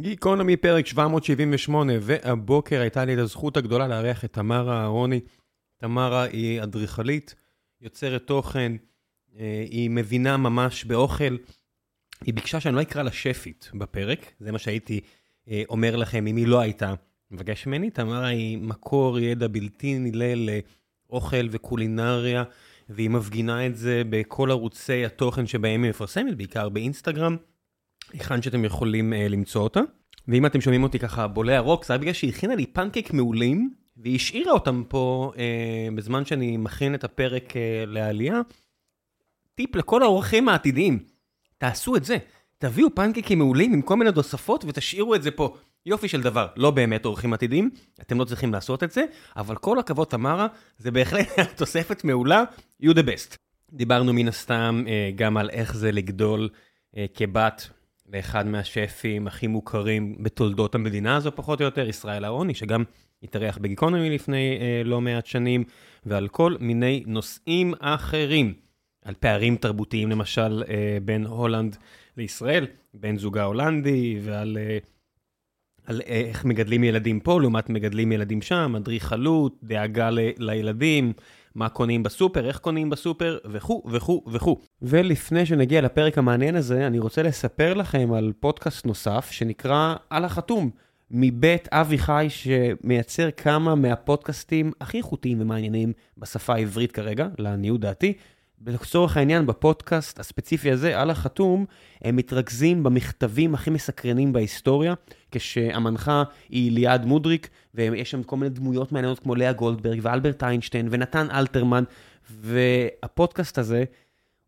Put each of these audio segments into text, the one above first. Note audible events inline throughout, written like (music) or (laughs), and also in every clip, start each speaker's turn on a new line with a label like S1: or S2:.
S1: גיקונומי פרק 778, והבוקר הייתה לי את הזכות הגדולה לארח את תמרה אהרוני. תמרה היא אדריכלית, יוצרת תוכן, אה, היא מבינה ממש באוכל. היא ביקשה שאני לא אקרא לה שפית בפרק, זה מה שהייתי אה, אומר לכם אם היא לא הייתה מבקש ממני. תמרה היא מקור ידע בלתי נילא לאוכל וקולינריה, והיא מפגינה את זה בכל ערוצי התוכן שבהם היא מפרסמת, בעיקר באינסטגרם. היכן שאתם יכולים uh, למצוא אותה. ואם אתם שומעים אותי ככה בולע רוק, זה היה בגלל שהיא הכינה לי פנקייק מעולים, והיא השאירה אותם פה uh, בזמן שאני מכין את הפרק uh, לעלייה. טיפ לכל האורחים העתידיים, תעשו את זה. תביאו פנקייקים מעולים עם כל מיני תוספות ותשאירו את זה פה. יופי של דבר, לא באמת אורחים עתידיים, אתם לא צריכים לעשות את זה, אבל כל הכבוד תמרה, זה בהחלט (laughs) תוספת מעולה, you the best. דיברנו מן הסתם גם על איך זה לגדול כבת לאחד מהשפים הכי מוכרים בתולדות המדינה הזו, פחות או יותר, ישראל אהרוני, שגם התארח בגיקונומי לפני אה, לא מעט שנים, ועל כל מיני נושאים אחרים. על פערים תרבותיים, למשל, אה, בין הולנד לישראל, בן זוגה הולנדי, ועל אה, על איך מגדלים ילדים פה לעומת מגדלים ילדים שם, אדריכלות, דאגה ל, לילדים, מה קונים בסופר, איך קונים בסופר, וכו' וכו' וכו'. ולפני שנגיע לפרק המעניין הזה, אני רוצה לספר לכם על פודקאסט נוסף שנקרא על החתום, מבית אבי חי, שמייצר כמה מהפודקאסטים הכי איכותיים ומעניינים בשפה העברית כרגע, לעניות דעתי. לצורך העניין, בפודקאסט הספציפי הזה, על החתום, הם מתרכזים במכתבים הכי מסקרנים בהיסטוריה, כשהמנחה היא ליעד מודריק, ויש שם כל מיני דמויות מעניינות כמו לאה גולדברג ואלברט איינשטיין ונתן אלתרמן, והפודקאסט הזה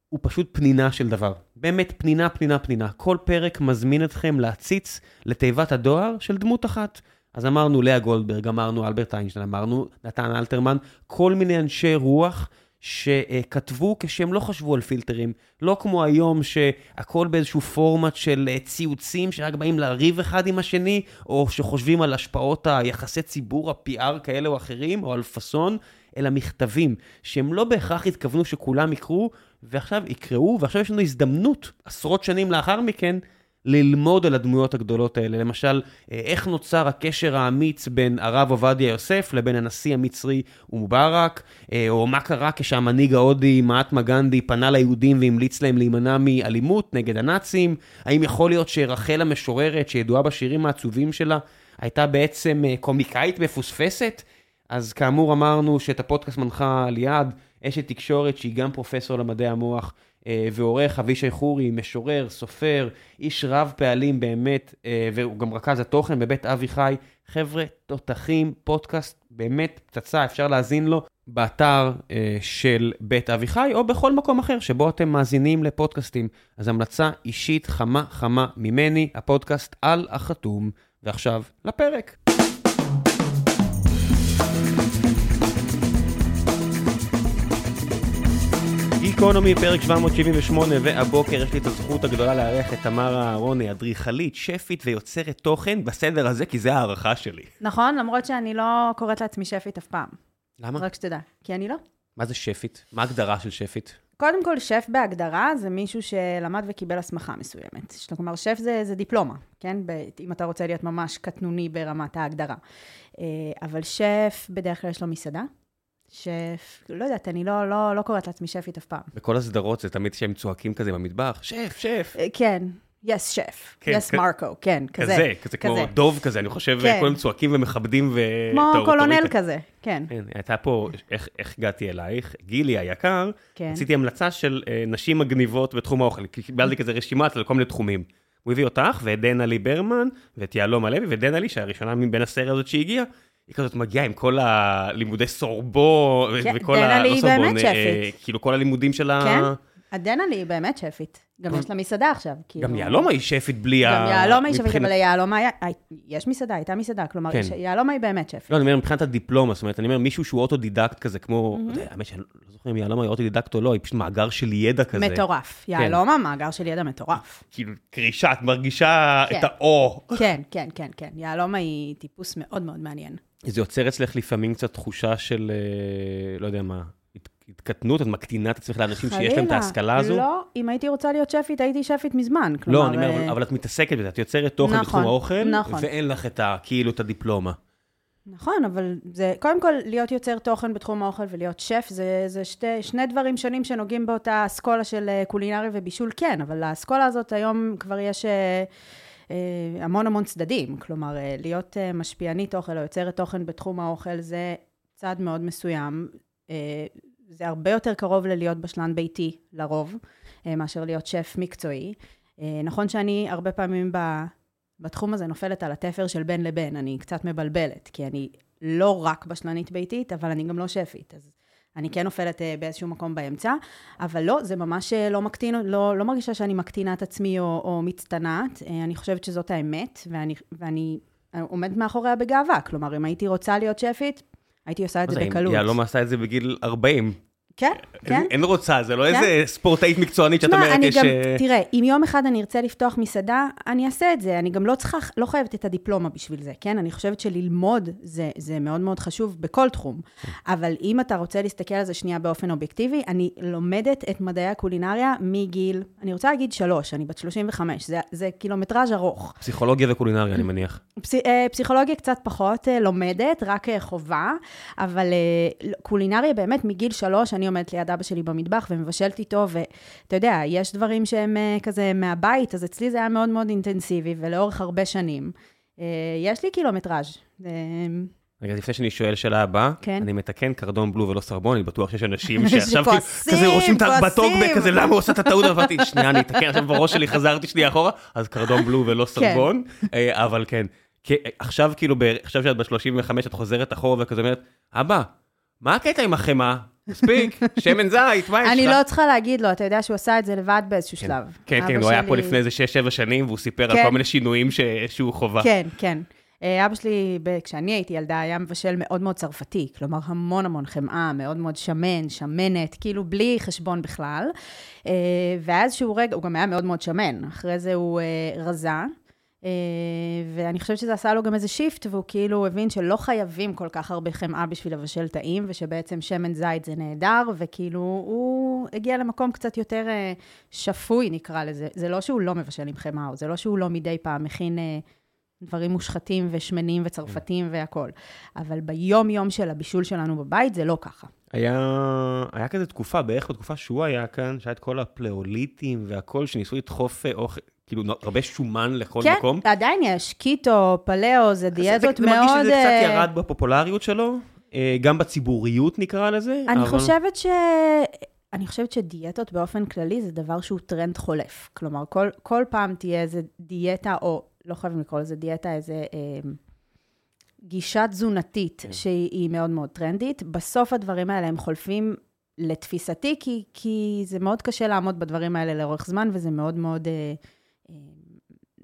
S1: הוא פשוט פנינה של דבר. באמת פנינה, פנינה, פנינה. כל פרק מזמין אתכם להציץ לתיבת הדואר של דמות אחת. אז אמרנו לאה גולדברג, אמרנו אלברט איינשטיין, אמרנו נתן אלתרמן, כל מיני אנשי רוח. שכתבו כשהם לא חשבו על פילטרים, לא כמו היום שהכל באיזשהו פורמט של אה, ציוצים שרק באים לריב אחד עם השני, או שחושבים על השפעות היחסי ציבור, ה-PR כאלה או אחרים, או על פאסון, אלא מכתבים שהם לא בהכרח התכוונו שכולם יקרו, ועכשיו יקראו, ועכשיו יש לנו הזדמנות, עשרות שנים לאחר מכן, ללמוד על הדמויות הגדולות האלה. למשל, אה, איך נוצר הקשר האמיץ בין הרב עובדיה יוסף לבין הנשיא המצרי ומובארק, אה, או מה קרה כשהמנהיג ההודי, מעטמה גנדי, פנה ליהודים והמליץ להם להימנע מאלימות נגד הנאצים? האם יכול להיות שרחל המשוררת, שידועה בשירים העצובים שלה, הייתה בעצם אה, קומיקאית מפוספסת? אז כאמור אמרנו שאת הפודקאסט מנחה ליעד, אשת תקשורת שהיא גם פרופסור למדעי המוח. אה, ועורך אבישי חורי, משורר, סופר, איש רב פעלים באמת, אה, והוא גם רכז התוכן בבית אבי חי. חבר'ה, תותחים, פודקאסט, באמת פצצה, אפשר להאזין לו באתר אה, של בית אבי חי, או בכל מקום אחר שבו אתם מאזינים לפודקאסטים. אז המלצה אישית חמה חמה ממני, הפודקאסט על החתום. ועכשיו, לפרק. גיקונומי, פרק 778, והבוקר יש לי את הזכות הגדולה לארח את תמרה אהרוני, אדריכלית, שפית ויוצרת תוכן בסדר הזה, כי זה הערכה שלי.
S2: נכון, למרות שאני לא קוראת לעצמי שפית אף פעם.
S1: למה?
S2: רק שתדע, כי אני לא.
S1: מה זה שפית? מה ההגדרה של שפית?
S2: קודם כל, שף בהגדרה זה מישהו שלמד וקיבל הסמכה מסוימת. כלומר, שף זה, זה דיפלומה, כן? ב, אם אתה רוצה להיות ממש קטנוני ברמת ההגדרה. אה, אבל שף, בדרך כלל יש לו מסעדה. שף, לא יודעת, אני לא, לא, לא קוראת לעצמי שפית אף פעם.
S1: בכל הסדרות זה תמיד שהם צועקים כזה במטבח, שף, שף.
S2: אה, כן, יס שף, יס מרקו, כן, כזה.
S1: כזה, כזה כמו דוב כזה, אני חושב, כן. כולם צועקים ומכבדים ו...
S2: כמו קולונל כזה, כן.
S1: כן, הייתה פה, איך, איך הגעתי אלייך? גילי היקר, כן. עשיתי המלצה של uh, נשים מגניבות בתחום האוכל, קיבלתי כזה רשימה על כל מיני תחומים. הוא הביא אותך ואת דנלי ברמן ואת יהלום הלוי ודנלי, שהראשונה מבין הסט הזאת שהגיעה. היא כזאת מגיעה עם כל הלימודי סורבו,
S2: כן, וכל ה... לא סורבו, באמת שפית.
S1: כאילו כל הלימודים של ה...
S2: כן, הדנלי היא באמת שפית. גם יש לה מסעדה עכשיו.
S1: כאילו... גם יהלומה היא שפית בלי ה...
S2: גם יהלומה היא שפית, אבל ליהלומה היה... יש מסעדה, הייתה מסעדה, כלומר, כן. יהלומה היא באמת שפית.
S1: לא, אני אומר, מבחינת הדיפלומה, זאת אומרת, אני אומר, מישהו שהוא אוטודידקט כזה, כמו... האמת שאני לא זוכר אם יהלומה היא אוטודידקט או לא, היא פשוט מאגר של ידע כזה.
S2: מטורף. כן. יהלומה, מאגר של ידע מטורף.
S1: כאילו, קרישה, את מרגישה את האו.
S2: כן, כן, כן, כן. יהלומה היא טיפוס מאוד מאוד מעניין.
S1: זה יוצר אצלך לפעמים קצת תחושה של, אה, לא יודע מה, התקטנות, את מקטינה את עצמך לאנשים שיש להם את ההשכלה הזו?
S2: לא, אם הייתי רוצה להיות שפית, הייתי שפית מזמן.
S1: לא,
S2: כלומר,
S1: אני אומר, אבל-
S2: אה,
S1: אבל את מתעסקת בזה, את יוצרת תוכן
S2: נכון,
S1: בתחום האוכל,
S2: נכון.
S1: ואין לך את ה... כאילו, את הדיפלומה.
S2: נכון, אבל זה, קודם כל, להיות יוצר תוכן בתחום האוכל ולהיות שף, זה, זה שתי, שני דברים שונים שנוגעים באותה אסכולה של אה, קולינריה ובישול, כן, אבל האסכולה הזאת היום כבר יש המון המון צדדים. כלומר, אה, להיות אה, משפיענית אוכל או יוצרת תוכן בתחום האוכל זה צעד מאוד מסוים. אה, זה הרבה יותר קרוב ללהיות בשלן ביתי, לרוב, אה, מאשר להיות שף מקצועי. אה, נכון שאני הרבה פעמים. בתחום הזה נופלת על התפר של בין לבין, אני קצת מבלבלת, כי אני לא רק בשלנית ביתית, אבל אני גם לא שפית, אז אני כן נופלת אה, באיזשהו מקום באמצע, אבל לא, זה ממש אה, לא מקטין, לא, לא מרגישה שאני מקטינה את עצמי או, או מצטנעת, אה, אני חושבת שזאת האמת, ואני, ואני עומדת מאחוריה בגאווה, כלומר, אם הייתי רוצה להיות שפית, הייתי עושה את זה
S1: זה,
S2: בקלות.
S1: יהלום עשה את זה בגיל 40.
S2: כן, כן.
S1: אין רוצה, זה לא
S2: כן.
S1: איזה ספורטאית מקצוענית שאת אומרת, יש...
S2: גם,
S1: אה,
S2: תראה, אם יום אחד אני ארצה לפתוח מסעדה, אני אעשה את זה. אני גם לא צריכה, לא חייבת את הדיפלומה בשביל זה, כן? אני חושבת שללמוד זה, זה מאוד מאוד חשוב בכל תחום. אבל אם אתה רוצה להסתכל על זה שנייה באופן אובייקטיבי, אני לומדת את מדעי הקולינריה מגיל, אני רוצה להגיד שלוש, אני בת 35, זה, זה קילומטראז' ארוך.
S1: פסיכולוגיה וקולינריה, אני מניח.
S2: פס, אה, פסיכולוגיה קצת פחות אה, לומדת, רק חובה, אבל קולינריה באמת מגיל שלוש, אני עומדת ליד אבא שלי במטבח ומבשלת איתו, ואתה יודע, יש דברים שהם אה, כזה מהבית, אז אצלי זה היה מאוד מאוד אינטנסיבי, ולאורך הרבה שנים. אה, יש לי קילומטראז'. אה,
S1: רגע, לפני שאני שואל שאלה הבאה,
S2: כן.
S1: אני מתקן קרדון בלו ולא סרבון, אני בטוח שיש אנשים (laughs) שעכשיו כזה רושמים את. בטוקבק כזה, למה הוא עושה את הטעות? אמרתי, שנייה, אני אתקן עכשיו בראש שלי, חזרתי שנייה אחורה, אז קרדון בלו ולא סרבון, אה, אבל כן. עכשיו כאילו, עכשיו שאת ב-35, את חוזרת אחורה וכזה אומרת, אבא, מה הקטע עם החמאה? מספיק, שמן זית, מה יש לך?
S2: אני לא צריכה להגיד לו, אתה יודע שהוא עשה את זה לבד באיזשהו שלב.
S1: כן, כן, הוא היה פה לפני איזה 6-7 שנים, והוא סיפר על
S2: כן.
S1: כל מיני שינויים שהוא חווה.
S2: כן, כן. אה, אבא שלי, כשאני הייתי ילדה, היה מבשל מאוד מאוד צרפתי, כלומר המון המון חמאה, מאוד מאוד שמן, שמנת, כאילו בלי חשבון בכלל. אה, והיה איזשהו רגע, הוא גם היה מאוד מאוד שמן, אחרי זה הוא אה, רזה. אה, ואני חושבת שזה עשה לו גם איזה שיפט, והוא כאילו הבין שלא חייבים כל כך הרבה חמאה בשביל לבשל טעים, ושבעצם שמן זית זה נהדר, וכאילו הוא הגיע למקום קצת יותר אה, שפוי, נקרא לזה. זה לא שהוא לא מבשל עם חמאה, או זה לא שהוא לא מדי פעם מכין אה, דברים מושחתים ושמנים וצרפתיים והכול. אבל ביום-יום של הבישול שלנו בבית זה לא ככה.
S1: היה, היה כזה תקופה, בערך בתקופה שהוא היה כאן, שהיה את כל הפליאוליתים והכל, שניסו לדחוף אוכל, כאילו הרבה שומן לכל
S2: כן,
S1: מקום.
S2: עדיין יש, קיטו, פליאו, זה דיאטות
S1: זה, זה מרגיש
S2: מאוד...
S1: שזה קצת
S2: אה,
S1: ירד בפופולריות שלו, אה, גם בציבוריות נקרא לזה.
S2: אני
S1: אבל-
S2: חושבת ש... אני חושבת שדיאטות באופן כללי זה דבר שהוא טרנד חולף. כלומר, כל, כל פעם תהיה איזה דיאטה, או לא חייבים לקרוא לזה דיאטה, איזה אה, גישה תזונתית
S1: כן.
S2: שהיא מאוד מאוד טרנדית. בסוף הדברים האלה הם חולפים לתפיסתי, כי, כי זה מאוד קשה לעמוד בדברים האלה לאורך זמן, וזה מאוד מאוד אה,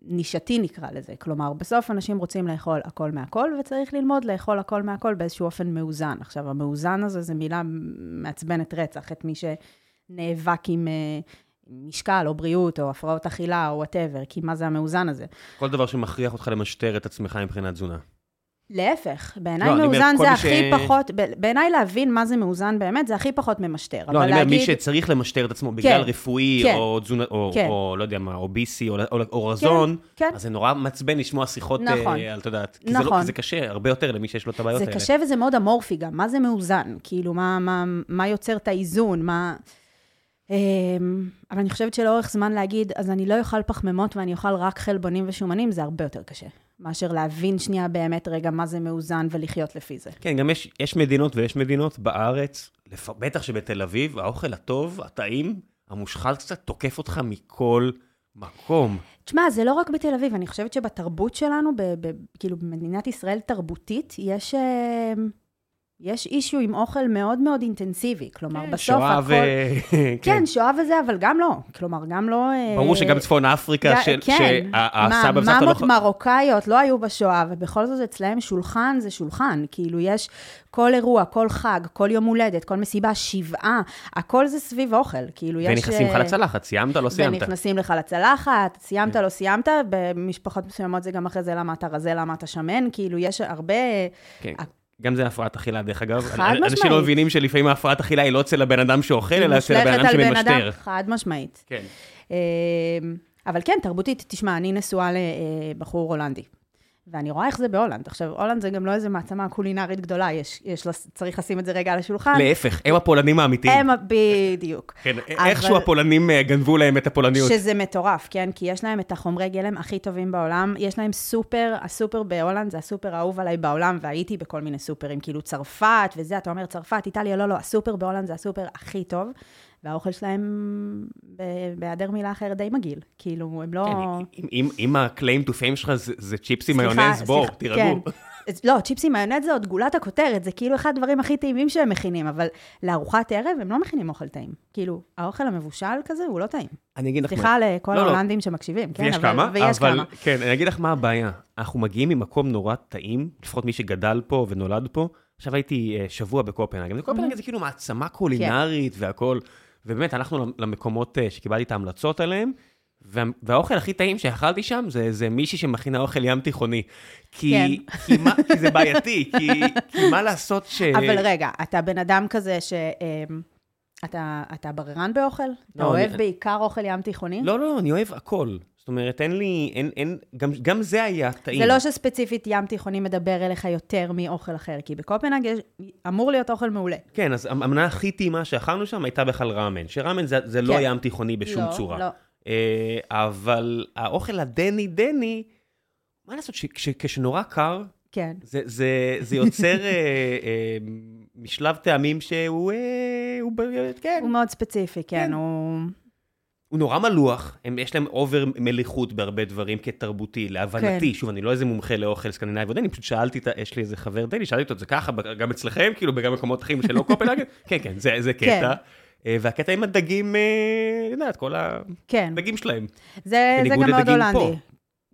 S2: נישתי נקרא לזה. כלומר, בסוף אנשים רוצים לאכול הכל מהכל, וצריך ללמוד לאכול הכל מהכל באיזשהו אופן מאוזן. עכשיו, המאוזן הזה זו מילה מעצבנת רצח, את מי שנאבק עם אה, משקל או בריאות או הפרעות אכילה או whatever, כי מה זה המאוזן הזה?
S1: כל דבר שמכריח אותך למשטר את עצמך מבחינת תזונה.
S2: להפך, בעיניי
S1: לא,
S2: מאוזן זה
S1: מי
S2: הכי
S1: ש-
S2: פחות, בעיניי להבין מה זה מאוזן באמת, זה הכי פחות ממשטר.
S1: לא, אני אומר, מי
S2: להגיד-
S1: שצריך למשטר את עצמו בגלל
S2: כן,
S1: רפואי,
S2: כן,
S1: או תזונה, או
S2: כן.
S1: או לא יודע מה, או ביסי, או- או או רזון,
S2: כן.
S1: אז זה נורא מעצבן לשמוע שיחות, אה,
S2: נכון.
S1: על, את יודעת, כי זה לא-
S2: נכון.
S1: כי זה קשה הרבה יותר למי שיש לו את הבעיות
S2: זה
S1: האלה.
S2: קשה וזה מאוד אמורפי גם, מה זה מאוזן? כאילו, מה, מה, מה יוצר את האיזון? מה... אמ, אבל אני חושבת שלאורך זמן להגיד, אז אני לא אוכל פחמימות ואני אוכל רק חלבונים ושומנים, זה הרבה יותר קשה. מאשר להבין שנייה באמת רגע מה זה מאוזן ולחיות לפי זה.
S1: כן, גם יש, יש מדינות ויש מדינות בארץ, לפ... בטח שבתל אביב, האוכל הטוב, הטעים, המושחת קצת, תוקף אותך מכל מקום.
S2: תשמע, זה לא רק בתל אביב, אני חושבת שבתרבות שלנו, ב, ב, כאילו במדינת ישראל תרבותית, יש, אה, יש אישיו עם אוכל מאוד מאוד אינטנסיבי. כלומר, בסוף
S1: שואה
S2: הכל...
S1: ו... (laughs)
S2: כן, שואה וזה, אבל גם לא. כלומר, גם לא... אה,
S1: ברור שגם צפון אפריקה,
S2: ג-
S1: של...
S2: כן,
S1: שהסבא וסבתא לא...
S2: ממות מרוקאיות לא היו בשואה, ובכל זאת אצלהם שולחן זה שולחן. כאילו, יש כל אירוע, כל חג, כל יום הולדת, כל מסיבה, שבעה, הכל זה סביב אוכל. כאילו, יש...
S1: ונכנסים לך
S2: אה,
S1: לצלחת, סיימת, לא סיימת.
S2: ונכנסים לך לצלחת, סיימת, לא סיימת, במשפחות מסוימות זה גם אחרי זה למה אתה רזה, למה אתה שמן, כאילו, יש הרבה...
S1: כן. גם זה הפרעת אכילה, דרך אגב.
S2: חד
S1: אנשים
S2: משמעית.
S1: לא מבינים שלפעמים ההפרעת אכילה היא לא אצל הבן אדם שאוכל, אלא אצל הבן אדם שממשטר.
S2: חד משמעית.
S1: כן.
S2: אה, אבל כן, תרבותית, תשמע, אני נשואה לבחור הולנדי. ואני רואה איך זה בהולנד. עכשיו, הולנד זה גם לא איזה מעצמה קולינרית גדולה, יש, יש, צריך לשים את זה רגע על השולחן.
S1: להפך, הם הפולנים האמיתיים.
S2: הם, בדיוק. (laughs)
S1: כן,
S2: אבל-
S1: איכשהו הפולנים אה, גנבו להם את הפולניות.
S2: שזה מטורף, כן? כי יש להם את החומרי גלם הכי טובים בעולם. יש להם סופר, הסופר בהולנד זה הסופר האהוב עליי בעולם, והייתי בכל מיני סופרים, כאילו צרפת וזה, אתה אומר צרפת, איטליה, לא, לא, הסופר בהולנד זה הסופר הכי טוב, והאוכל שלהם, בהיעדר מילה אחרת, די מגעיל. כאילו, הם לא...
S1: כן, אם- אם- ה-claim to fame שלך זה- זה צ'יפס עם
S2: סליחה,
S1: מיונז, בוא,
S2: סליחה,
S1: תירגעו.
S2: כן. לא, צ'יפסים מיונז זה עוד גולת הכותרת, זה כאילו אחד הדברים הכי טעימים שהם מכינים, אבל לארוחת ערב הם לא מכינים אוכל טעים. כאילו, האוכל המבושל כזה הוא לא טעים.
S1: אני אגיד לך מה,
S2: סליחה לכל
S1: לא, לא.
S2: ההולנדים שמקשיבים, כן?
S1: ויש
S2: אבל-
S1: כמה,
S2: ויש
S1: אבל
S2: כמה.
S1: כן, אני אגיד לך מה הבעיה. אנחנו מגיעים ממקום נורא טעים, לפחות מי שגדל פה ונולד פה. עכשיו הייתי אה, שבוע בקופנהגן, וקופנהגן זה כאילו מעצמה קולינרית והכל. ובאמת, הלכנו למקומות אה, שקיבלתי את ההמלצות עליהם, וה- והאוכל הכי טעים שאכלתי שם זה, זה מישהי שמכינה אוכל ים תיכוני. כי,
S2: כן.
S1: כי, מה, כי זה בעייתי, כי, כי מה לעשות ש...
S2: אבל רגע, אתה בן אדם כזה ש... אמ, אתה, אתה בררן באוכל? אתה
S1: לא,
S2: אוהב
S1: אני-
S2: בעיקר אוכל ים תיכוני?
S1: לא, לא, אני אוהב הכל. זאת אומרת, אין לי, אין, אין, גם, גם זה היה טעים.
S2: זה לא שספציפית ים תיכוני מדבר אליך יותר מאוכל אחר, כי בקופנהג אמור להיות אוכל מעולה.
S1: כן, אז המנה הכי טעימה שאכלנו שם הייתה בכלל ראמן, שראמן זה, זה לא
S2: כן.
S1: ים תיכוני בשום
S2: לא,
S1: צורה.
S2: לא.
S1: אה, אבל האוכל הדני דני, מה לעשות, כשנורא קר,
S2: כן.
S1: זה, זה, זה יוצר אה, אה, משלב טעמים שהוא, אה, הוא, כן,
S2: הוא מאוד ספציפי, כן,
S1: כן.
S2: הוא...
S1: הוא נורא מלוח, הם, יש להם over מליחות בהרבה דברים כתרבותי, להבנתי,
S2: כן.
S1: שוב, אני לא איזה מומחה לאוכל סקנדינבי ודני, פשוט שאלתי, את ה- יש לי איזה חבר דני, שאלתי אותו, זה ככה, גם אצלכם, כאילו, וגם במקומות אחרים שלא קופנהגן? (laughs) כן, כן, זה, זה
S2: כן.
S1: קטע. אה, והקטע עם הדגים, אה, יודעת, כל
S2: כן.
S1: הדגים שלהם.
S2: זה, זה גם מאוד הולנדי.
S1: פה.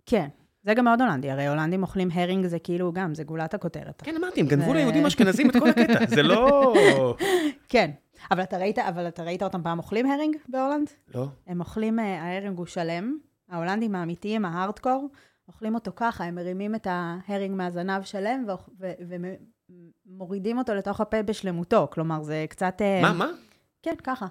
S2: כן. זה גם מאוד הולנדי, הרי הולנדים אוכלים הרינג זה כאילו גם, זה גולת הכותרת.
S1: כן, אמרתי, הם גנבו ליהודים אשכנזים את כל הקטע, זה לא... (laughs)
S2: כן. אבל אתה ראית, אבל אתה ראית אותם פעם אוכלים הרינג בהולנד?
S1: לא.
S2: הם אוכלים, אה, ההרינג הוא שלם, ההולנדים האמיתיים, ההארדקור, אוכלים אותו ככה, הם מרימים את ההרינג מהזנב שלם ומורידים אותו לתוך הפה בשלמותו, כלומר זה קצת... אה,
S1: מה, מה?
S2: כן, ככה.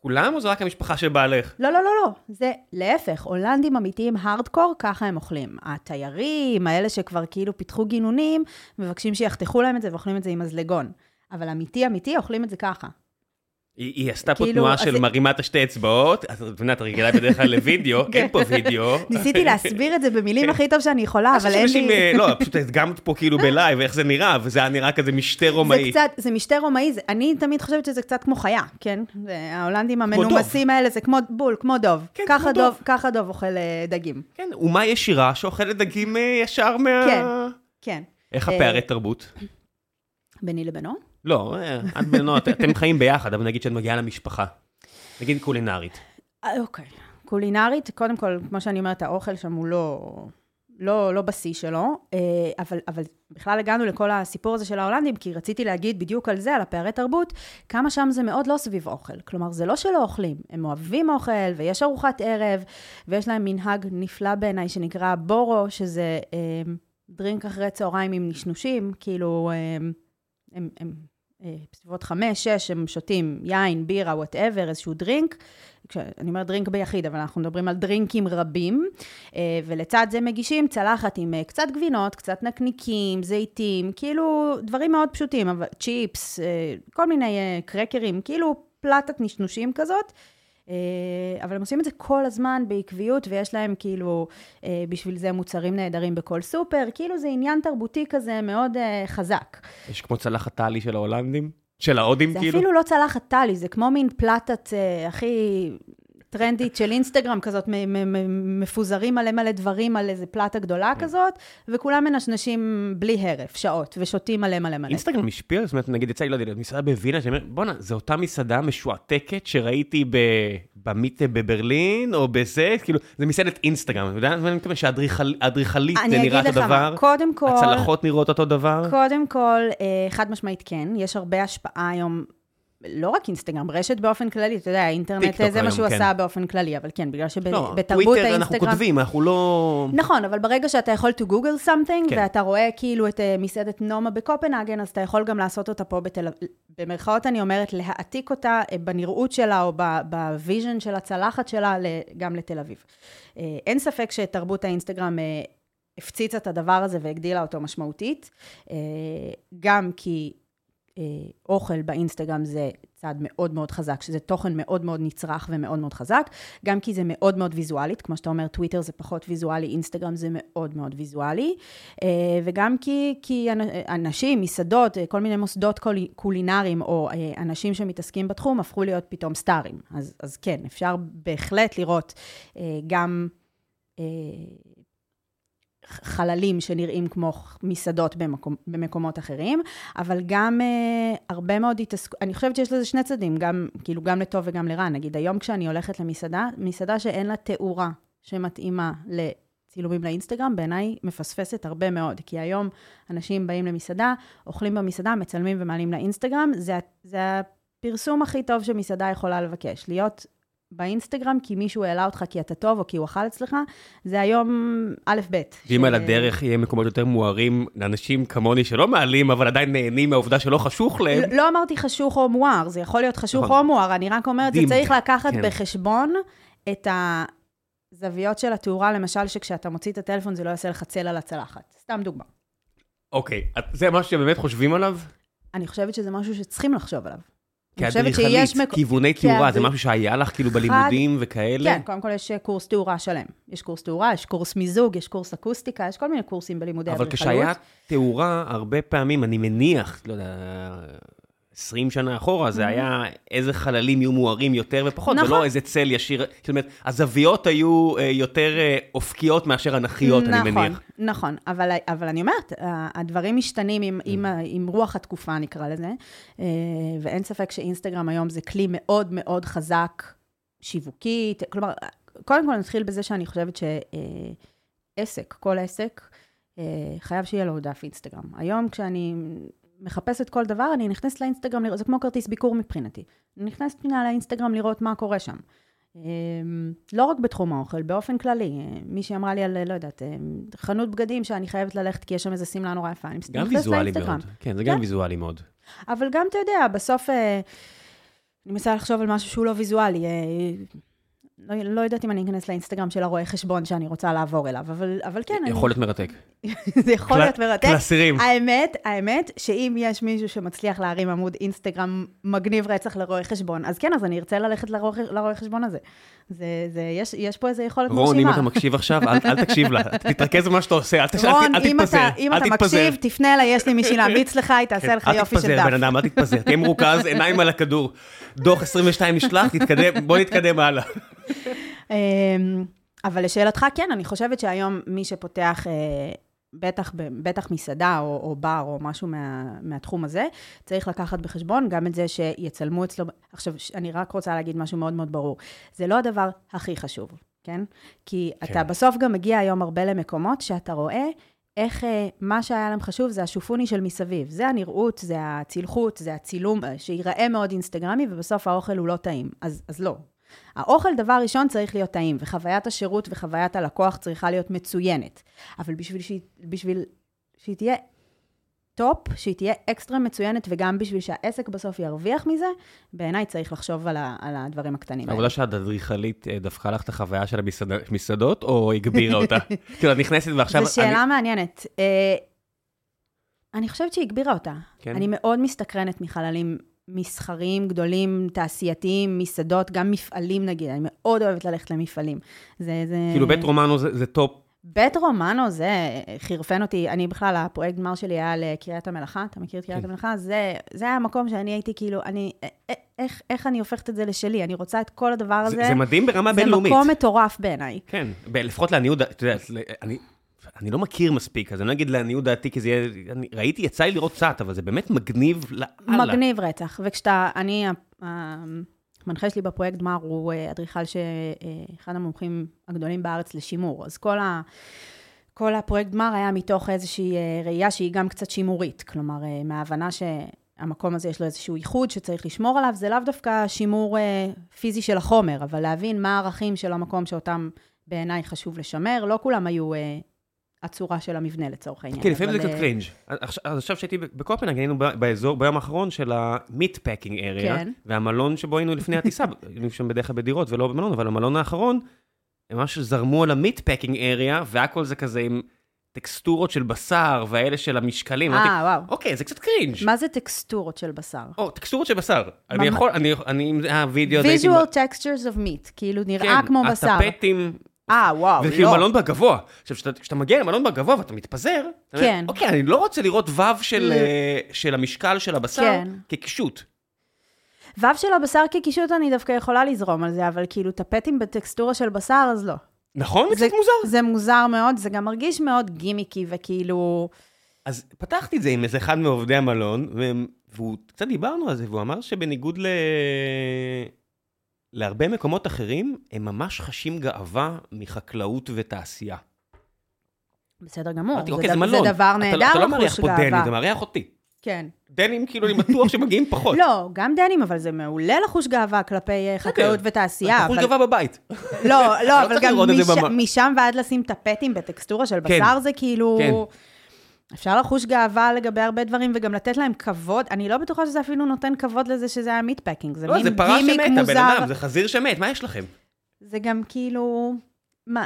S1: כולם או זה רק המשפחה של בעלך?
S2: לא, לא, לא, לא, זה להפך, הולנדים אמיתיים הארדקור, ככה הם אוכלים. התיירים, האלה שכבר כאילו פיתחו גינונים, מבקשים שיחתכו להם את זה ואוכלים את זה עם מזלגון. אבל אמיתי אמיתי, אוכלים את זה ככה.
S1: היא, היא עשתה פה
S2: כאילו,
S1: תנועה
S2: אז
S1: של
S2: זה-
S1: מרימה את השתי אצבעות, את מבינה, את רגילה בדרך כלל לוידאו, (laughs) אין פה וידאו.
S2: ניסיתי (laughs) להסביר את זה במילים הכי טוב שאני יכולה, אבל אין לי...
S1: אה, לא, פשוט הדגמת פה כאילו בלייב, איך זה נראה, וזה היה נראה כזה משתה
S2: זה
S1: רומאי.
S2: קצת, זה משתה רומאי, זה, אני תמיד חושבת שזה קצת כמו חיה, כן? זה- ההולנדים המנומסים האלה, זה כמו בול, כמו דוב.
S1: כן,
S2: ככה
S1: דוב.
S2: דוב. ככה דוב אוכל אה, דגים.
S1: כן, אומה ישירה שאוכלת דגים אה, ישר מה...
S2: כן. כן.
S1: איך הפערי תרבות?
S2: ביני לבינו?
S1: לא, אה, את בנו, את- אתם חיים ביחד, אבל נגיד שאת מגיעה למשפחה. נגיד קולינרית.
S2: אה, אוקיי. קולינרית, קודם כל, כמו שאני אומרת, האוכל שם הוא לא, לא, לא בשיא שלו, אה, אבל, אבל בכלל הגענו לכל הסיפור הזה של ההולנדים, כי רציתי להגיד בדיוק על זה, על הפערי תרבות, כמה שם זה מאוד לא סביב אוכל. כלומר, זה לא שלא אוכלים, הם אוהבים אוכל, ויש ארוחת ערב, ויש להם מנהג נפלא בעיניי שנקרא בורו, שזה אה, דרינק אחרי צהריים עם נשנושים, כאילו, אה, הם... הם אה, בסביבות חמש, שש, הם שותים יין, בירה, whatever, איזשהו דרינק. כשאני אומרת דרינק ביחיד, אבל אנחנו מדברים על דרינקים רבים, אה, ולצד זה מגישים צלחת עם אה, קצת גבינות, קצת נקניקים, זיתים, כאילו דברים מאוד פשוטים, אבל צ'יפס, כל מיני קרקרים, כאילו פלטת נשנושים כזאת. אה, אבל הם עושים את זה כל הזמן בעקביות, ויש להם כאילו אה, בשביל זה מוצרים נהדרים בכל סופר, כאילו זה עניין תרבותי כזה מאוד אה, חזק.
S1: יש כמו צלחת טלי של ההולנדים? של ההודים,
S2: זה
S1: כאילו?
S2: אפילו לא צלחת טלי, זה כמו מין פלטת אה, הכי טרנדית של אינסטגרם כזאת, מפוזרים מלא מלא דברים על איזה פלטה גדולה
S1: כן.
S2: כזאת, וכולם מנשנשים בלי הרף, שעות, ושותים מלא מלא מלא.
S1: אינסטגרם השפיע, זאת אומרת, נגיד יצא לי, לא יודע, מסעדה בווינה, שאני אומר, בואנה, זו אותה מסעדה משועתקת שראיתי. במיטה בברלין, או בזה, כאילו, זה מסעדת אינסטגרם, אתה יודע? ואני מתכוון שהאדריכלית
S2: אני
S1: נראה אותו דבר,
S2: קודם כל,
S1: הצלחות נראות אותו דבר.
S2: קודם כל, אה, חד משמעית כן, יש הרבה השפעה היום לא רק אינסטגרם, רשת באופן כללי, אתה יודע, האינטרנט זה מה שהוא
S1: כן.
S2: עשה באופן כללי, אבל כן, בגלל
S1: לא,
S2: שבתרבות
S1: טוויטר
S2: האינסטגרם...
S1: אנחנו כותבים, אנחנו לא...
S2: נכון, אבל ברגע שאתה יכול to google something,
S1: כן.
S2: ואתה רואה כאילו את אה, מסעדת נומה בקופנהגן, אז אתה יכול גם לעשות אותה פה בתל אביב. במרכאות אני אומרת, להעתיק אותה אה, בנראות שלה, או ב vision של הצלחת שלה, גם לתל אביב. אה, אין ספק שתרבות האינסטגרם הפציצה את הדבר הזה והגדילה אותו משמעותית, גם כי אוכל באינסטגרם זה צעד מאוד מאוד חזק, שזה תוכן מאוד מאוד נצרך ומאוד מאוד חזק, גם כי זה מאוד מאוד ויזואלית, כמו שאתה אומר, טוויטר זה פחות ויזואלי, אינסטגרם זה מאוד מאוד ויזואלי, אה, וגם כי, כי אנ- אנשים, מסעדות, אה, כל מיני מוסדות קול- קולינריים, או אה, אנשים שמתעסקים בתחום, הפכו להיות פתאום סטארים. אז, אז כן, אפשר בהחלט לראות אה, גם... חללים שנראים כמו מסעדות במקום, במקומות אחרים, אבל גם אה, הרבה מאוד התעסקו, אני חושבת שיש לזה שני צדדים, גם, כאילו, גם לטוב וגם לרע. נגיד, היום כשאני הולכת למסעדה, מסעדה שאין לה תאורה שמתאימה לצילומים לאינסטגרם, בעיניי מפספסת הרבה מאוד, כי היום אנשים באים למסעדה, אוכלים במסעדה, מצלמים ומעלים לאינסטגרם, זה, זה הפרסום הכי טוב שמסעדה יכולה לבקש, להיות באינסטגרם כי מישהו העלה אותך כי אתה טוב או כי הוא אכל אצלך, זה היום א' ב'.
S1: ואם
S2: ש-
S1: על הדרך יהיה מקומות יותר מוארים לאנשים כמוני שלא מעלים, אבל עדיין נהנים מהעובדה שלא חשוך להם,
S2: לא, לא אמרתי חשוך או מואר, זה יכול להיות חשוך
S1: נכון.
S2: או מואר, אני רק אומרת, זה צריך לקחת
S1: כן.
S2: בחשבון את הזוויות של התאורה, למשל, שכשאתה מוציא את הטלפון זה לא יעשה לך צל על הצלחת. סתם דוגמה.
S1: אוקיי, זה משהו שבאמת חושבים עליו?
S2: אני חושבת שזה משהו שצריכים לחשוב עליו.
S1: כאדריכלית,
S2: שיש מק-
S1: כיווני תאורה, זה
S2: כאדריכ-
S1: משהו שהיה לך כאילו בלימודים וכאלה?
S2: כן, קודם כל יש קורס תאורה שלם. יש קורס תאורה, יש קורס מיזוג, יש קורס אקוסטיקה, יש כל מיני קורסים בלימודי
S1: אבל
S2: אדריכלות.
S1: כשהיה תאורה, הרבה פעמים, אני מניח, לא יודע, 20 שנה אחורה, זה היה איזה חללים יהיו מוארים יותר ופחות,
S2: נכון.
S1: ולא איזה צל ישיר, זאת אומרת, הזוויות היו אה, יותר אה, אופקיות מאשר אנכיות, אני
S2: נכון,
S1: מניח.
S2: נכון, אבל, אבל אני אומרת, הדברים משתנים עם, עם, ה- עם רוח התקופה, נקרא לזה, אה, ואין ספק שאינסטגרם היום זה כלי מאוד מאוד חזק שיווקית, כלומר, קודם כל נתחיל בזה שאני חושבת שעסק, כל עסק, חייב שיהיה לו דף אינסטגרם. היום כשאני מחפשת כל דבר, אני נכנסת לאינסטגרם, לראות- זה כמו כרטיס ביקור מבחינתי. אני נכנסת פנינה לאינסטגרם לראות מה קורה שם. אמ, לא רק בתחום האוכל, באופן כללי. אה, מישהי אמרה לי על, לא יודעת, אה, חנות בגדים שאני חייבת ללכת כי יש שם איזה שמלה נורא יפה. אני
S1: גם ויזואלי. מאוד. כן, זה גם
S2: כן.
S1: ויזואלי מאוד.
S2: אבל גם, אתה יודע, בסוף, אה, אני מנסה לחשוב על משהו שהוא לא ויזואלי. לא, לא יודעת אם אני אכנס לאינסטגרם של הרואה חשבון שאני רוצה לעבור אליו, אבל, אבל כן, אני, (laughs)
S1: יכול להיות מרתק.
S2: זה יכול
S1: קל-
S2: להיות מרתק.
S1: קלסרים.
S2: האמת, האמת, שאם יש מישהו שמצליח להרים עמוד אינסטגרם מגניב רצח לרואה חשבון, אז כן, אז אני ארצה ללכת לרואה, לרואה חשבון הזה. זה, זה, יש, יש פה איזה יכולת
S1: רון, אם
S2: מרשימה.
S1: אתה מקשיב עכשיו, אל אל תקשיב לה, (laughs) תתרכז במה שאתה עושה, אל תש- אל
S2: רון,
S1: אל
S2: אם
S1: תתפזר,
S2: אתה, אם
S1: אל
S2: אתה
S1: תתפזר.
S2: מקשיב, תפנה אליי, יש לי מישהי (laughs) להמליץ לך, היא תעשה לך
S1: אל
S2: יופי של
S1: תתפזר,
S2: דף.
S1: בן אדם, אל תתפזר, תהיה מרוכז, עיניים על הכדור. דוח 22 נשלח, תתקדם, בוא נתקדם הלאה. (laughs)
S2: אמ, אבל לשאלתך, כן, אני חושבת שהיום מי שפותח, אה, בטח, בטח מסעדה או, או בר או משהו מה, מהתחום הזה, צריך לקחת בחשבון גם את זה שיצלמו אצלו. עכשיו, אני רק רוצה להגיד משהו מאוד מאוד ברור. זה לא הדבר הכי חשוב, כן? כי
S1: כן.
S2: אתה בסוף גם מגיע היום הרבה למקומות שאתה רואה איך אה, מה שהיה להם חשוב זה השופוני של מסביב. זה הנראות, זה הצלחות, זה הצילום, אה, שיראה מאוד אינסטגרמי, ובסוף האוכל הוא לא טעים. אז, אז לא. האוכל, דבר ראשון, צריך להיות טעים, וחוויית השירות וחוויית הלקוח צריכה להיות מצוינת. אבל בשביל שהיא, בשביל שהיא תהיה top, שהיא תהיה אקסטרה מצוינת, וגם בשביל שהעסק בסוף ירוויח מזה, בעיניי צריך לחשוב על, ה, על הדברים הקטנים האלה.
S1: העבודה שאת אדריכלית אה, דפקה לך את החוויה של המסעדות, או הגבירה אותה? (laughs) כאילו, את נכנסת ועכשיו...
S2: זו שאלה מעניינת. אה, אני חושבת שהיא הגבירה אותה.
S1: כן?
S2: אני מאוד מסתקרנת מחללים מסחריים גדולים, תעשייתיים, מסעדות, גם מפעלים נגיד, אני מאוד אוהבת ללכת למפעלים. זה, זה...
S1: כאילו, בית רומנו זה זה top.
S2: בית רומנו זה חירפן אותי, אני בכלל, הפרויקט גמר שלי היה לקריית המלאכה, אתה מכיר את קריית
S1: כן.
S2: המלאכה? זה, זה היה המקום שאני הייתי כאילו, אני, א- א- איך, איך אני הופכת את זה לשלי? אני רוצה את כל הדבר הזה.
S1: זה זה מדהים ברמה
S2: זה
S1: בינלאומית.
S2: מקום מטורף בעיניי.
S1: כן, לפחות לעניות אתה יודע, אני... אני לא מכיר מספיק, אז אני לא אגיד לעניות דעתי, כי זה יהיה... אני ראיתי, יצא לי לראות קצת, אבל זה באמת מגניב לאללה.
S2: מגניב רצח. וכשאתה, אני, המנחה שלי בפרויקט גמר הוא אה, אדריכל שאחד המומחים הגדולים בארץ לשימור. אז כל, ה, כל הפרויקט גמר היה מתוך איזושהי אה, ראייה שהיא גם קצת שימורית. כלומר, אה, מההבנה ש... המקום הזה יש לו איזשהו ייחוד שצריך לשמור עליו, זה לאו דווקא שימור אה, פיזי של החומר, אבל להבין מה הערכים של המקום שאותם בעיניי חשוב לשמר. לא כולם היו אה, הצורה של המבנה לצורך העניין.
S1: כן, לפעמים זה קצת
S2: אה,
S1: קרינג'. אז עכשיו שהייתי בקופנהגן, היינו באזור, ביום האחרון של ה meatpacking area,
S2: כן.
S1: והמלון שבו היינו לפני הטיסה, (laughs) היינו שם בדרך כלל בדירות ולא במלון, אבל המלון האחרון, הם ממש זרמו על ה meatpacking area, והכל זה כזה עם טקסטורות של בשר, והאלה של המשקלים.
S2: אה, וואו.
S1: אוקיי, זה קצת קרינג'.
S2: מה זה טקסטורות של בשר?
S1: או, טקסטורות של בשר. אני יכול, אני, אני, אם זה היה וידאו, אז הייתי...
S2: visual textures of meat, כאילו נראה
S1: כן,
S2: כמו בשר.
S1: הטפטים,
S2: אה, וואו,
S1: וכאילו
S2: לא.
S1: מלון בר גבוה. עכשיו, כשאתה- מגיע למלון בר גבוה ואתה מתפזר, אתה אומר,
S2: כן.
S1: אוקיי, אני לא רוצה לראות וו של,
S2: לא.
S1: אה, של המשקל של הבשר
S2: כן.
S1: כקישוט.
S2: וו של הבשר כקישוט אני דווקא יכולה לזרום על זה, אבל כאילו טפטים בטקסטורה של בשר, אז לא.
S1: נכון? זה- קצת מוזר.
S2: זה מוזר מאוד, זה גם מרגיש מאוד גימיקי וכאילו...
S1: אז פתחתי את זה עם איזה אחד מעובדי המלון, והם- והוא, קצת דיברנו על זה, והוא אמר שבניגוד ל... להרבה מקומות אחרים, הם ממש חשים גאווה מחקלאות ותעשייה.
S2: בסדר גמור,
S1: אמרתי,
S2: זה,
S1: אוקיי,
S2: ד-
S1: זה מלון.
S2: זה דבר
S1: לא-
S2: נהדר
S1: אתה לא מארח
S2: לחוש
S1: פה דני. אתה מארח אותי.
S2: כן.
S1: דנים, כאילו, אני בטוח שמגיעים פחות. (laughs)
S2: לא, גם דנים, אבל זה מעולה לחוש גאווה כלפי אה, חקלאות ותעשייה.
S1: אתה חוש
S2: אבל-
S1: גאווה בבית.
S2: לא, לא, (laughs) אבל
S1: צריך
S2: גם
S1: זה.
S2: משם ועד לשים טפטים בטקסטורה של
S1: כן.
S2: בשר, זה כאילו... אפשר לחוש גאווה לגבי הרבה דברים, וגם לתת להם כבוד. אני לא בטוחה שזה אפילו נותן כבוד לזה שזה היה מיטפקינג. זה
S1: לא,
S2: מין
S1: זה פרה שמתה, בן. אדם, זה חזיר שמת, מה יש לכם?
S2: זה גם כאילו... מה...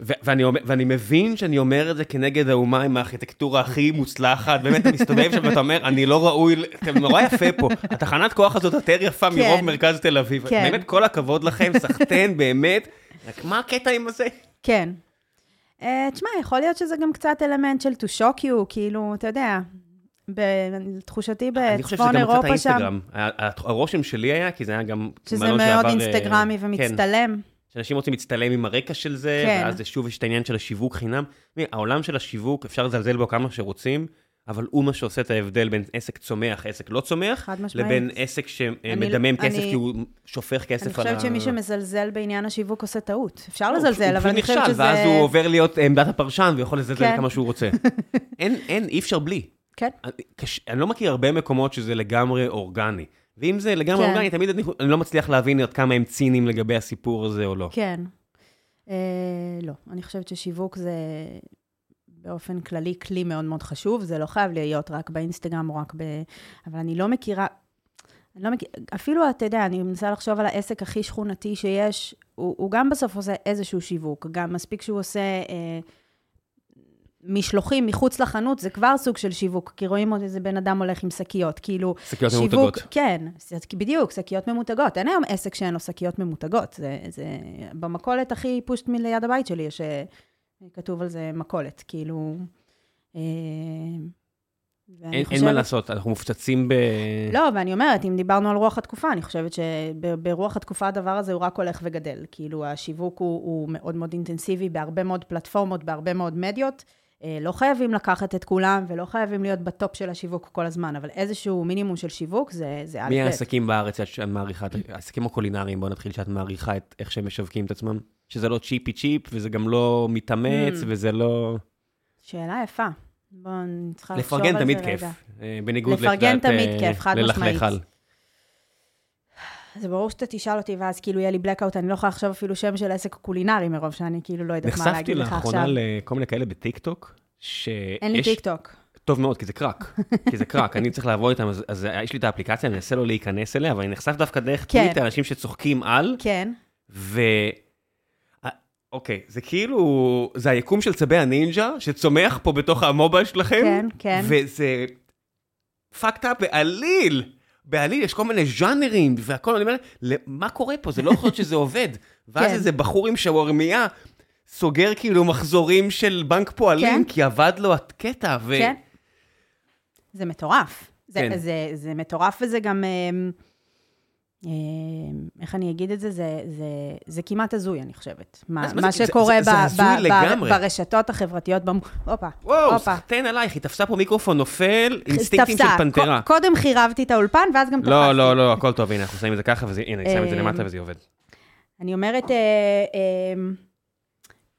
S1: ו- ואני, אומר- ואני מבין שאני אומר את זה כנגד האומה עם הארכיטקטורה הכי מוצלחת, באמת, אתה מסתובב שם ואתה אומר, אני לא ראוי, אתם נורא יפה פה, התחנת כוח הזאת יותר יפה
S2: כן.
S1: מרוב מרכז תל אביב.
S2: כן.
S1: באמת, כל הכבוד לכם, סחטיין, באמת. רק מה הקטע עם הזה?
S2: כן. Uh, תשמע, יכול להיות שזה גם קצת אלמנט של to shock you, כאילו, אתה יודע, בתחושתי
S1: אני חושב שזה
S2: בצפון
S1: גם קצת
S2: אירופה שם,
S1: האינסטגרם. הרושם שלי היה, כי זה היה גם
S2: שזה מאוד
S1: אה,
S2: אינסטגרמי
S1: כן,
S2: ומצטלם.
S1: שאנשים רוצים להצטלם עם הרקע של זה,
S2: כן.
S1: ואז שוב יש את העניין של השיווק חינם. העולם של השיווק, אפשר לזלזל בו כמה שרוצים, אבל הוא מה שעושה את ההבדל בין עסק צומח, עסק לא צומח. לבין עסק שמדמם כסף
S2: אני-
S1: כי הוא שופך
S2: אני
S1: כסף על ה...
S2: חושבת שמי שמזלזל בעניין השיווק עושה טעות. אפשר
S1: לא,
S2: לזלזל,
S1: הוא
S2: אבל אני
S1: פשוט
S2: חושבת
S1: נכשל,
S2: שזה...
S1: ואז הוא עובר להיות עמדת הפרשן ויכול לזלזל
S2: כן.
S1: כמה שהוא רוצה. (laughs) אין, אין, אי אפשר בלי.
S2: כן.
S1: אני- קש- אני לא מכיר הרבה מקומות שזה לגמרי אורגני. ואם זה לגמרי
S2: כן.
S1: אורגני, תמיד אני, אני לא מצליח להבין עד כמה הם ציניים לגבי הסיפור הזה או לא.
S2: כן. אה, לא, אני חושבת ששיווק זה באופן כללי כלי מאוד מאוד חשוב, זה לא חייב להיות רק באינסטגרם או רק ב... אבל אני לא מכירה, אני לא מכיר, אפילו, אתה יודע, אני מנסה לחשוב על העסק הכי שכונתי שיש, הוא, הוא גם בסוף עושה איזשהו שיווק, גם מספיק שהוא עושה אה, משלוחים מחוץ לחנות, זה כבר סוג של שיווק, כי רואים עוד איזה בן אדם הולך עם שקיות, כאילו...
S1: שקיות
S2: שיווק,
S1: ממותגות.
S2: כן, בדיוק, שקיות ממותגות. אין היום עסק שאין לו שקיות ממותגות. זה, זה במכולת הכי פושט מליד הבית שלי, יש אה, כתוב על זה מכולת, כאילו... אה,
S1: אין, אין מה לעשות, אנחנו מופצצים ב...
S2: לא, ואני אומרת, אם דיברנו על רוח התקופה, אני חושבת שברוח התקופה הדבר הזה הוא רק הולך וגדל. כאילו, השיווק הוא, הוא מאוד מאוד אינטנסיבי בהרבה מאוד פלטפורמות, בהרבה מאוד מדיות. אה, לא חייבים לקחת את כולם ולא חייבים להיות בטופ של השיווק כל הזמן, אבל איזשהו מינימום של שיווק זה, זה
S1: מי. העסקים בארץ שאת מעריכה, העסקים הקולינריים, בוא נתחיל שאת מעריכה את איך שהם משווקים את עצמם? שזה לא cheapy cheap, וזה גם לא מתאמץ,
S2: Mm.
S1: וזה לא...
S2: שאלה יפה. בואו, אני צריכה לחשוב על
S1: לפרגן
S2: זה
S1: תמיד
S2: רגע.
S1: כיף. אה, בניגוד
S2: לפרגן תמיד
S1: אה,
S2: כיף, חד משמעית. זה ברור שאתה תשאל אותי, ואז כאילו יהיה לי blackout, אני לא יכולה לחשוב אפילו שם של עסק קולינרי, מרוב שאני כאילו לא יודעת מה
S1: נחשפתי
S2: להגיד לך
S1: לאחרונה
S2: עכשיו.
S1: לכל מיני כאלה בטיקטוק, שיש...
S2: אין לי טיקטוק.
S1: טוב מאוד, כי זה קראק. כי זה קראק, אני צריך לעבוד איתם, אז, אז יש לי את האפליקציה, אני אנסה לא להיכנס אליה, אבל אני נחשף דווקא דרך
S2: כן.
S1: טוויטר, אנשים שצוחקים על,
S2: כן,
S1: ו... אה, אוקיי, זה כאילו, זה היקום של צבי הנינג'ה, שצומח פה בתוך ה mobile שלכם,
S2: כן, כן.
S1: וזה fucked up בעליל. בעליל יש כל מיני ז'אנרים והכל, אני אומר, מה קורה פה? זה לא יכול להיות שזה עובד. (laughs) ואז
S2: כן.
S1: איזה בחור עם שווארמיה סוגר כאילו מחזורים של בנק פועלים,
S2: כן.
S1: כי עבד לו הקטע, ו...
S2: כן. זה מטורף. זה,
S1: כן.
S2: זה, זה מטורף וזה גם, אמ, איך אני אגיד את זה? זה, זה, זה כמעט הזוי, אני חושבת. מה,
S1: מה זה-
S2: שקורה
S1: זה- זה
S2: ב,
S1: הזוי
S2: ב, ב. ברשתות החברתיות. במ... הופה,
S1: וואו,
S2: הופה.
S1: סחטיין עלייך, היא תפסה פה מיקרופון נופל, אינסטינקטים של. פנתרה.
S2: ק- קודם חירבתי את האולפן, ואז גם תפסתי.
S1: לא, לא, לא, הכל טוב, הנה, אנחנו שמים את זה ככה, וזה- הנה, אני שם את זה
S2: אמ,
S1: למטה וזה עובד.
S2: אני אומרת, אה, אה,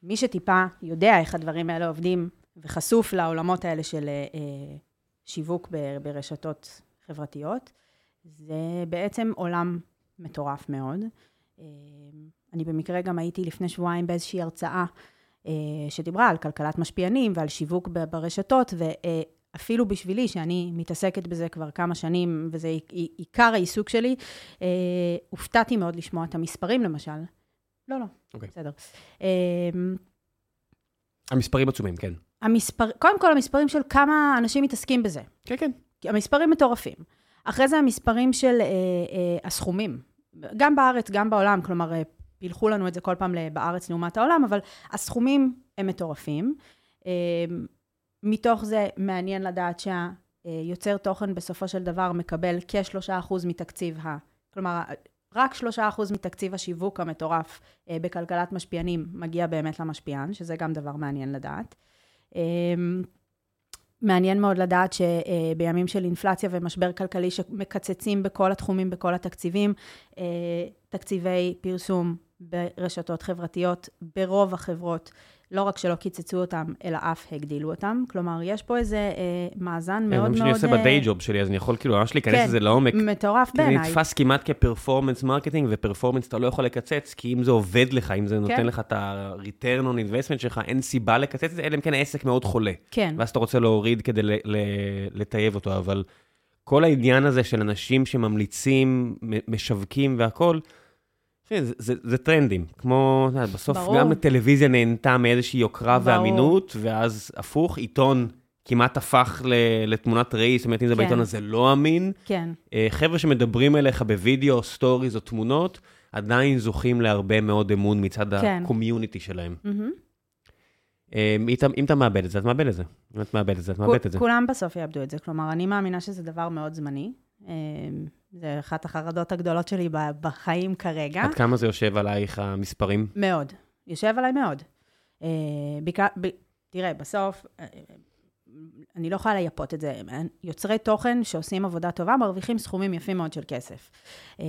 S2: מי שטיפה יודע איך הדברים האלה עובדים, וחשוף לעולמות האלה של אה, אה, שיווק ברשתות חברתיות. זה בעצם עולם מטורף מאוד. אה, אני במקרה גם הייתי לפני שבועיים באיזושהי הרצאה אה, שדיברה על כלכלת משפיענים ועל שיווק ברשתות, ואפילו בשבילי, שאני מתעסקת בזה כבר כמה שנים, וזה עיקר העיסוק שלי, אה, הופתעתי מאוד לשמוע את המספרים, למשל. לא, לא, okay. אוקיי. בסדר.
S1: המספרים עצומים, כן.
S2: המספר, קודם כל, המספרים של כמה אנשים מתעסקים בזה.
S1: כן, כן.
S2: המספרים מטורפים. אחרי זה המספרים של אה, אה, הסכומים. גם בארץ, גם בעולם, כלומר, אה, פילחו לנו את זה כל פעם בארץ לעומת העולם, אבל הסכומים הם מטורפים. אה, מתוך זה מעניין לדעת שהיוצר תוכן בסופו של דבר מקבל כ-3% מתקציב ה... כלומר, רק 3% מתקציב השיווק המטורף אה, בכלכלת משפיענים מגיע באמת למשפיען, שזה גם דבר מעניין לדעת. מעניין מאוד לדעת שבימים של אינפלציה ומשבר כלכלי שמקצצים בכל התחומים, בכל התקציבים, תקציבי פרסום ברשתות חברתיות, ברוב החברות, לא רק שלא קיצצו אותם, אלא אף הגדילו אותם. כלומר, יש פה איזה אה, מאזן כן, מאוד מאוד...
S1: זה מה שאני עושה בדיי ג'וב שלי, אז אני יכול כאילו ממש להיכנס כן, לזה לעומק.
S2: מטורף בעיניי.
S1: זה נתפס כמעט כ-performance marketing, ו-performance אתה לא יכול לקצץ, כי אם זה עובד לך, אם זה כן. נותן לך את ה-return on investment שלך, אין סיבה לקצץ את זה, אלא אם כן העסק מאוד חולה.
S2: כן.
S1: ואז אתה רוצה להוריד כדי לטייב אותו, אבל כל העניין הזה של אנשים שממליצים, משווקים והכול, כן, זה, זה, זה טרנדים, כמו, בסוף ברור. גם הטלוויזיה נהנתה מאיזושהי יוקרה ברור. ואמינות, ואז הפוך, עיתון כמעט הפך לתמונת ראי, זאת אומרת, אם זה כן. בעיתון הזה לא אמין.
S2: כן.
S1: אה, חבר'ה שמדברים אליך בווידאו, סטוריז או תמונות, עדיין זוכים להרבה מאוד אמון מצד כן. ה-community שלהם. Mm-hmm. אם אתה מאבד את זה, את מאבד את זה. אם את מאבד את זה, את מאבד את זה.
S2: כולם בסוף יאבדו את זה. כלומר, אני מאמינה שזה דבר מאוד זמני. זה אחת החרדות הגדולות שלי בחיים כרגע.
S1: עד כמה זה יושב עלייך, המספרים?
S2: מאוד. יושב עליי מאוד. אה, תראה, בסוף, אה, אני לא יכולה לייפות את זה. יוצרי תוכן שעושים עבודה טובה מרוויחים סכומים יפים מאוד של כסף.
S1: אה,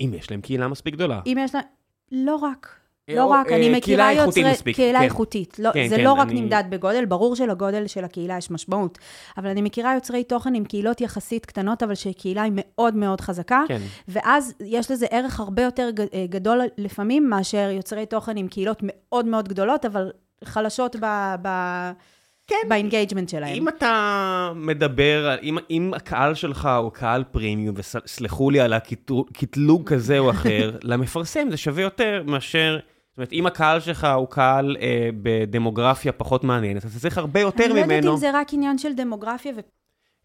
S1: אם יש להם קהילה מספיק גדולה.
S2: אם יש להם... לא רק. לא רק, אני מכירה יוצרי... קהילה איכותית מספיק. קהילה כן. איכותית. לא, כן, זה כן, לא רק נמדד בגודל, ברור שלגודל של הקהילה יש משמעות, אבל אני מכירה יוצרי תוכן עם קהילות יחסית קטנות, אבל שקהילה היא מאוד מאוד חזקה, ואז יש לזה ערך הרבה יותר אה, גדול לפעמים, מאשר יוצרי תוכן עם קהילות מאוד מאוד גדולות, אבל חלשות ב... ב כן. ב-engagement שלהם.
S1: אם אתה מדבר, אם, אם הקהל שלך הוא קהל פרימיום, וסלחו לי על הקטלוג כזה או אחר, (laughs) למפרסם זה שווה יותר מאשר אומרת, אם הקהל שלך הוא קהל אה, בדמוגרפיה פחות מעניינת, אז אתה צריך הרבה יותר ממנו. אני
S2: לא יודעת אם זה רק עניין של דמוגרפיה ו...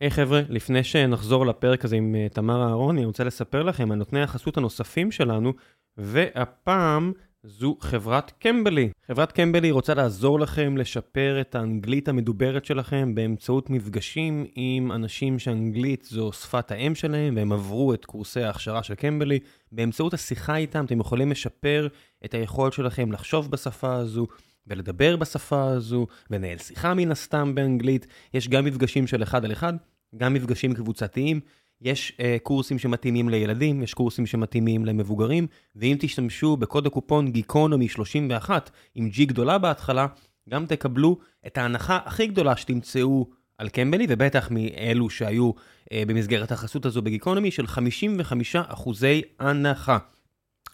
S1: היי hey, חבר'ה, לפני שנחזור לפרק הזה עם uh, תמר אהרוני, אני רוצה לספר לכם על נותני החסות הנוספים שלנו, והפעם זו חברת קמבלי. חברת קמבלי רוצה לעזור לכם לשפר את האנגלית המדוברת שלכם באמצעות מפגשים עם אנשים שאנגלית זו שפת האם שלהם, והם עברו את קורסי ההכשרה של קמבלי. באמצעות השיחה איתם אתם יכולים לשפר את היכולת שלכם לחשוב בשפה הזו. ולדבר בשפה הזו, ולנהל שיחה מן הסתם באנגלית. יש גם מפגשים של אחד על אחד, גם מפגשים קבוצתיים. יש uh, קורסים שמתאימים לילדים, יש קורסים שמתאימים למבוגרים, ואם תשתמשו בקוד הקופון גיקונומי 31 עם G גדולה בהתחלה, גם תקבלו את ההנחה הכי גדולה שתמצאו על קמבלי, ובטח מאלו שהיו uh, במסגרת החסות הזו בגיקונומי, של 55 אחוזי הנחה.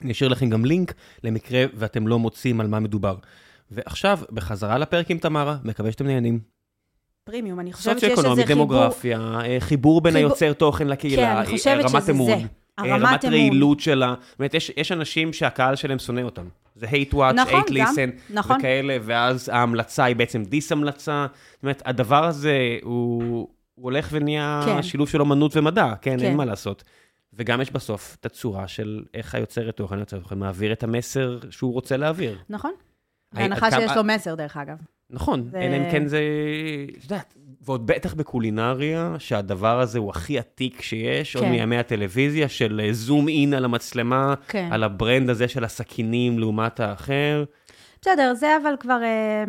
S1: אני אשאיר לכם גם לינק למקרה ואתם לא מוצאים על מה מדובר. ועכשיו, בחזרה לפרק עם תמרה, מקווה שאתם נהנים.
S2: פרימיום, אני חושבת שיש איזה חיבור... סוציו-אקונומי,
S1: דמוגרפיה, אה, חיבור בין חיבור... היוצר תוכן לקהילה, כן, אני חושבת רמת אמון. אה, רמת, רעילות שלה. זאת אומרת, יש, יש אנשים שהקהל שלהם שונא אותם. זה hate watch, נכון, hate listen, נכון. וכאלה, ואז ההמלצה היא בעצם דיס-המלצה. זאת אומרת, הדבר הזה הוא, הוא הולך ונהיה כן. שילוב של אומנות ומדע, כן, כן, אין מה לעשות. וגם יש בסוף את הצורה של איך היוצרת תוכן, היוצר תוכן מעביר את המסר שהוא רוצה להעביר.
S2: נכון. בהנחה שיש לו מסר, דרך אגב.
S1: נכון, אלא אם כן זה, את יודעת, ועוד בטח בקולינריה, שהדבר הזה הוא הכי עתיק שיש, עוד כן. מימי הטלוויזיה, של זום אה, אין על המצלמה, כן. על ה-brand הזה של הסכינים לעומת האחר.
S2: בסדר, זה אבל כבר אה,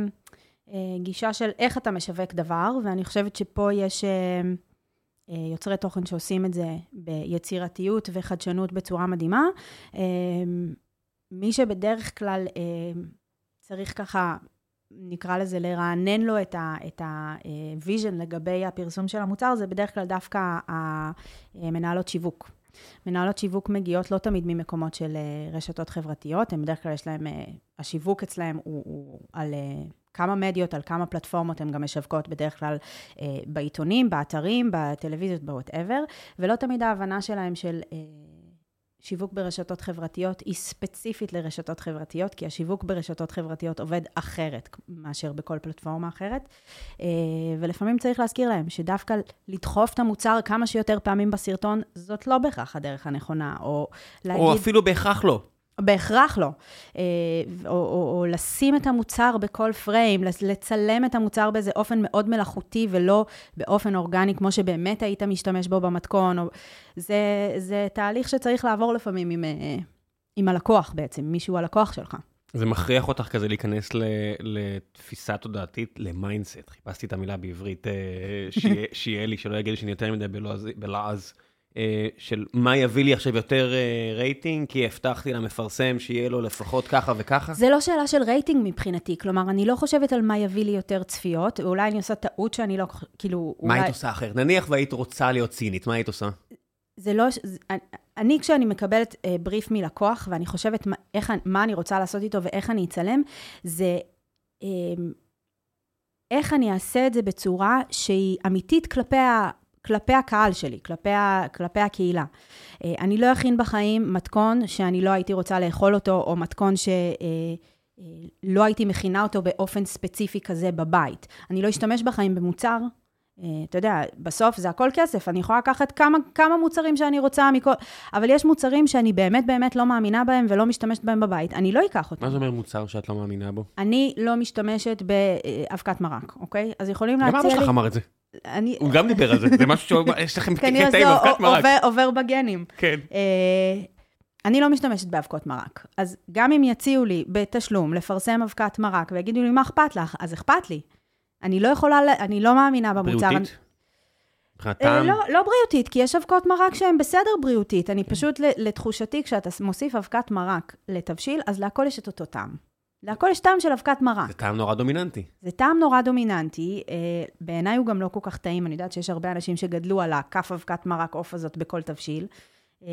S2: אה, גישה של איך אתה משווק דבר, ואני חושבת שפה יש אה, אה, יוצרי תוכן שעושים את זה ביצירתיות וחדשנות בצורה מדהימה. אה, מי שבדרך כלל אה, צריך ככה נקרא לזה, לרענן לו את ה-vision לגבי הפרסום של המוצר, זה בדרך כלל דווקא המנהלות שיווק. מנהלות שיווק מגיעות לא תמיד ממקומות של רשתות חברתיות, הן בדרך כלל יש להן, השיווק אצלהן הוא, הוא על כמה מדיות, על כמה פלטפורמות הן גם משווקות בדרך כלל בעיתונים, באתרים, בטלוויזיות, בוואטאבר, ולא תמיד ההבנה שלהן של... שיווק ברשתות חברתיות היא ספציפית לרשתות חברתיות, כי השיווק ברשתות חברתיות עובד אחרת מאשר בכל פלטפורמה אחרת. אה, ולפעמים צריך להזכיר להם שדווקא לדחוף את המוצר כמה שיותר פעמים בסרטון, זאת לא בהכרח הדרך הנכונה, או
S1: להגיד... או אפילו בהכרח לא.
S2: בהכרח לא. אה, או, או, או לשים את המוצר בכל פריים, לצלם את המוצר באיזה אופן מאוד מלאכותי ולא באופן אורגני, כמו שבאמת היית משתמש בו במתכון. או... זה, זה תהליך שצריך לעבור לפעמים עם, אה, עם הלקוח בעצם, מישהו הלקוח שלך.
S1: זה מכריח אותך כזה להיכנס לתפיסה תודעתית, ל-mindset. חיפשתי את המילה בעברית, אה, שיהיה לי, שלא יגיד לי שאני יותר מדי בלעז. אה, של מה יביא לי עכשיו יותר אה, רייטינג, כי הבטחתי למפרסם שיהיה לו לפחות ככה וככה?
S2: זה לא שאלה של רייטינג מבחינתי, כלומר, אני לא חושבת על מה יביא לי יותר צפיות, ואולי אני עושה טעות שאני לא, כאילו,
S1: מה אולי... היית עושה אחרת? נניח והיית רוצה להיות צינית, מה היית עושה?
S2: זה לא, זה, אני כשאני מקבלת אה, בריף מלקוח, ואני חושבת מה, איך, מה אני רוצה לעשות איתו ואיך אני אצלם, זה אה, איך אני אעשה את זה בצורה שהיא אמיתית כלפי. כלפי הקהל שלי, כלפי, ה, כלפי הקהילה. אה, אני לא אכין בחיים מתכון שאני לא הייתי רוצה לאכול אותו, או מתכון שלא אה, אה, הייתי מכינה אותו באופן ספציפי כזה בבית. אני לא אשתמש בחיים במוצר אתה יודע, בסוף זה הכל כסף, אני יכולה לקחת כמה, כמה מוצרים שאני רוצה מכל... אבל יש מוצרים שאני באמת באמת לא מאמינה בהם ולא משתמשת בהם בבית, אני לא אקח אותם.
S1: מה זה אומר מוצר שאת לא מאמינה בו?
S2: אני לא משתמשת באבקת מרק, אוקיי? אז יכולים להציע לי...
S1: גם אבא שלך אמר את זה. אני... הוא גם דיבר על זה, זה משהו שיש (laughs) לכם קטע עם אבקת מרק.
S2: כנראה זה עובר בגנים.
S1: כן. אה,
S2: אני לא משתמשת באבקות מרק. אז גם אם יציעו לי בתשלום לפרסם אבקת מרק ויגידו לי, מה אכפת לך? אז אכפת לי. אני לא יכולה, אני לא מאמינה במוצר.
S1: בריאותית? מבחינת טעם?
S2: לא, לא בריאותית, כי יש אבקות מרק שהן בסדר בריאותית. אני כן. פשוט, לתחושתי, כשאתה מוסיף אבקת מרק לתבשיל, אז להכל יש את אותו טעם. להכל יש טעם של אבקת מרק.
S1: זה טעם נורא דומיננטי.
S2: זה טעם נורא דומיננטי. אה, בעיניי הוא גם לא כל כך טעים. אני יודעת שיש הרבה אנשים שגדלו על הכף אבקת מרק עוף הזאת בכל תבשיל. אה,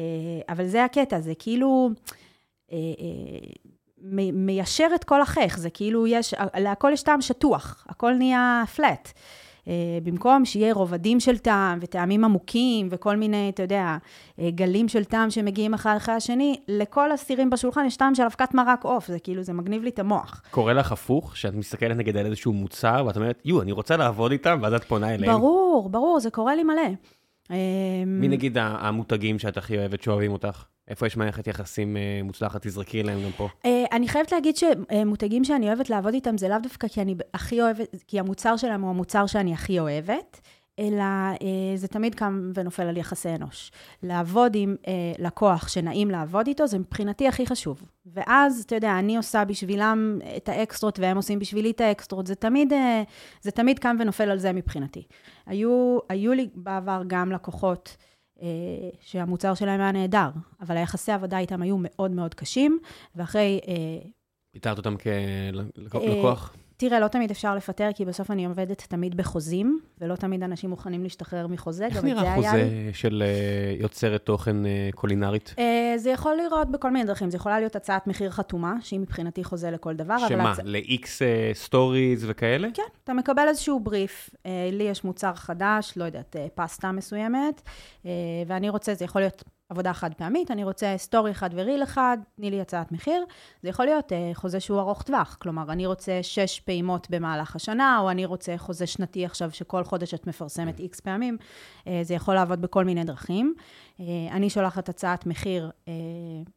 S2: אבל זה הקטע, זה כאילו... אה, מיישר את כל החייך, זה כאילו יש, להכל יש טעם שטוח, הכל נהיה פלט. Uh, במקום שיהיה רובדים של טעם וטעמים עמוקים וכל מיני, אתה יודע, uh, גלים של טעם שמגיעים אחד אחרי השני, לכל הסירים בשולחן יש טעם של אבקת מרק עוף, זה כאילו, זה מגניב לי את המוח.
S1: קורה לך הפוך, שאת מסתכלת נגיד על איזשהו מוצר ואת אומרת, יו, אני רוצה לעבוד איתם, ואז את פונה אליהם?
S2: ברור, ברור, זה קורה לי מלא.
S1: מי נגיד המותגים שאת הכי אוהבת שאוהבים אותך? איפה יש מערכת יחסים אה, מוצלחת? תזרקי להם גם פה.
S2: אה, אני חייבת להגיד שמותגים שאני אוהבת לעבוד איתם זה לאו דווקא כי אני הכי אוהבת, כי המוצר שלהם הוא המוצר שאני הכי אוהבת. אלא אה, זה תמיד קם ונופל על יחסי אנוש. לעבוד עם אה, לקוח שנעים לעבוד איתו, זה מבחינתי הכי חשוב. ואז, אתה יודע, אני עושה בשבילם את האקסטרות והם עושים בשבילי את האקסטרות, זה תמיד, אה, זה תמיד קם ונופל על זה מבחינתי. היו, היו לי בעבר גם לקוחות אה, שהמוצר שלהם היה נהדר, אבל היחסי העבודה איתם היו מאוד מאוד קשים, ואחרי... אה,
S1: פיטרת אותם כלקוח? אה,
S2: תראה, לא תמיד אפשר לפטר, כי בסוף אני עובדת תמיד בחוזים, ולא תמיד אנשים מוכנים להשתחרר מחוזה.
S1: איך נראה חוזה של uh, יוצרת תוכן uh, קולינרית? Uh,
S2: זה יכול לראות בכל מיני דרכים. זה יכולה להיות הצעת מחיר חתומה, שהיא מבחינתי חוזה לכל דבר.
S1: שמה, הצ... ל-X סטוריז אה, וכאלה?
S2: כן, אתה מקבל איזשהו בריף. אה, לי יש מוצר חדש, לא יודעת, אה, פסטה מסוימת, אה, ואני רוצה, זה יכול להיות... עבודה חד פעמית, אני רוצה סטורי אחד וריל אחד, תני לי הצעת מחיר. זה יכול להיות אה, חוזה שהוא ארוך טווח, כלומר, אני רוצה שש פעימות במהלך השנה, או אני רוצה חוזה שנתי עכשיו, שכל חודש את מפרסמת איקס פעמים. אה, זה יכול לעבוד בכל מיני דרכים. אה, אני שולחת הצעת מחיר אה,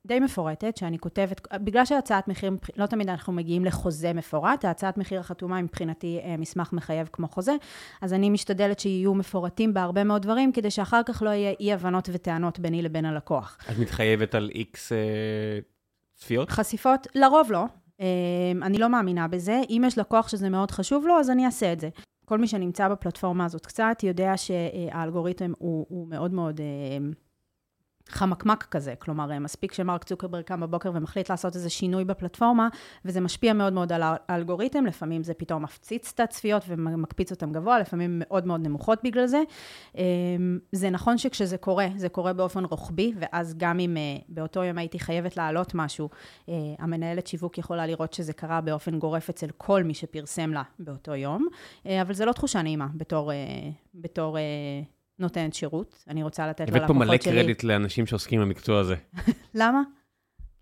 S2: די מפורטת, שאני כותבת, בגלל שהצעת מחיר, לא תמיד אנחנו מגיעים לחוזה מפורט, ההצעת מחיר החתומה היא מבחינתי uh, מסמך מחייב כמו חוזה, אז אני משתדלת שיהיו מפורטים בהרבה מאוד דברים, כדי שאחר כך לא יהיה אי-הבנות וטענות ביני לבין בין הלקוח.
S1: את מתחייבת על איקס אה, צפיות?
S2: חשיפות? לרוב לא. אה, אני לא מאמינה בזה. אם יש לקוח שזה מאוד חשוב לו, אז אני אעשה את זה. כל מי שנמצא בפלטפורמה הזאת קצת, יודע שהאלגוריתם הוא, הוא מאוד מאוד... אה, חמקמק כזה, כלומר, מספיק שמרק צוקרברג קם בבוקר ומחליט לעשות איזה שינוי בפלטפורמה, וזה משפיע מאוד מאוד על האלגוריתם, לפעמים זה פתאום מפציץ את הצפיות ומקפיץ אותם גבוה, לפעמים מאוד מאוד נמוכות בגלל זה. אמ, זה נכון שכשזה קורה, זה קורה באופן רוחבי, ואז גם אם אה, באותו יום הייתי חייבת להעלות משהו, אה, המנהלת שיווק יכולה לראות שזה קרה באופן גורף אצל כל מי שפרסם לה באותו יום, אה, אבל זה לא תחושה נעימה בתור... בתור נותנת שירות, אני רוצה לתת ללקוחות שלי.
S1: הבאת פה מלא קרדיט לאנשים שעוסקים במקצוע הזה. (laughs)
S2: למה?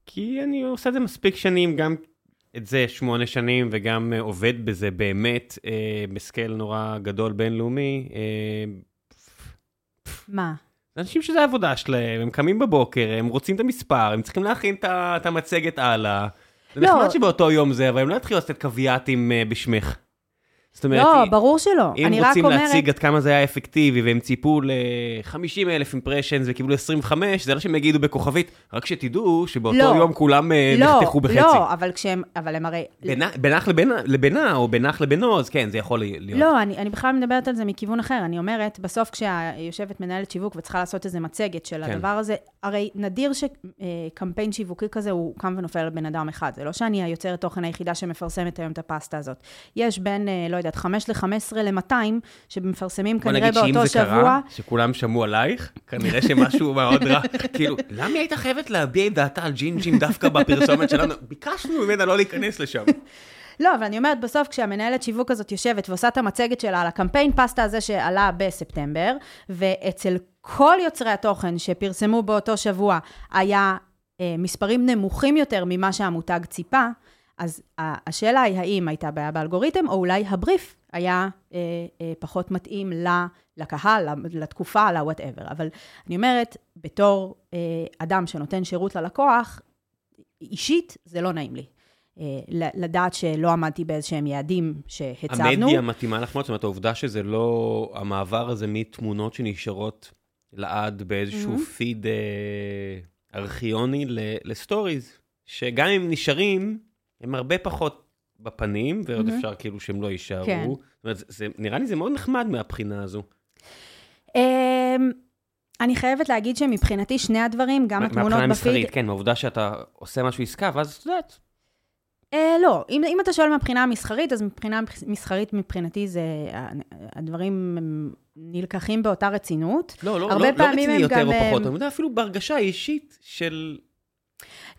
S1: כי אני עושה את זה מספיק שנים, גם את זה שמונה שנים, וגם אה, עובד בזה באמת אה, בסקייל נורא גדול בינלאומי. אה,
S2: מה?
S1: אנשים שזה העבודה שלהם, הם קמים בבוקר, הם רוצים את המספר, הם צריכים להכין את המצגת הלאה. זה לא. נחמד שבאותו יום זה, אבל הם לא יתחילו לעשות קוויאטים אה, בשמך.
S2: זאת אומרת, לא, ברור שלא.
S1: אם רוצים אומרת... להציג עד כמה זה היה אפקטיבי, והם ציפו ל-50 אלף אימפרשנס וקיבלו 25, זה לא שהם יגידו בכוכבית, רק שתדעו שבאותו לא, יום כולם אה, לא, נחתכו בחצי.
S2: לא, אבל כשהם, אבל הם הרי...
S1: בינך לבינה, לבינה, או בינך לבינו, אז כן, זה יכול להיות.
S2: לא, אני, אני בכלל מדברת על זה מכיוון אחר. אני אומרת, בסוף כשיושבת מנהלת שיווק וצריכה לעשות איזה מצגת של כן. הדבר הזה, הרי נדיר שקמפיין אה, שיווקי כזה הוא קם ונופל על בן אדם אחד. זה לא שאני היוצרת תוכן היחידה שמפרסמת היום את הפסטה הזאת. יש בין, אה, לא יודעת, 5 ל-15 ל-200, שמפרסמים כנראה באותו שבוע. בוא נגיד שאם זה קרה,
S1: שכולם שמעו עלייך, כנראה שמשהו (laughs) מאוד רע. כאילו, למה היא הייתה חייבת להביע את דעתה על ג'ינג'ים דווקא בפרסומת שלנו? ביקשנו ממנה לא להיכנס לשם. (laughs)
S2: לא, אבל אני אומרת, בסוף כשהמנהלת שיווק הזאת יושבת ועושה את המצגת שלה על הקמפיין פסטה הזה שעלה בספטמבר, ואצל כל יוצרי התוכן שפרסמו באותו שבוע היה אה, מספרים נמוכים יותר ממה שהמותג ציפה, אז השאלה היא האם הייתה בעיה באלגוריתם, או אולי הבריף היה אה, אה, פחות מתאים לה, לקהל, לתקופה, ל-whatever. אבל אני אומרת, בתור אה, אדם שנותן שירות ללקוח, אישית זה לא נעים לי. אה, לדעת שלא עמדתי באיזשהם יעדים שהצבנו.
S1: המדיה מתאימה לך מאוד, זאת אומרת, העובדה שזה לא, המעבר הזה מתמונות שנשארות לעד באיזשהו mm-hmm. פיד אה, ארכיוני לסטוריז, שגם אם נשארים, הם הרבה פחות בפנים, ועוד mm-hmm. אפשר כאילו שהם לא יישארו. כן. זאת אומרת, זה, נראה לי זה מאוד נחמד מהבחינה הזו.
S2: Um, אני חייבת להגיד שמבחינתי שני הדברים, גם התמונות בפיד...
S1: מהבחינה המסחרית, כן, מהעובדה שאתה עושה משהו עסקה, ואז את יודעת.
S2: Uh, לא, אם, אם אתה שואל מהבחינה המסחרית, אז מבחינה מסחרית מבחינתי זה, הדברים נלקחים באותה רצינות.
S1: לא, לא, לא, לא רציני יותר או פחות, אני יודע, אפילו בהרגשה אישית של...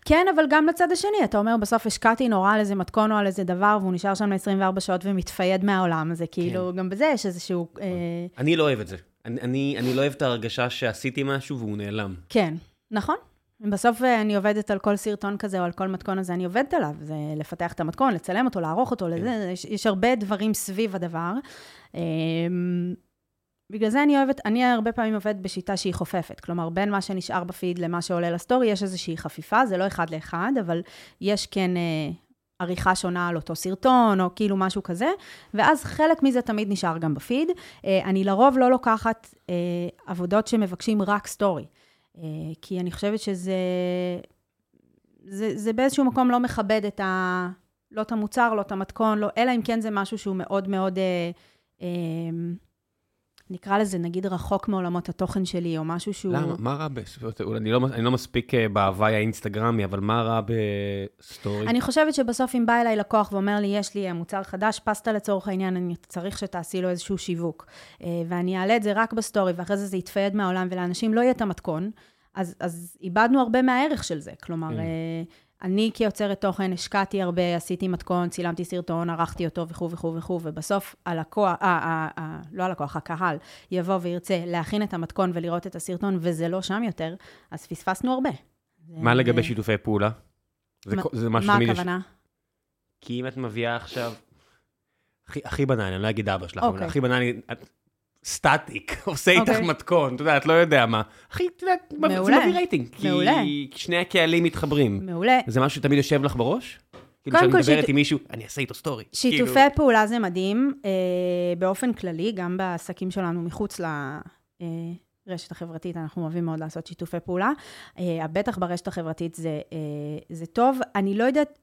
S2: כן, אבל גם לצד השני, אתה אומר, בסוף השקעתי נורא על איזה מתכון או על איזה דבר, והוא נשאר שם ל-24 שעות ומתפייד מהעולם, זה כאילו, כן. גם בזה יש איזשהו... אה...
S1: אני לא אוהב את זה. אני, אני, אני לא אוהב את ההרגשה שעשיתי משהו והוא נעלם.
S2: כן, נכון. בסוף אה, אני עובדת על כל סרטון כזה או על כל מתכון הזה, אני עובדת עליו. זה לפתח את המתכון, לצלם אותו, לערוך אותו, כן. לזה, יש, יש הרבה דברים סביב הדבר. אמ, בגלל זה אני אוהבת, אני הרבה פעמים עובדת בשיטה שהיא חופפת. כלומר, בין מה שנשאר בפיד למה שעולה לסטורי, יש איזושהי חפיפה, זה לא אחד לאחד, אבל יש כן אה, עריכה שונה על אותו סרטון, או כאילו משהו כזה, ואז חלק מזה תמיד נשאר גם בפיד. אה, אני לרוב לא לוקחת אה, עבודות שמבקשים רק סטורי, אה, כי אני חושבת שזה... זה, זה באיזשהו מקום לא מכבד את ה... לא את המוצר, לא את המתכון, לא, אלא אם כן זה משהו שהוא מאוד מאוד... אה, אה, נקרא לזה, נגיד, רחוק מעולמות התוכן שלי, או משהו שהוא...
S1: למה? מה רע ב... אני לא, אני לא מספיק אה, בהוואי האינסטגרמי, אבל מה רע בסטורי?
S2: אני חושבת שבסוף אם בא אליי לקוח ואומר לי, יש לי אה, מוצר חדש, פסטה לצורך העניין, אני צריך שתעשי לו איזשהו שיווק, אה, ואני אעלה את זה רק בסטורי, ואחרי זה זה יתפייד מהעולם, ולאנשים לא יהיה את המתכון, אז, אז איבדנו הרבה מהערך של זה. כלומר, כן. אני כיוצרת תוכן השקעתי הרבה, עשיתי מתכון, צילמתי סרטון, ערכתי אותו וכו' וכו' וכו', ובסוף הלקוח, אה, אה, אה, לא הלקוח, הקהל, יבוא וירצה להכין את המתכון ולראות את הסרטון, וזה לא שם יותר, אז פספסנו הרבה.
S1: מה לגבי שיתופי פעולה?
S2: זה, מה, זה משהו מה הכוונה? יש...
S1: כי אם את מביאה עכשיו, הכי, הכי בנאלי, אני לא אגיד אבא שלך, okay. אבל אוקיי. הכי בנאלי, את סטטיק, (laughs) עושה איתך אוקיי. מתכון, את לא יודע מה. אחי, אתה יודע, זה מביא רייטינג. מעולה. כי שני הקהלים מתחברים.
S2: מעולה.
S1: זה משהו שתמיד יושב לך בראש? כאילו כשאני מדברת עם מישהו, אני אעשה איתו סטורי.
S2: שיתופי כאילו- פעולה זה מדהים, אה, באופן כללי, גם בעסקים שלנו מחוץ לרשת החברתית, אנחנו אוהבים מאוד לעשות שיתופי פעולה. אה, בטח ברשת החברתית זה, אה, זה טוב. אני לא יודעת,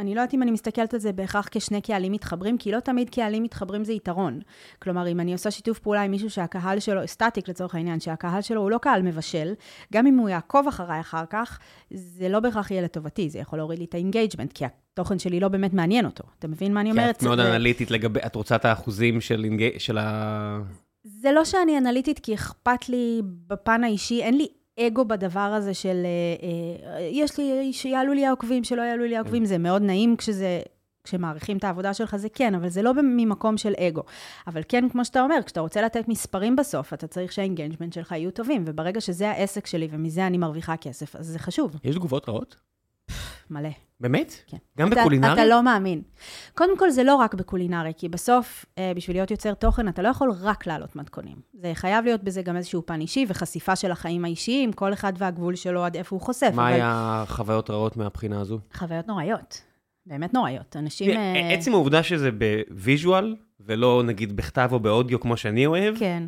S2: אני לא יודעת אם אני מסתכלת על זה בהכרח כשני קהלים מתחברים, כי לא תמיד קהלים מתחברים זה יתרון. כלומר, אם אני עושה שיתוף פעולה עם מישהו שהקהל שלו, סטטיק לצורך העניין, שהקהל שלו הוא לא קהל מבשל, גם אם הוא יעקוב אחריי אחר כך, זה לא בהכרח יהיה לטובתי, זה יכול להוריד לי את ה-engagement, כי התוכן שלי לא באמת מעניין אותו. אתה מבין מה אני אומרת?
S1: כי את מאוד
S2: זה...
S1: אנליטית לגבי, את רוצה את האחוזים של, engage... של ה...
S2: זה לא שאני אנליטית, כי אכפת לי בפן האישי, אין לי אגו בדבר הזה של, אה, אה, יש לי, שיעלו לי העוקבים, שלא יעלו לי העוקבים, זה מאוד נעים כשזה, כשמעריכים את העבודה שלך, זה כן, אבל זה לא ממקום של אגו. אבל כן, כמו שאתה אומר, כשאתה רוצה לתת מספרים בסוף, אתה צריך שה-engagement שלך יהיו טובים, וברגע שזה העסק שלי ומזה אני מרוויחה כסף, אז זה חשוב.
S1: יש תגובות רעות?
S2: מלא.
S1: באמת?
S2: כן.
S1: גם
S2: אתה,
S1: בקולינרי?
S2: אתה לא מאמין. קודם כל, זה לא רק בקולינרי, כי בסוף, אה, בשביל להיות יוצר תוכן, אתה לא יכול רק להעלות מתכונים. זה חייב להיות בזה גם איזשהו פן אישי וחשיפה של החיים האישיים, כל אחד והגבול שלו עד איפה הוא חושף.
S1: מה
S2: אבל...
S1: היה חוויות רעות מהבחינה הזו?
S2: חוויות נוראיות. באמת נוראיות. אנשים... אה,
S1: עצם העובדה שזה ב-visual, ולא נגיד בכתב או באודיו כמו שאני אוהב,
S2: כן.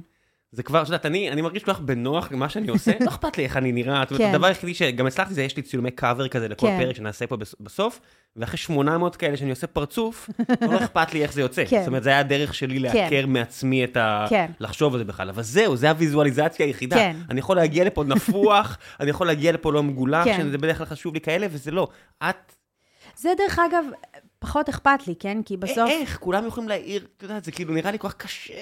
S1: זה כבר, את יודעת, אני, אני מרגיש כל כך בנוח עם מה שאני עושה, (laughs) לא אכפת לי איך אני נראה. כן. הדבר היחידי שגם הצלחתי זה, יש לי צילומי קאבר כזה לכל
S2: כן.
S1: פרק שנעשה פה בסוף, ואחרי 800 כאלה שאני עושה פרצוף, (laughs) לא אכפת לי איך זה יוצא.
S2: כן.
S1: זאת אומרת, זה היה הדרך שלי לעקר
S2: כן.
S1: מעצמי את ה...
S2: כן.
S1: לחשוב על זה בכלל. אבל זהו, זה הוויזואליזציה היחידה.
S2: כן.
S1: אני יכול להגיע לפה נפוח, (laughs) אני יכול להגיע לפה לא מגולח,
S2: כן.
S1: שזה בדרך כלל חשוב לי כאלה, וזה לא. את...
S2: זה דרך אגב, פחות אכפת לי, כן? כי בסוף...
S1: איך? כולם יכולים להעיר, את יודעת, זה כאילו נראה לי כל כך קשה.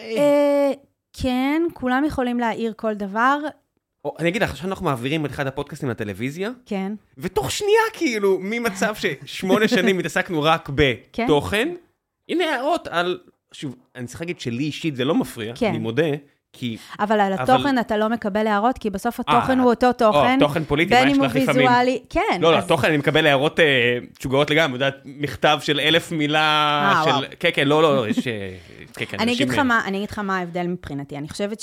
S2: כן, כולם יכולים להעיר כל דבר.
S1: או, אני אגיד לך, עכשיו אנחנו מעבירים את אחד הפודקאסטים לטלוויזיה,
S2: כן.
S1: ותוך שנייה, כאילו, ממצב ששמונה (laughs) שנים התעסקנו רק
S2: כן.
S1: בתוכן, הנה הערות על... שוב, אני צריך להגיד שלי אישית זה לא מפריע,
S2: כן.
S1: אני מודה, כי...
S2: אבל על
S1: אבל-
S2: התוכן אתה לא מקבל הערות, כי בסוף התוכן
S1: אה,
S2: הוא אותו תוכן.
S1: או, תוכן פוליטי, מה
S2: בין
S1: יש
S2: אם הוא
S1: לך לפעמים?
S2: ויזואלי, כן.
S1: לא, לא,
S2: אז-
S1: תוכן, אני מקבל הערות אה, משוגעות לגמרי, יודעת, מכתב של אלף מילה
S2: אה,
S1: של...
S2: וואו.
S1: כן, כן, לא, לא, לא, יש... אה, (laughs) כן, כן,
S2: אני אגיד,
S1: אה,
S2: מה, אני אגיד לך מה ההבדל מבחינתי. אני חושבת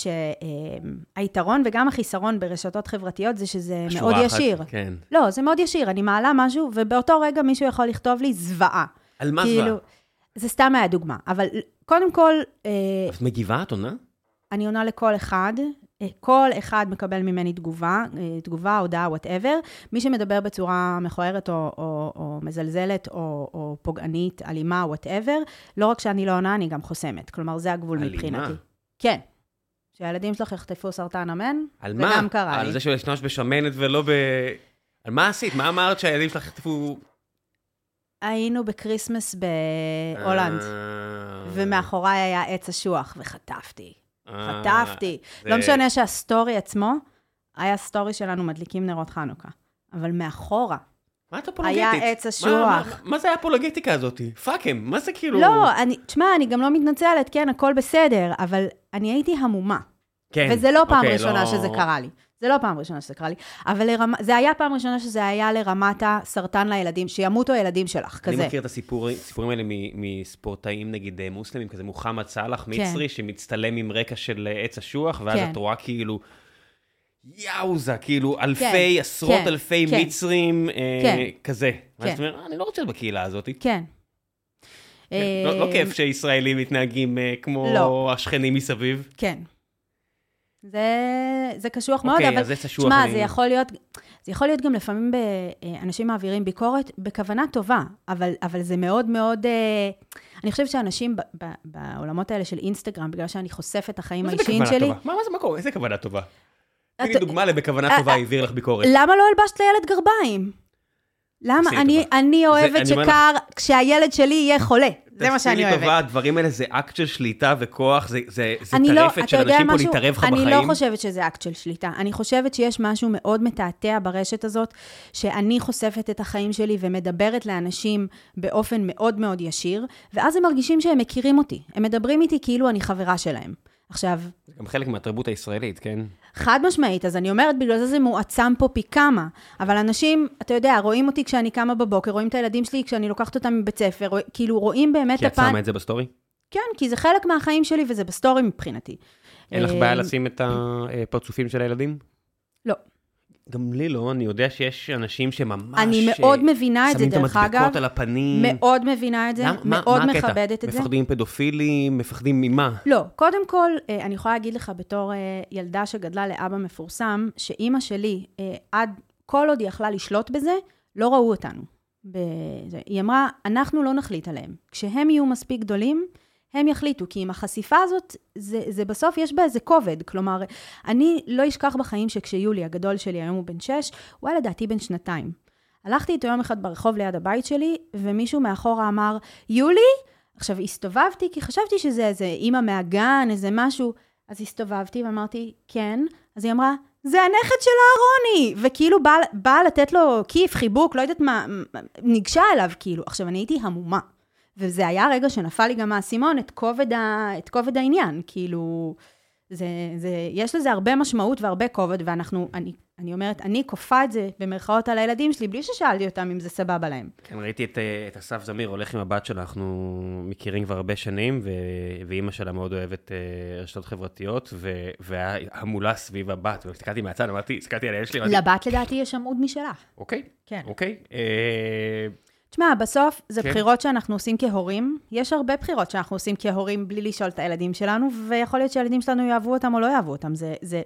S2: שהיתרון וגם החיסרון ברשתות חברתיות זה שזה מאוד
S1: אחת,
S2: ישיר.
S1: כן.
S2: לא, זה מאוד ישיר. אני מעלה משהו, ובאותו רגע מישהו יכול לכתוב לי זוועה.
S1: על מה
S2: כאילו,
S1: זוועה?
S2: זה סתם היה דוגמה. אבל קודם כל, אה,
S1: את מגיבה, את עונה?
S2: אני עונה לכל אחד. אה, כל אחד מקבל ממני תגובה, אה, תגובה, הודעה, וואטאבר. מי שמדבר בצורה מכוערת או, או, או מזלזלת או, או פוגענית, אלימה, whatever, לא רק שאני לא עונה, אני גם חוסמת. כלומר, זה הגבול
S1: אלימה?
S2: מבחינתי. כן. שהילדים שלך יחטפו סרטן אמן,
S1: על
S2: זה
S1: מה?
S2: גם קרה
S1: על
S2: לי.
S1: זה שלהשתמש בשמנת ולא ב... על מה עשית? מה אמרת שהילדים שלך יחטפו...
S2: היינו ב-Christmas בהולנד,
S1: אה,
S2: ומאחוריי היה עץ אשוח, וחטפתי.
S1: אה,
S2: חטפתי.
S1: זה-
S2: לא משנה שהסטורי עצמו, היה סטורי שלנו מדליקים נרות חנוכה. אבל מאחורה,
S1: מה את אפולוגטית?
S2: היה עץ
S1: מה-
S2: אשוח.
S1: מה- מה זה האפולוגטיקה הזאת? Fuck הם, מה זה כאילו...
S2: לא, אני, תשמע, אני גם לא מתנצלת, כן, הכל בסדר, אבל אני הייתי המומה.
S1: כן.
S2: וזה לא פעם
S1: אוקיי,
S2: ראשונה
S1: לא-
S2: שזה קרה לי. זה לא פעם ראשונה שזה קרה לי, אבל לרמה, זה היה פעם ראשונה שזה היה לרמת הסרטן לילדים, שימותו הילדים שלך, כזה.
S1: אני מכיר את הסיפור- הסיפורים האלה מ- מספורטאים, נגיד אה, מוסלמים, כזה מוחמד סאלח, מצרי, שמצטלם עם רקע של אה, עץ אשוח, ואז
S2: כן.
S1: את רואה כאילו... יאוזה, כאילו אלפי, עשרות
S2: כן,
S1: אלפי
S2: כן.
S1: מצרים, אה,
S2: כן.
S1: כזה. ואז
S2: כן.
S1: אתה אומר, "אה, אני לא רוצה להיות בקהילה הזאת.
S2: כן.
S1: כן, לא- לא כיף שישראלים מתנהגים כמו
S2: לא.
S1: השכנים מסביב.
S2: כן. זה, זה קשוח מאוד,
S1: אוקיי,
S2: אבל
S1: אז עץ אשוח
S2: תשמע,
S1: אני-
S2: זה יכול להיות, זה יכול להיות גם לפעמים, אה, אנשים מעבירים ביקורת בכוונה טובה, אבל, אבל זה מאוד מאוד, אה, אני חושבת שאנשים ב, ב, בעולמות האלה של אינסטגרם, בגלל שאני חושפת את החיים
S1: מה זה
S2: האישיים שלי,
S1: טובה? מה מה זה מקום? איזה כוונה טובה? תני לי דוגמה לבכוונה
S2: אה,
S1: טובה העביר לך ביקורת.
S2: למה לא הלבשת לילד גרביים? למה? אני. אני
S1: זה-
S2: אוהבת שקר כשהילד שלי יהיה חולה. זה מה שאני
S1: תעשי לי
S2: אוהבת.
S1: טובה, הדברים האלה זה אקט של שליטה וכוח, זה- זה זה
S2: אני לא,
S1: טרפת
S2: אתה
S1: של אנשים פה
S2: משהו?
S1: להתערב לך
S2: אני
S1: בחיים.
S2: לא חושבת שזה אקט של שליטה. אני חושבת שיש משהו מאוד מתעתע ברשת הזאת, שאני חושפת את החיים שלי ומדברת לאנשים באופן מאוד מאוד ישיר, ואז הם מרגישים שהם מכירים אותי. הם מדברים איתי כאילו אני חברה שלהם. עכשיו,
S1: זה גם חלק מהתרבות הישראלית, כן?
S2: חד משמעית, אז אני אומרת, בגלל זה זה מועצם פה פי כמה. אבל אנשים, אתה יודע, רואים אותי כשאני קמה בבוקר, רואים את הילדים שלי כשאני לוקחת אותם מבית ספר, רוא- כאילו רואים באמת
S1: כי את
S2: הפן...
S1: שמה את זה בסטורי?
S2: כן, כי זה חלק מהחיים שלי וזה בסטורי מבחינתי.
S1: אין לך
S2: אה,
S1: בעיה לשים את הפרצופים של הילדים? גם לי לא, אני יודע שיש אנשים שממש...
S2: אני
S1: אה,
S2: מאוד מבינה את זה,
S1: שמים את
S2: דרך אגב.
S1: המדבקות על הפנים.
S2: מאוד מבינה את זה,
S1: למה- מה-
S2: מאוד
S1: מה הקטע?
S2: מכבדת את זה.
S1: מפחדים פדופילים, מפחדים ממה?
S2: לא, קודם כל, אה, אני יכולה להגיד לך בתור אה, ילדה שגדלה לאבא מפורסם, שאימא שלי, עד כל עוד היא יכלה לשלוט בזה, לא ראו אותנו. היא אמרה, אנחנו לא נחליט עליהם. כשהם יהיו מספיק גדולים, הם יחליטו, כי עם החשיפה הזאת, זה, זה בסוף יש בה איזה כובד. כלומר, אני לא אשכח בחיים שכשיולי, הגדול שלי, היום הוא בן שש, הוא היה לדעתי בן שנתיים. הלכתי איתו יום אחד ברחוב ליד הבית שלי, ומישהו מאחורה אמר, יולי? עכשיו, הסתובבתי, כי חשבתי שזה איזה אימא מהגן, איזה משהו. אז הסתובבתי ואמרתי, כן. אז היא אמרה, זה הנכד של אהרוני! וכאילו באה בא לתת לו כיף, חיבוק, לא יודעת מה, ניגשה אליו, כאילו. עכשיו, אני הייתי המומה. וזה היה רגע שנפל לי גם מהאסימון את כובד, ה, את כובד העניין, כאילו, זה, זה, יש לזה הרבה משמעות והרבה כובד, ואנחנו, אני, אני אומרת, אני כופה את זה במרכאות על הילדים שלי, בלי ששאלתי אותם אם זה סבבה להם.
S1: כן, ראיתי את, את אסף זמיר הולך עם הבת שלה, אנחנו מכירים כבר הרבה שנים, ו... ואימא שלה מאוד אוהבת uh, רשתות חברתיות, ו... והיה המולה סביב הבת, והסתכלתי מהצד, אמרתי, הסתכלתי על הילד שלי, אמרתי...
S2: לבת לדעתי יש עמוד משלה.
S1: אוקיי.
S2: כן.
S1: אוקיי. Uh...
S2: תשמע, בסוף זה כן. בחירות שאנחנו עושים כהורים. יש הרבה בחירות שאנחנו עושים כהורים בלי לשאול את הילדים שלנו, ויכול להיות שהילדים שלנו יאהבו אותם או לא יאהבו אותם. זה, זה,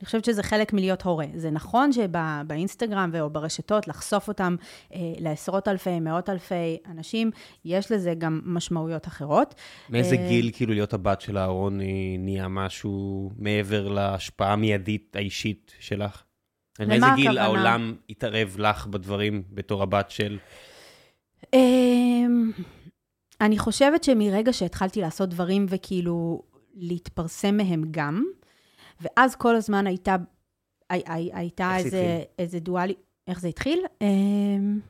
S2: אני חושבת שזה חלק מלהיות הורה. זה נכון שבאינסטגרם או ברשתות, לחשוף אותם אה, לעשרות אלפי, מאות אלפי אנשים, יש לזה גם משמעויות אחרות.
S1: מאיזה אה, גיל כאילו להיות הבת של אהרון נהיה משהו מעבר להשפעה המיידית האישית שלך? מאיזה גיל העולם התערב לך בדברים בתור הבת של...
S2: אמ, אני חושבת שמרגע שהתחלתי לעשות דברים וכאילו להתפרסם מהם גם, ואז כל הזמן הייתה, הי, הי, הייתה איזה, איזה דואלי... איך זה התחיל? אמ,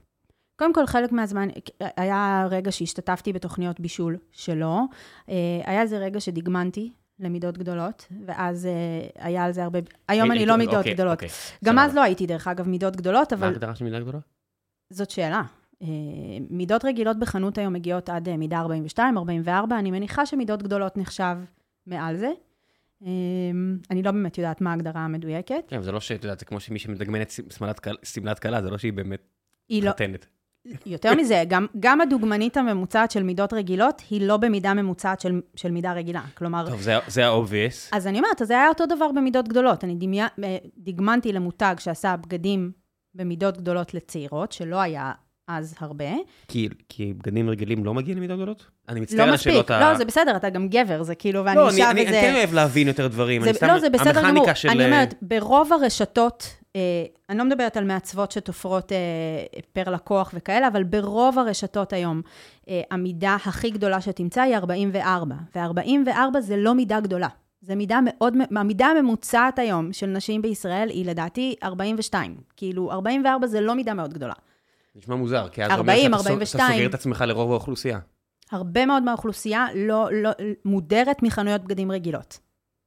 S2: קודם כל, חלק מהזמן, היה רגע שהשתתפתי בתוכניות בישול שלו. אה, היה איזה רגע שדגמנתי למידות גדולות, ואז אה, היה על זה הרבה... היום אני לא מידות אוקיי, גדולות. אוקיי, גם אז לא הייתי, דרך אגב, מידות גדולות, אבל...
S1: מה ההגדרה של מידה גדולה?
S2: זאת שאלה. אה, מידות רגילות בחנות היום מגיעות עד אה, מידה 42, 44, אני מניחה שמידות גדולות נחשב מעל זה. אה, אני לא באמת יודעת מה ההגדרה המדויקת.
S1: כן, זה לא שאת יודעת, זה כמו שמי שמדגמנת שמלת כלה, זה לא שהיא באמת חתנת.
S2: לא, יותר מזה, גם, גם הדוגמנית הממוצעת של מידות רגילות, היא לא במידה ממוצעת של, של מידה רגילה. כלומר...
S1: טוב, זה ה-obvious.
S2: אז אני אומרת, אז זה היה אותו דבר במידות גדולות. אני דמיה, דגמנתי למותג שעשה בגדים במידות גדולות לצעירות, שלא היה אז הרבה.
S1: כי, כי בגדים רגילים לא מגיעים למידות גדולות? אני מצטער לא על השאלות
S2: ה... לא, זה בסדר, אתה גם גבר, זה כאילו, ואני לא, אישה
S1: וזה... לא, אני כן אוהב להבין יותר דברים,
S2: זה,
S1: אני סתם...
S2: לא, זה בסדר גמור. של... אני אומרת, ברוב הרשתות, אה, אני לא מדברת על מעצבות שתופרות אה, פר לקוח וכאלה, אבל ברוב הרשתות היום, אה, המידה הכי גדולה שתמצא היא 44, ו-44 זה לא מידה גדולה. זו מידה מאוד, המידה הממוצעת היום של נשים בישראל היא לדעתי 42. כאילו, 44 זה לא מידה מאוד גדולה.
S1: נשמע מוזר, כי אז 40, אומר שאתה סוגר את עצמך לרוב האוכלוסייה.
S2: הרבה מאוד מהאוכלוסייה לא, לא מודרת מחנויות בגדים רגילות.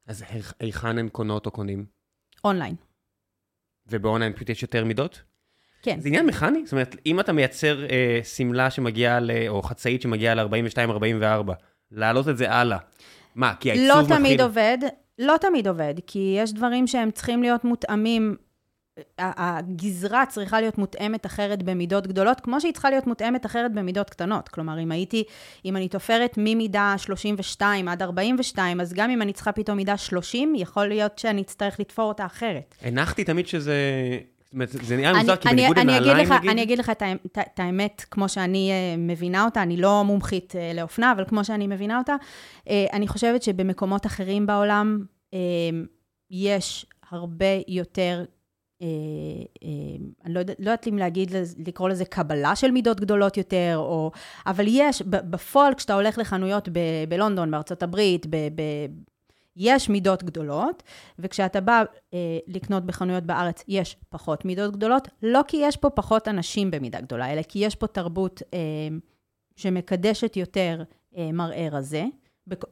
S1: אז היכן הן קונות או קונים?
S2: אונליין.
S1: ובאונליין פשוט יש יותר מידות?
S2: כן.
S1: זה עניין מכני? זאת אומרת, אם אתה מייצר אה, שמלה שמגיעה, ל, או חצאית שמגיעה ל-42-44, להעלות את זה הלאה. מה, כי העיצוב
S2: לא מתחיל... לא תמיד עובד, לא תמיד עובד, כי יש דברים שהם צריכים להיות מותאמים הגזרה צריכה להיות מותאמת אחרת במידות גדולות, כמו שהיא צריכה להיות מותאמת אחרת במידות קטנות. כלומר, אם הייתי, אם אני תופרת ממידה 32 עד 42, אז גם אם אני צריכה פתאום מידה 30, יכול להיות שאני אצטרך לתפור אותה אחרת.
S1: הנחתי תמיד שזה... זה נראה מוזר, כי בניגוד לנעליים,
S2: נגיד... אני אגיד לך את, האמת, כמו שאני uh, מבינה אותה, אני לא מומחית uh, לאופנה, אבל כמו שאני מבינה אותה, uh, אני חושבת שבמקומות אחרים בעולם יש הרבה יותר אה, אה, אני לא, לא יודעת אם להגיד, לקרוא לזה קבלה של מידות גדולות יותר, או, אבל יש, בפועל, כשאתה הולך לחנויות בלונדון, בארצות הברית, ב, ב, יש מידות גדולות, וכשאתה בא אה, לקנות בחנויות בארץ, יש פחות מידות גדולות, לא כי יש פה פחות אנשים במידה גדולה, אלא כי יש פה תרבות אה, שמקדשת יותר אה, מראה רזה.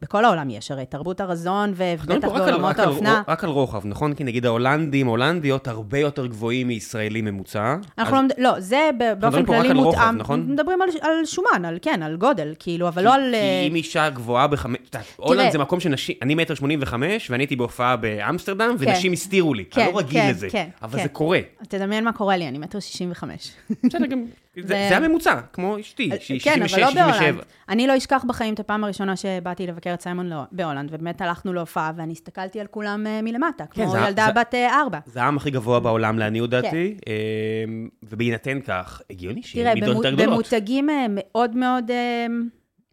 S2: בכל העולם יש הרי תרבות הרזון, ובטח בעולמות האופנה.
S1: רק על רוחב, נכון? כי נגיד ההולנדים, הולנדיות, הרבה יותר גבוהים מישראלי ממוצע.
S2: אנחנו לא, לא, זה באופן כללי מותאם. נכון? מדברים על שומן, על כן, על גודל, כאילו, אבל לא על...
S1: כי אם אישה גבוהה בחמש... הולנד זה מקום שנשים... אני מטר שמונים וחמש, ואני הייתי בהופעה באמסטרדם, כן. ונשים הסתירו לי, כי אני לא כן, רגיל כן, לזה. אבל זה קורה.
S2: תדמיין מה קורה לי, אני מטר שישים וחמש.
S1: בסדר, גם זה זה הממוצע, כמו אשתי, שהיא
S2: כן, אבל
S1: 66,
S2: לא
S1: 67.
S2: בהולנד. אני לא אשכח בחיים את הפעם הראשונה שבאתי לבקר את סיימון לא- בהולנד, ובאמת הלכנו להופעה, ואני הסתכלתי על כולם אה, מלמטה, כמו
S1: כן, זה-
S2: ילדה
S1: זה-
S2: בת אה, ארבע.
S1: זה העם הכי גבוה בעולם לעניות דעתי, אמ, ובהינתן כך, הגיוני שיהיה
S2: תראה,
S1: מידות יותר גדולות.
S2: במותגים אה, מאוד מאוד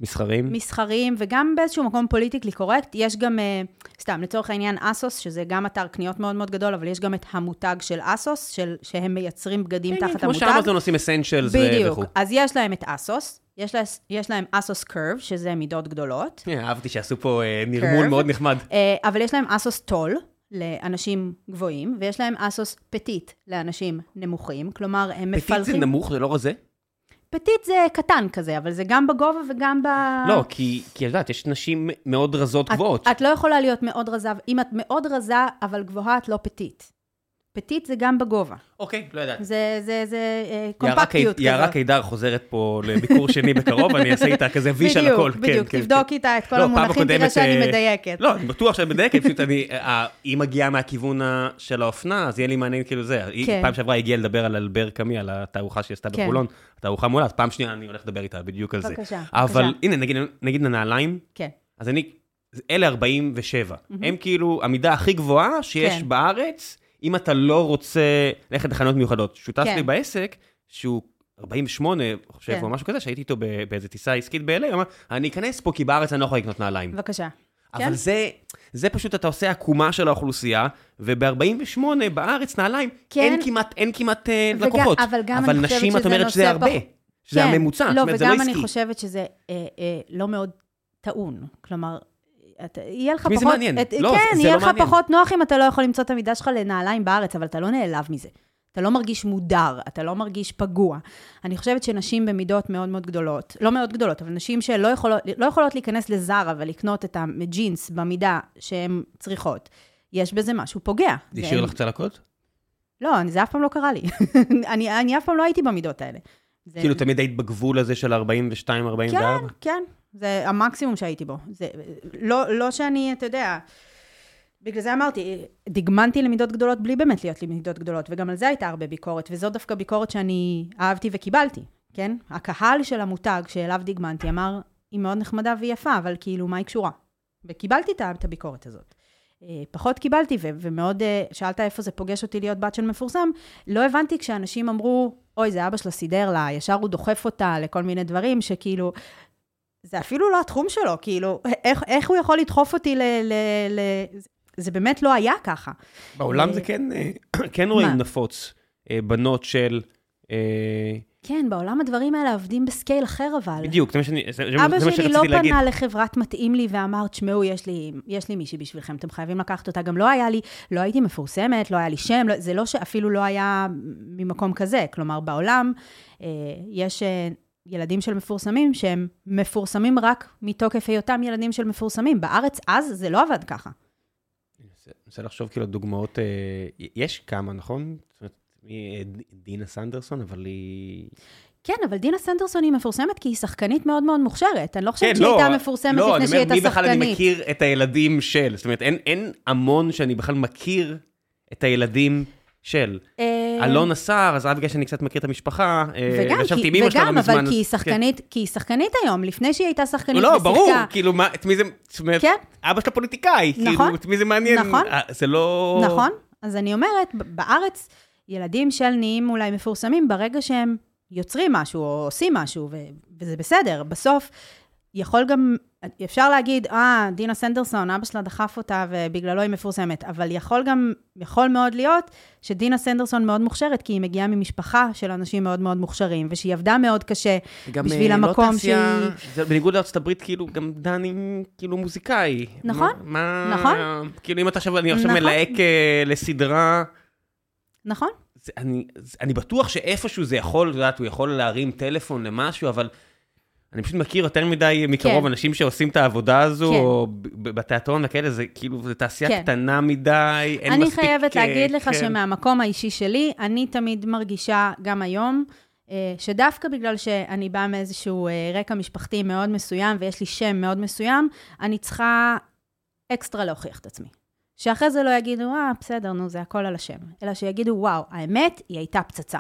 S1: מסחרים?
S2: מסחריים, וגם באיזשהו מקום פוליטיקלי קורקט, יש גם, אה, סתם, לצורך העניין אסוס, שזה גם אתר קניות מאוד מאוד גדול, אבל יש גם את המותג של אסוס, של, שהם מייצרים בגדים
S1: כן,
S2: תחת
S1: כמו
S2: המותג.
S1: שאמזון עושים אסנצ'לס
S2: בדיוק.
S1: וכו'.
S2: אז יש להם את אסוס, יש, לה, יש להם אסוס קרב, שזה מידות גדולות,
S1: כן, אהבתי שעשו פה אה, נרמול
S2: Curve.
S1: מאוד נחמד.
S2: אה, אבל יש להם ASOS Tall. לאנשים גבוהים, ויש להם ASOS Petite לאנשים נמוכים, כלומר, הם מפלחים...
S1: Petite זה נמוך, זה לא רזה?
S2: Petite זה קטן כזה, אבל זה גם בגובה וגם ב...
S1: לא, כי כי את יודעת, יש נשים מאוד רזות גבוהות.
S2: את, את לא יכולה להיות מאוד רזה, אם את מאוד רזה, אבל גבוהה, את לא petite. Petite זה גם בגובה.
S1: אוקיי, לא ידעתי.
S2: זה, זה, זה אה, קומפקטיות
S1: קי- יערה
S2: כזאת.
S1: קידר חוזרת פה לביקור שני בקרוב, אני אעשה איתה כזה (laughs) ויש על הכל.
S2: בדיוק,
S1: כן,
S2: בדיוק,
S1: כן,
S2: תבדוק
S1: כן.
S2: איתה את כל
S1: לא,
S2: המונחים, תראה שאני
S1: אה,
S2: מדייקת.
S1: לא, אני בטוח שאת מדייקת, פשוט אני, אה, היא מגיעה מהכיוון של האופנה, אז יהיה לי מעניין כאילו זה.
S2: כן.
S1: פעם שעברה הגיעה לדבר על אלבר קאמי, על התערוכה שהיא עשתה
S2: כן.
S1: בחולון, התערוכה מולה, אז פעם שנייה אני הולך לדבר איתה בדיוק על זה.
S2: בבקשה,
S1: אבל
S2: בבקשה.
S1: הנה, נגיד- הנעליים,
S2: כן,
S1: אז אני, אלה 47. הם כאילו המידה הכי גבוהה שיש
S2: כן.
S1: בארץ, אם אתה לא רוצה ללכת לחנויות מיוחדות. שותף
S2: כן.
S1: לי בעסק, שהוא 48, חושב,
S2: כן.
S1: או משהו כזה, שהייתי איתו באיזה טיסה עסקית ב-LA, אמר, אני אכנס פה כי בארץ אני לא יכול לקנות נעליים.
S2: בבקשה.
S1: אבל
S2: כן.
S1: זה, זה פשוט, אתה עושה עקומה של האוכלוסייה, וב-48 בארץ נעליים,
S2: כן.
S1: אין כמעט, אין כמעט אה,
S2: וגם-
S1: לקוחות.
S2: אבל גם
S1: אבל
S2: אני חושבת
S1: נשים, את
S2: שזה
S1: אומרת שזה
S2: נושא
S1: הרבה.
S2: פח-
S1: שזה
S2: כן.
S1: הממוצע, זאת
S2: לא,
S1: אומרת, זה לא
S2: וגם אני
S1: עסקי.
S2: חושבת שזה אה, אה, לא מאוד טעון. כלומר, את, יהיה לך פחות...
S1: זה מעניין?
S2: את,
S1: לא,
S2: כן,
S1: זה- זה
S2: יהיה
S1: לא
S2: לך
S1: מעניין.
S2: פחות נוח אם אתה לא יכול למצוא את המידה שלך לנעליים בארץ, אבל אתה לא נעלב מזה. אתה לא מרגיש מודר, אתה לא מרגיש פגוע. אני חושבת שנשים במידות מאוד מאוד גדולות, לא מאוד גדולות, אבל נשים שלא יכולות, לא יכולות להיכנס לזארה ולקנות את הג'ינס במידה שהן צריכות, יש בזה משהו פוגע.
S1: זה השאיר לך צלקות?
S2: לא, אני- זה אף פעם לא קרה לי. (laughs) אני, אני אף פעם לא הייתי במידות האלה. זה...
S1: כאילו תמיד היית בגבול הזה של 42, 44?
S2: כן, כן, זה המקסימום שהייתי בו. זה, לא, לא שאני, אתה יודע, בגלל זה אמרתי, דגמנתי למידות גדולות בלי באמת להיות לי מידות גדולות, וגם על זה הייתה הרבה ביקורת, וזו דווקא ביקורת שאני אהבתי וקיבלתי, כן? הקהל של המותג שאליו דגמנתי אמר, היא מאוד נחמדה ויפה, אבל כאילו, מה היא קשורה? וקיבלתי את הביקורת הזאת. אה, פחות קיבלתי, ו- ומאוד, אה, שאלת איפה זה פוגש אותי להיות בת של מפורסם, לא הבנתי כשאנשים אמרו, אוי, זה אבא שלה סידר לה, ישר הוא דוחף אותה לכל מיני דברים, שכאילו, זה אפילו לא התחום שלו, כאילו, איך, איך הוא יכול לדחוף אותי ל... ל, ל זה באמת לא היה ככה.
S1: בעולם
S2: אה,
S1: זה כן, אה, כן רואים
S2: מה?
S1: נפוץ. אה, בנות של... אה,
S2: כן, בעולם הדברים האלה עובדים בסקייל אחר, אבל.
S1: בדיוק, זה מה שאני- זה- זה
S2: אבא
S1: מה
S2: שלי לא
S1: להגיד.
S2: פנה לחברת מתאים לי ואמר, תשמעו, יש לי, יש לי מישהי בשבילכם, אתם חייבים לקחת אותה. גם לא היה לי, לא הייתי מפורסמת, לא היה לי שם, לא, זה לא שאפילו לא היה ממקום כזה. כלומר, בעולם אה, יש אה, ילדים של מפורסמים שהם מפורסמים רק מתוקף היותם ילדים של מפורסמים. בארץ אז זה לא עבד ככה.
S1: אני מנסה לחשוב כאילו דוגמאות, אה, יש כמה, נכון? זאת אומרת, מי, אה, דינה סנדרסון, אבל היא...
S2: כן, אבל דינה סנדרסון היא מפורסמת כי היא שחקנית מאוד מאוד מוכשרת. אני לא חושבת
S1: כן,
S2: שהיא
S1: לא,
S2: הייתה מפורסמת
S1: לא,
S2: לפני שהיא הייתה
S1: אני אומר, מי בכלל אני
S2: שחקנית.
S1: מכיר את הילדים של? זאת אומרת, אין, אין המון שאני בכלל מכיר את הילדים של.
S2: אה,
S1: אלונה סער, אז רק בגלל שאני קצת מכיר את המשפחה, אה,
S2: כי,
S1: עם אמא שלה לא
S2: וגם
S1: מזמן.
S2: אבל כי היא
S1: כן.
S2: שחקנית, כי היא שחקנית היום, לפני שהיא הייתה שחקנית
S1: לא,
S2: ושיחקה.
S1: ברור, כאילו, מה, את מי זה,
S2: כן,
S1: אבא שלה פוליטיקאי,
S2: נכון,
S1: כאילו, את מי זה מעניין?
S2: נכון.
S1: אה, זה לא...
S2: נכון. אז אני אומרת, בארץ, ילדים של נהיים אולי מפורסמים ברגע שהם יוצרים משהו או עושים משהו, וזה בסדר. בסוף, יכול גם, אפשר להגיד, אה, דינה סנדרסון, אבא שלה דחף אותה ובגללו היא מפורסמת, אבל יכול גם, יכול מאוד להיות שדינה סנדרסון מאוד מוכשרת, כי היא מגיעה ממשפחה של אנשים מאוד מאוד מוכשרים, ושהיא עבדה מאוד קשה בשביל
S1: אה, לא
S2: המקום
S1: תעשייה-
S2: שהיא...
S1: זה בניגוד לארצות הברית, כאילו, גם דני, כאילו, מוזיקאי.
S2: נכון,
S1: מה...
S2: נכון.
S1: כאילו, אם אתה עכשיו, אני עכשיו
S2: נכון.
S1: מלהק אה, לסדרה...
S2: נכון?
S1: זה, אני, זה, אני בטוח שאיפשהו זה יכול, את יודעת, הוא יכול להרים טלפון למשהו, אבל אני פשוט מכיר יותר מדי מקרוב
S2: כן.
S1: אנשים שעושים את העבודה הזו,
S2: כן.
S1: או בתיאטרון וכאלה, זה כאילו, זו תעשייה
S2: כן.
S1: קטנה מדי, אין
S2: אני
S1: מספיק...
S2: חייבת
S1: אה,
S2: להגיד לך
S1: כן.
S2: שמהמקום האישי שלי, אני תמיד מרגישה, גם היום, אה, שדווקא בגלל שאני באה מאיזשהו אה, רקע משפחתי מאוד מסוים, ויש לי שם מאוד מסוים, אני צריכה אקסטרה להוכיח את עצמי. שאחרי זה לא יגידו, אה, בסדר, נו, זה הכל על השם. אלא שיגידו, וואו, האמת, היא הייתה פצצה.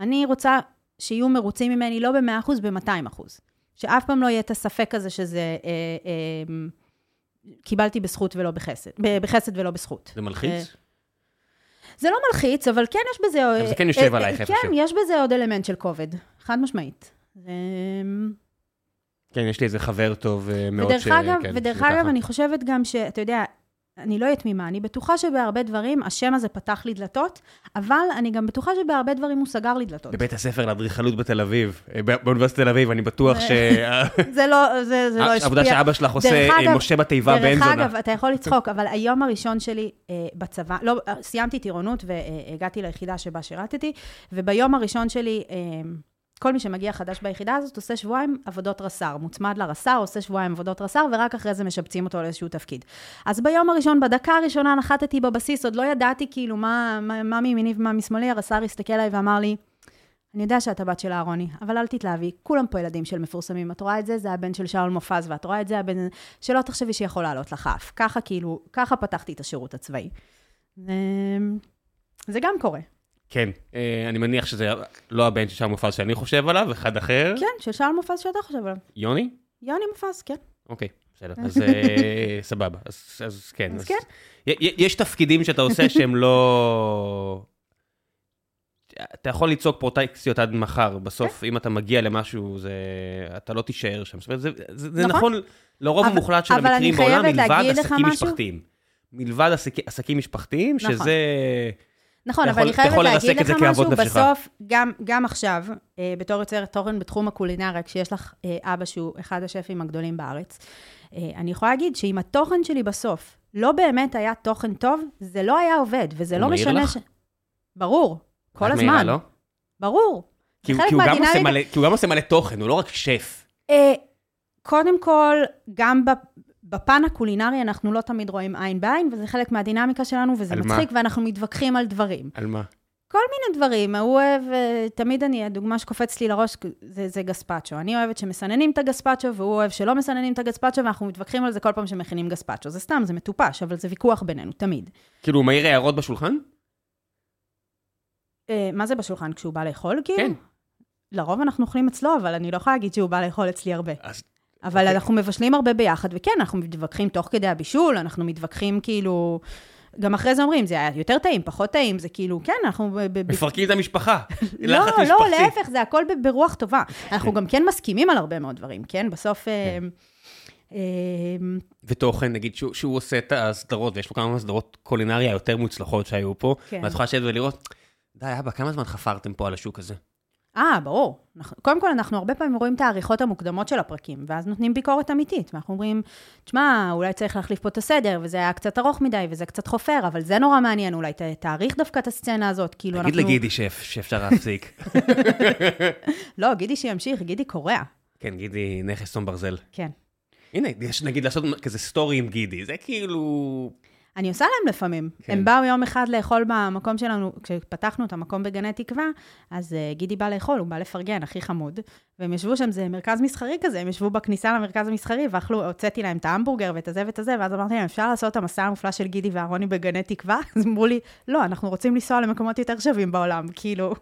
S2: אני רוצה שיהיו מרוצים ממני לא ב-100%, ב-200%. שאף פעם לא יהיה את הספק הזה שזה אה, אה, קיבלתי בזכות ולא בחסד, בחסד ולא בזכות.
S1: זה מלחיץ?
S2: אה, זה לא מלחיץ, אבל כן יש בזה...
S1: אבל זה כן יושב
S2: אה,
S1: עלייך
S2: אה,
S1: איפשהו.
S2: כן, יש בזה עוד אלמנט של כובד, חד משמעית.
S1: כן, יש לי איזה חבר טוב אה, מאוד
S2: אגב,
S1: כן,
S2: ודרך אגב. אני חושבת גם שאתה יודע, אני לא אהיה תמימה, אני בטוחה שבהרבה דברים השם הזה פתח לי דלתות, אבל אני גם בטוחה שבהרבה דברים הוא סגר לי דלתות.
S1: בבית הספר לאדריכלות בתל אביב, אה, בא- באוניברסיטת תל אביב, אני בטוח
S2: אה,
S1: שה- (laughs)
S2: זה לא, זה, זה לא השפיע.
S1: העבודה שאבא שלך עושה,
S2: דרך
S1: אה,
S2: אגב-
S1: משה בתיבה בן
S2: דרך
S1: זונה.
S2: אגב, אתה יכול לצחוק, אבל היום הראשון שלי אה, בצבא, לא, אה, סיימתי טירונות והגעתי ליחידה שבה שירתתי, וביום הראשון שלי, אה, כל מי שמגיע חדש ביחידה הזאת עושה שבועיים עבודות רס"ר, מוצמד לרס"ר, עושה שבועיים עבודות רס"ר, ורק אחרי זה משבצים אותו לאיזשהו תפקיד. אז ביום הראשון, בדקה הראשונה נחתתי בבסיס, עוד לא ידעתי כאילו מה, מה, מה מימיני ומה משמאלי, הרס"ר הסתכל עליי ואמר לי, אני יודע שאת הבת של אהרוני, אבל אל תתלהבי, כולם פה ילדים של מפורסמים. את רואה את זה, זה הבן של שאול מופז, ואת רואה את זה, הבן... שלא תחשבי שיכול לעלות לך אף. ככה כאילו, ככה פתחתי את השירות הצבאי. ו... זה גם קורה.
S1: כן, אה, אני מניח שזה לא הבן של שאול מופז שאני חושב עליו, אחד אחר.
S2: כן, של שאול מופז שאתה חושב עליו.
S1: יוני?
S2: יוני מופז, כן.
S1: אוקיי, בסדר. אז אה, סבבה. אז כן.
S2: אז כן.
S1: יש תפקידים שאתה עושה (laughs) שהם לא... אתה יכול לצעוק פרוטקציות עד מחר, בסוף, אם אתה מגיע למשהו, זה... אתה לא תישאר שם. זאת אומרת, זה- זה זה
S2: נכון.
S1: נכון לרוב המוחלט של המקרים בעולם, מלבד עסקים. משפחתיים. מלבד עסק- עסקים משפחתיים,
S2: נכון.
S1: שזה...
S2: נכון, אבל אני חייבת להגיד לך משהו. בסוף, גם, גם עכשיו, אה, בתור יוצרת תוכן בתחום הקולינריה, כשיש לך אה, אבא שהוא אחד השפים הגדולים בארץ, אה, אני יכולה להגיד שאם התוכן שלי בסוף לא באמת היה תוכן טוב, זה לא היה עובד, וזה לא משנה
S1: לך?
S2: ש... ברור, כל הזמן.
S1: מעירה, לא?
S2: ברור.
S1: כי כי הוא גם עושה
S2: מהדינמיקה-
S1: מלא- כי הוא גם עושה מלא תוכן, הוא לא רק שף.
S2: אה, קודם כל, גם ב- בפן הקולינרי אנחנו לא תמיד רואים עין בעין, וזה חלק מהדינמיקה שלנו, וזה
S1: על מה?
S2: מצחיק, ואנחנו מתווכחים על דברים.
S1: על מה?
S2: כל מיני דברים, הוא אוהב, אה, תמיד אני, הדוגמה שקופצת לי לראש, זה, זה גספצ'ו. אני אוהבת שמסננים את הגספצ'ו, והוא אוהב שלא מסננים את הגספצ'ו, ואנחנו מתווכחים על זה כל פעם שמכינים גספצ'ו. זה סתם, זה מטופש, אבל זה ויכוח בינינו, תמיד.
S1: כאילו, הוא מעיר הערות בשולחן?
S2: אה, מה זה בשולחן כשהוא בא לאכול, כאילו?
S1: כן.
S2: לרוב אנחנו אוכלים אצלו, אבל אני לא יכולה להגיד שהוא בא לאכול אצלי הרבה.
S1: אז
S2: אבל
S1: אוקיי.
S2: אנחנו מבשלים הרבה ביחד, וכן, אנחנו מתווכחים תוך כדי הבישול, אנחנו מתווכחים כאילו... גם אחרי זה אומרים, זה היה יותר טעים, פחות טעים, זה כאילו, כן, אנחנו...
S1: מפרקים את המשפחה. (laughs)
S2: לא, לא. להפך, זה הכל ברוח טובה. אנחנו גם כן מסכימים על הרבה מאוד דברים, כן? בסוף... אה, אה,
S1: ותוכן, נגיד, שהוא, שהוא עושה את הסדרות, ויש לו כמה סדרות קולינריה יותר מוצלחות שהיו פה,
S2: כן.
S1: ואת יכולה לשבת ולראות, די, אבא, כמה זמן חפרתם פה על השוק הזה?
S2: אה, ברור. אנחנו, קודם כל, אנחנו הרבה פעמים רואים את העריכות המוקדמות של הפרקים, ואז נותנים ביקורת אמיתית. ואנחנו אומרים, תשמע, אולי צריך להחליף פה את הסדר, וזה היה קצת ארוך מדי, וזה קצת חופר, אבל זה נורא מעניין, אולי ת, תעריך דווקא את הסצנה הזאת, כאילו
S1: תגיד
S2: אנחנו...
S1: לגידי שף, שאפשר להפסיק. (laughs)
S2: לא, גידי שימשיך, גידי קורע.
S1: כן, גידי נכס צאן ברזל.
S2: כן.
S1: הנה, יש נגיד לעשות כזה סטורי עם גידי, זה כאילו...
S2: אני עושה להם לפעמים.
S1: כן.
S2: הם באו יום אחד לאכול במקום שלנו, כשפתחנו את המקום בגני תקווה, אז uh, גידי בא לאכול, הוא בא לפרגן, הכי חמוד. והם ישבו שם, זה מרכז מסחרי כזה, הם ישבו בכניסה למרכז המסחרי, ואכלו, הוצאתי להם את ההמבורגר ואת הזה ואת הזה, ואז אמרתי להם, אפשר לעשות את המסע המופלא של גידי ואהרוני בגני תקווה? (laughs) אז אמרו לי, לא, אנחנו רוצים לנסוע למקומות יותר שווים בעולם, כאילו,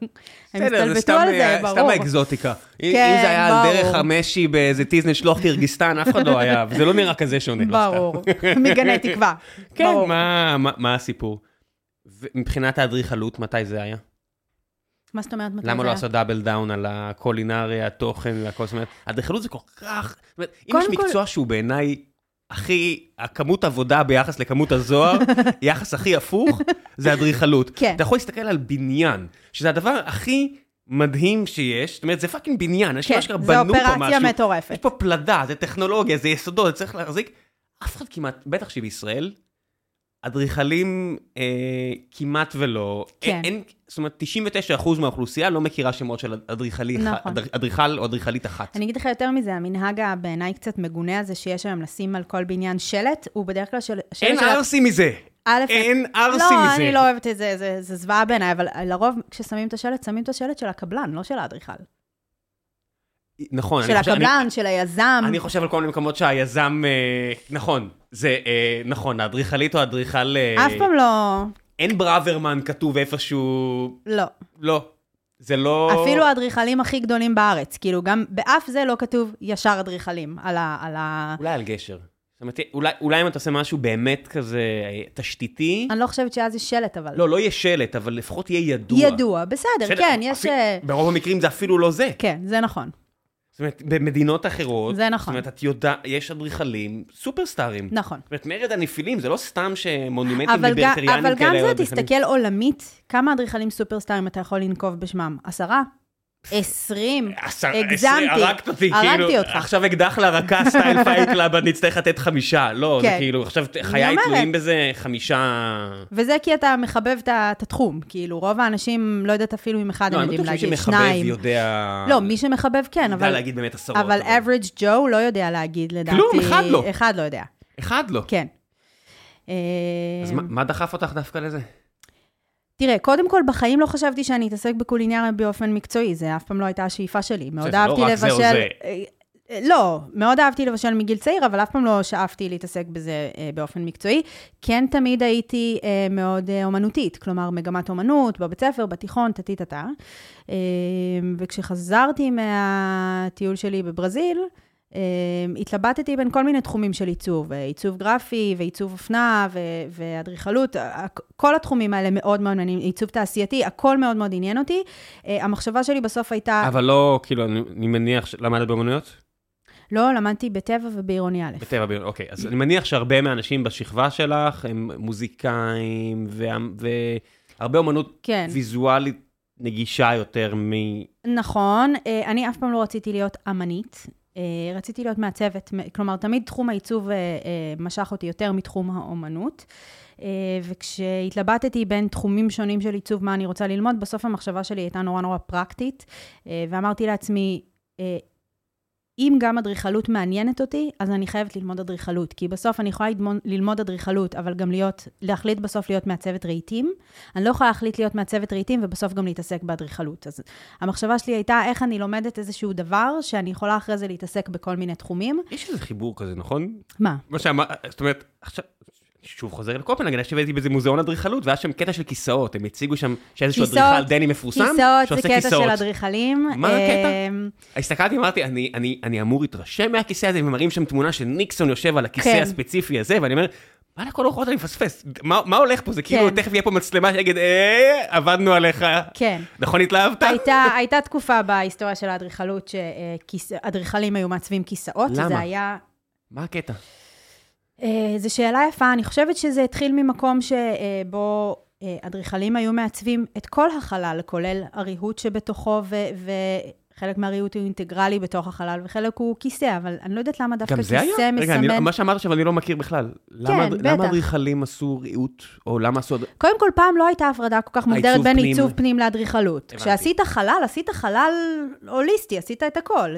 S2: הם הסתלבטו
S1: סתם,
S2: על זה,
S1: אה, סתם
S2: ברור.
S1: האקזוטיקה. אם
S2: כן,
S1: זה היה על. דרך המשי באיזה טיזנט שלוח קירגיסטן, אף אחד לא היה, (laughs) וזה לא נראה כזה שונה. לא סתם.
S2: ברור, מגני תקווה. (laughs)
S1: כן. מה- הסיפור? ומבחינת האדריכלות, מתי זה היה?
S2: מה זאת אומרת?
S1: למה לא? לעשות דאבל דאון על הקולינריה, התוכן והכל? זאת אומרת, אדריכלות זה כל כך... זאת אומרת, אם יש מקצוע שהוא בעיניי הכי... הכמות עבודה ביחס לכמות הזוהר, (laughs) יחס הכי הפוך, זה אדריכלות.
S2: כן.
S1: אתה יכול להסתכל על בניין, שזה הדבר הכי מדהים שיש, זאת אומרת, זה fucking בניין, אנשים
S2: כן,
S1: אשכרה בנו פה
S2: אופרציה
S1: משהו.
S2: מטורפת.
S1: יש פה פלדה, זה טכנולוגיה, זה יסודות, זה צריך להחזיק. אף אחד כמעט, בטח שבישראל, אדריכלים אה, כמעט ולא.
S2: כן.
S1: אין, זאת אומרת, 99% מהאוכלוסייה לא מכירה שמות של אדריכלי,
S2: נכון.
S1: אדר- אדריכל או אדריכלית אחת.
S2: אני אגיד לך יותר מזה, המנהג הבעיניי קצת מגונה הזה שיש היום לשים על כל בניין שלט, הוא בדרך כלל של...
S1: אין
S2: של-
S1: ערסי מזה.
S2: א',
S1: אין ערסי
S2: לא,
S1: מזה.
S2: אני לא אוהבת את זה, זה, זה זוועה בעיניי, אבל לרוב כששמים את השלט, שמים את השלט של הקבלן, לא של האדריכל.
S1: נכון,
S2: של
S1: חושב, אני,
S2: הקבלן, של היזם.
S1: אני חושב על כל מיני מקומות שהיזם, אה, נכון, זה, אה, נכון, האדריכלית או האדריכל, אה,
S2: אף פעם לא...
S1: אין ברוורמן כתוב איפשהו,
S2: לא.
S1: לא. זה לא...
S2: אפילו האדריכלים הכי גדולים בארץ, כאילו, גם באף זה לא כתוב ישר אדריכלים על ה... על ה...
S1: אולי על גשר. זאת אומרת, אולי, אולי אם אתה עושה משהו באמת כזה אה, תשתיתי,
S2: אני לא חושבת שאז יש שלט, אבל...
S1: לא, לא יהיה שלט, אבל לפחות יהיה ידוע.
S2: ידוע, בסדר,
S1: בסדר,
S2: כן, יש...
S1: אפילו-
S2: אה,
S1: ברוב המקרים זה אפילו לא זה.
S2: כן, זה נכון.
S1: זאת אומרת, במדינות אחרות,
S2: זה נכון.
S1: זאת אומרת, את יודעת, יש אדריכלים סופרסטארים.
S2: נכון.
S1: זאת אומרת, מרד הנפילים זה לא סתם שמונומנטים ליברטריאנים
S2: אבל גם
S1: כאלה,
S2: זה. תסתכל עולמית, כמה אדריכלים סופרסטארים אתה יכול לנקוב בשמם? עשרה? עשרים?
S1: עשר-
S2: הגזמתי.
S1: עשרים, הרגת אותי,
S2: הרגתי
S1: כאילו,
S2: אותך.
S1: עכשיו אקדח לרקה style Fight Club, אני אצטרך לתת חמישה. לא, זה
S2: כן.
S1: כאילו, עכשיו חיי. תלויים בזה חמישה...
S2: וזה כי אתה מחבב את התחום. כאילו, רוב האנשים, לא יודעת אפילו אם אחד
S1: לא,
S2: הם
S1: אני
S2: יודעים
S1: בטוח שמי
S2: להגיד,
S1: שמחבב
S2: שניים.
S1: יודע...
S2: לא, מי שמחבב כן,
S1: יודע
S2: אבל...
S1: להגיד באמת עשרות.
S2: אבל average Joe לא יודע להגיד, לדעתי.
S1: כלום, אחד לא.
S2: אחד לא יודע,
S1: אחד לא.
S2: כן.
S1: אז
S2: אה,
S1: מה- מה דחף אותך דווקא לזה?
S2: תראה, קודם כל, בחיים לא חשבתי שאני אתעסק בקולינריה באופן מקצועי, זה אף פעם לא הייתה השאיפה שלי. מאוד
S1: זה לא
S2: אהבתי
S1: רק זה או
S2: לבשל...
S1: זה.
S2: אה, לא, מאוד אהבתי לבשל מגיל צעיר, אבל אף פעם לא שאפתי להתעסק בזה אה, באופן מקצועי. כן, תמיד הייתי אה, מאוד אומנותית, כלומר, מגמת אומנות, בבית ספר, בתיכון, טה-טה-טה. אה, וכשחזרתי מהטיול שלי בברזיל, התלבטתי בין כל מיני תחומים של עיצוב, עיצוב גרפי ועיצוב אופנה ו- ואדריכלות, כל התחומים האלה מאוד מאוד מעניינים, עיצוב תעשייתי, הכל מאוד מאוד עניין אותי. אה, המחשבה שלי בסוף הייתה,
S1: אבל לא, כאילו, אני מניח, למדת באמנויות?
S2: לא, למדתי בטבע ובעירוני א'.
S1: בטבע, ב- אוקיי. אז אני מניח שהרבה מהאנשים בשכבה שלך הם מוזיקאים, וה- והרבה אומנות
S2: כן,
S1: ויזואלית נגישה יותר מ...
S2: נכון. אה, אני אף פעם לא רציתי להיות אמנית. אה, רציתי להיות מעצבת, כלומר, תמיד תחום העיצוב אה, אה, משך אותי יותר מתחום האומנות. וכשהתלבטתי בין תחומים שונים של עיצוב, מה אני רוצה ללמוד, בסוף המחשבה שלי הייתה נורא נורא פרקטית, ואמרתי לעצמי, אם גם אדריכלות מעניינת אותי, אז אני חייבת ללמוד אדריכלות, כי בסוף אני יכולה ללמוד- ללמוד אדריכלות, אבל גם להיות, להחליט בסוף להיות מעצבת רהיטים. אני לא יכולה להחליט להיות מעצבת רהיטים ובסוף גם להתעסק באדריכלות. אז המחשבה שלי הייתה איך אני לומדת איזשהו דבר שאני יכולה אחרי זה להתעסק בכל מיני תחומים.
S1: יש איזה חיבור כזה, נכון?
S2: מה?
S1: מה שאמרת, זאת אומרת, עכשיו, שוב חוזר לקופנהגן, עכשיו הייתי באיזה מוזיאון אדריכלות, והיה שם קטע של כיסאות, הם הציגו שם שאיזשהו
S2: כיסאות-
S1: אדריכל דני מפורסם,
S2: כיסאות זה
S1: שעושה
S2: קטע
S1: כיסאות.
S2: של אדריכלים.
S1: מה הקטע?
S2: אמ,
S1: הסתכלתי, אמרתי, אני, אני, אני אמור להתרשם מהכיסא הזה, ומראים שם תמונה של ניקסון יושב על הכיסא
S2: כן.
S1: הספציפי הזה, ואני אומר, מה לכל הרוחות אני מפספס? מה, מה הולך פה? זה כאילו,
S2: כן.
S1: תכף יהיה פה מצלמה שיגיד, אה, עבדנו עליך.
S2: כן.
S1: נכון התלהבת?
S2: הייתה, הייתה תקופה בהיסטוריה של האדריכלות שאדריכלים היו מעצבים כיסאות.
S1: למה?
S2: זה היה...
S1: מה הקטע?
S2: אה, זו שאלה יפה, אני חושבת שזה התחיל ממקום שבו אה, אדריכלים היו מעצבים את כל החלל, כולל הריהוט שבתוכו, ו- וחלק מהריהוט הוא אינטגרלי בתוך החלל, וחלק הוא כיסא, אבל אני לא יודעת למה דווקא
S1: גם
S2: כיסא
S1: זה היה? רגע, אני,
S2: מסמן...
S1: מה שאמרת עכשיו אני לא מכיר בכלל. למה,
S2: כן,
S1: למה
S2: בטח.
S1: אדריכלים עשו ריהוט, או למה עשו...
S2: קודם כל, פעם לא הייתה הפרדה כל כך מוגדרת בין
S1: פנים.
S2: עיצוב פנים לאדריכלות. כשעשית חלל, עשית חלל הוליסטי, עשית את הכל.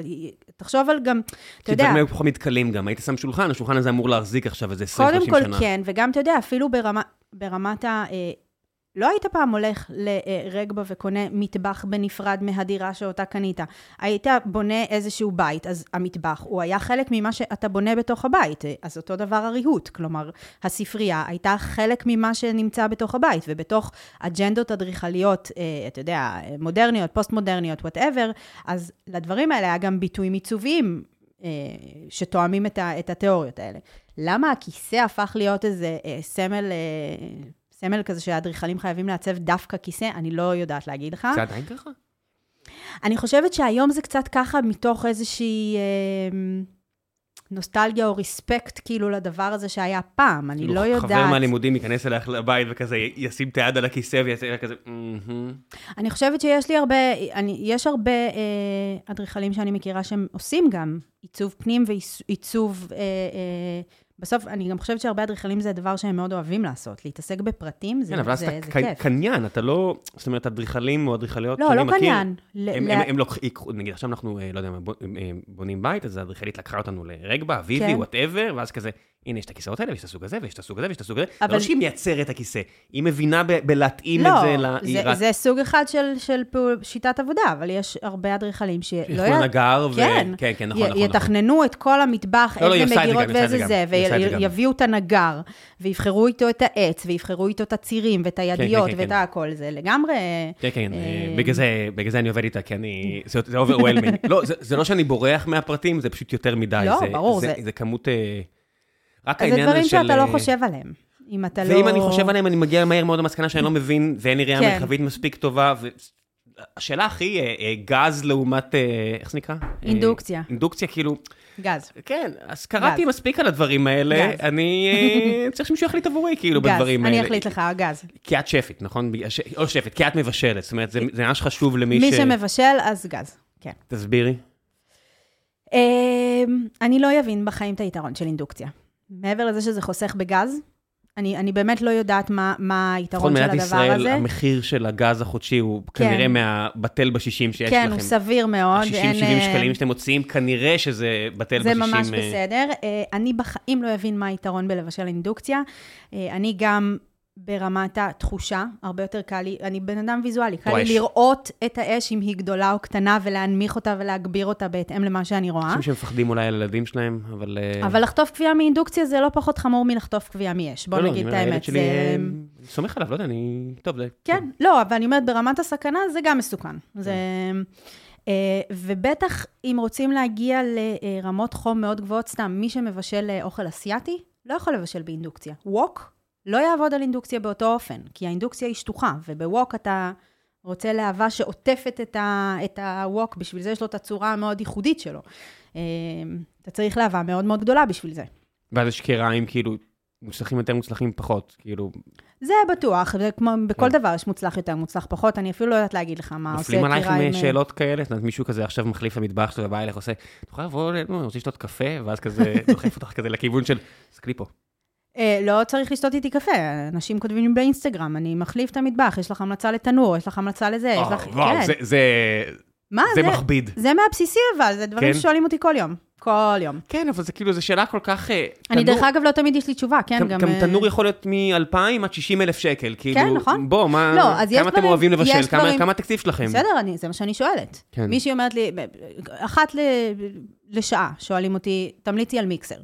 S2: תחשוב על גם, אתה
S1: כי
S2: יודע,
S1: דברים היו פחות מתכלים גם, היית שם שולחן, השולחן הזה אמור להחזיק עכשיו איזה 20-30 שנה.
S2: קודם כל כן, וגם, אתה יודע, אפילו ברמה, ברמת ה... לא היית פעם הולך לרגבה וקונה מטבח בנפרד מהדירה שאותה קנית. היית בונה איזשהו בית, אז המטבח, הוא היה חלק ממה שאתה בונה בתוך הבית. אז אותו דבר הריהוט, כלומר, הספרייה הייתה חלק ממה שנמצא בתוך הבית, ובתוך אג'נדות אדריכליות, אה, אתה יודע, מודרניות, פוסט-מודרניות, whatever, אז לדברים האלה היה גם ביטויים עיצוביים אה, שתואמים את, התיאוריות האלה. למה הכיסא הפך להיות איזה אה, סמל, סמל כזה שהאדריכלים חייבים לעצב דווקא כיסא? אני לא יודעת להגיד לך.
S1: זה עדיין ככה?
S2: אני חושבת שהיום זה קצת ככה מתוך איזושהי אה, נוסטלגיה או respect כאילו לדבר הזה שהיה פעם, אני
S1: כאילו,
S2: לא יודעת.
S1: חבר מהלימודים ייכנס אלייך לבית וכזה ישים את היד על הכיסא ויעשה כזה, "מהמם".
S2: אני חושבת שיש לי הרבה, אני, יש הרבה אה, אדריכלים שאני מכירה שהם עושים גם עיצוב פנים ועיצוב, אה, אה, בסוף אני גם חושבת שהרבה אדריכלים זה הדבר שהם מאוד אוהבים לעשות, להתעסק בפרטים זה,
S1: כן, אבל
S2: זה, זה
S1: ק-
S2: כיף.
S1: קניין, אתה לא, זאת אומרת, אדריכלים או אדריכליות
S2: לא,
S1: שאני
S2: לא
S1: מכיר,
S2: קניין. ל-
S1: הם,
S2: ל-
S1: הם, הם לוקחים, נגיד עכשיו אנחנו, אה, לא יודע בונים בית, אז האדריכלית לקחה אותנו לרגבה, אביבי,
S2: כן.
S1: whatever, ואז כזה, הנה, יש את הכיסאות האלה, ויש את הסוג הזה, ויש את הסוג הזה, ויש את הסוג הזה.
S2: אבל-
S1: לא שהיא מייצרת את הכיסא, היא מבינה ב- בלהתאים
S2: לא,
S1: את זה ל... היא
S2: זה,
S1: רק-
S2: זה סוג אחד של, של פעול, שיטת עבודה, אבל יש הרבה אדריכלים שלא
S1: ילכו לנגר, ו...
S2: כן.
S1: כן, כן, נכון,
S2: י-
S1: נכון, נכון.
S2: יתכננו את כל המטבח,
S1: לא, לא,
S2: איזה
S1: זה
S2: מגירות ואיזה
S1: זה
S2: זה,
S1: זה.
S2: יביאו את הנגר, ויבחרו איתו את העץ, ויבחרו איתו את הצירים, ואת הידיות,
S1: כן,
S2: ואת
S1: כן.
S2: הכל, זה לגמרי...
S1: כן, כן,
S2: אה,
S1: בגלל זה, בגלל זה אני עובד איתה, כי אני... (laughs) זה זה overwhelming. לא, זה, זה לא שאני בורח מהפרטים, זה פשוט יותר מדי.
S2: לא,
S1: זה,
S2: ברור,
S1: זה...
S2: זה-
S1: זה כמות... אה, רק
S2: זה
S1: העניין הזה
S2: דברים
S1: של...
S2: שאתה לא
S1: אה,
S2: חושב עליהם. אם אתה לא...
S1: ואם אני חושב עליהם, אני מגיע מהר מאוד למסקנה שאני לא מבין, ואין לי ראייה
S2: כן.
S1: מרחבית מספיק טובה. ו... השאלה הכי, אה, אה, גז לעומת, אה, איך זה נקרא? אה,
S2: אינדוקציה.
S1: אינדוקציה, כאילו,
S2: גז.
S1: כן, אז קראתי
S2: גז.
S1: מספיק על הדברים האלה,
S2: גז.
S1: אני אה, צריך שמישהו יחליט עבורי, כאילו,
S2: גז.
S1: בדברים האלה.
S2: אני אחליט לך, גז.
S1: כי את שפית, נכון? או שפית, כי את מבשלת, זאת אומרת, זה זה ממש חשוב למי ש...
S2: מי שמבשל, אז גז. כן.
S1: תסבירי.
S2: אמ, אני לא אבין בחיים את היתרון של אינדוקציה. מעבר לזה שזה חוסך בגז, אני, אני באמת לא יודעת מה, מה היתרון של
S1: נכון, מדינת
S2: הדבר
S1: ישראל,
S2: הזה.
S1: המחיר של הגז החודשי הוא
S2: כן.
S1: כנראה מהבטל בשישים שיש
S2: כן,
S1: לכם.
S2: הוא סביר מאוד.
S1: ה-60-70
S2: אין, אה,
S1: שקלים שאתם מוציאים, כנראה שזה בטל
S2: זה
S1: בשישים.
S2: ממש
S1: אה,
S2: בסדר. אה, אני בחיים לא אבין מה היתרון בלבשל אינדוקציה. אני גם ברמת התחושה, הרבה יותר קל לי, אני בן אדם ויזואלי, קל לי. לראות את האש אם היא גדולה או קטנה ולהנמיך אותה ולהגביר אותה בהתאם למה שאני רואה.
S1: אנשים שמפחדים אולי על הילדים שלהם, אבל... אה,
S2: אבל לחטוף כוויה מאינדוקציה זה לא פחות חמור מלחטוף כוויה מאש. בוא
S1: לא, לא,
S2: נגיד
S1: אני
S2: את האמת.
S1: שלי,
S2: זה-
S1: אה, אני סומך עליו, לא יודע, אני... טוב, זה...
S2: כן, לא, אבל אני אומרת, ברמת הסכנה זה גם מסוכן. זה... אה, ובטח אם רוצים להגיע לרמות חום מאוד גבוהות, סתם, מי שמבשל אוכל אסיאתי, לא יכול לבשל באינדוקציה. ווק לא יעבוד על אינדוקציה באותו אופן, כי האינדוקציה היא שטוחה, ובווק אתה רוצה להבה שעוטפת את, ה, את הווק, בשביל זה יש לו את הצורה המאוד ייחודית שלו. אה, אתה צריך להבה מאוד מאוד גדולה בשביל זה.
S1: ואז יש קריים, כאילו, מוצלחים יותר, מוצלחים פחות, כאילו,
S2: זה בטוח, זה כמו בכל
S1: כן.
S2: דבר יש מוצלח יותר, מוצלח פחות, אני אפילו לא יודעת להגיד לך מה עושה
S1: נופלים עלייך עם
S2: אה,
S1: שאלות כאלה? זאת אומרת, מישהו כזה עכשיו מחליף למטבח שלו ובא אליך, עושה, את יכולה לבוא, אלינו, אני רוצה לשתות קפה, ואז כזה (laughs) דוחף אותך כזה לכיוון של, תסתכלי פה.
S2: אה, לא צריך לשתות איתי קפה, אנשים כותבים לי באינסטגרם, אני מחליף את המטבח, יש לך המלצה לתנור, יש לך המלצה לזה, יש
S1: אה,
S2: לך...
S1: וואו,
S2: כן.
S1: זה- זה...
S2: מה
S1: זה
S2: זה?
S1: מכביד.
S2: זה מהבסיסי אבל, זה דברים
S1: כן?
S2: ששואלים אותי כל יום. כל יום.
S1: כן, אבל זה כאילו, זו שאלה כל כך... אה,
S2: אני
S1: תנור-
S2: דרך אגב, לא תמיד יש לי תשובה, כן?
S1: גם, גם תנור יכול להיות מ-2,000 עד 60 אלף שקל, כאילו,
S2: נכון.
S1: בוא, מה,
S2: לא, אז יש
S1: כמה אתם אוהבים לבשל, כמה,
S2: דברים-
S1: כמה התקציב שלכם?
S2: בסדר, אני, זה מה שאני שואלת.
S1: כן.
S2: מישהי אומרת לי, אחת ל, לשעה, שואלים אותי, תמליצי על מיקסר.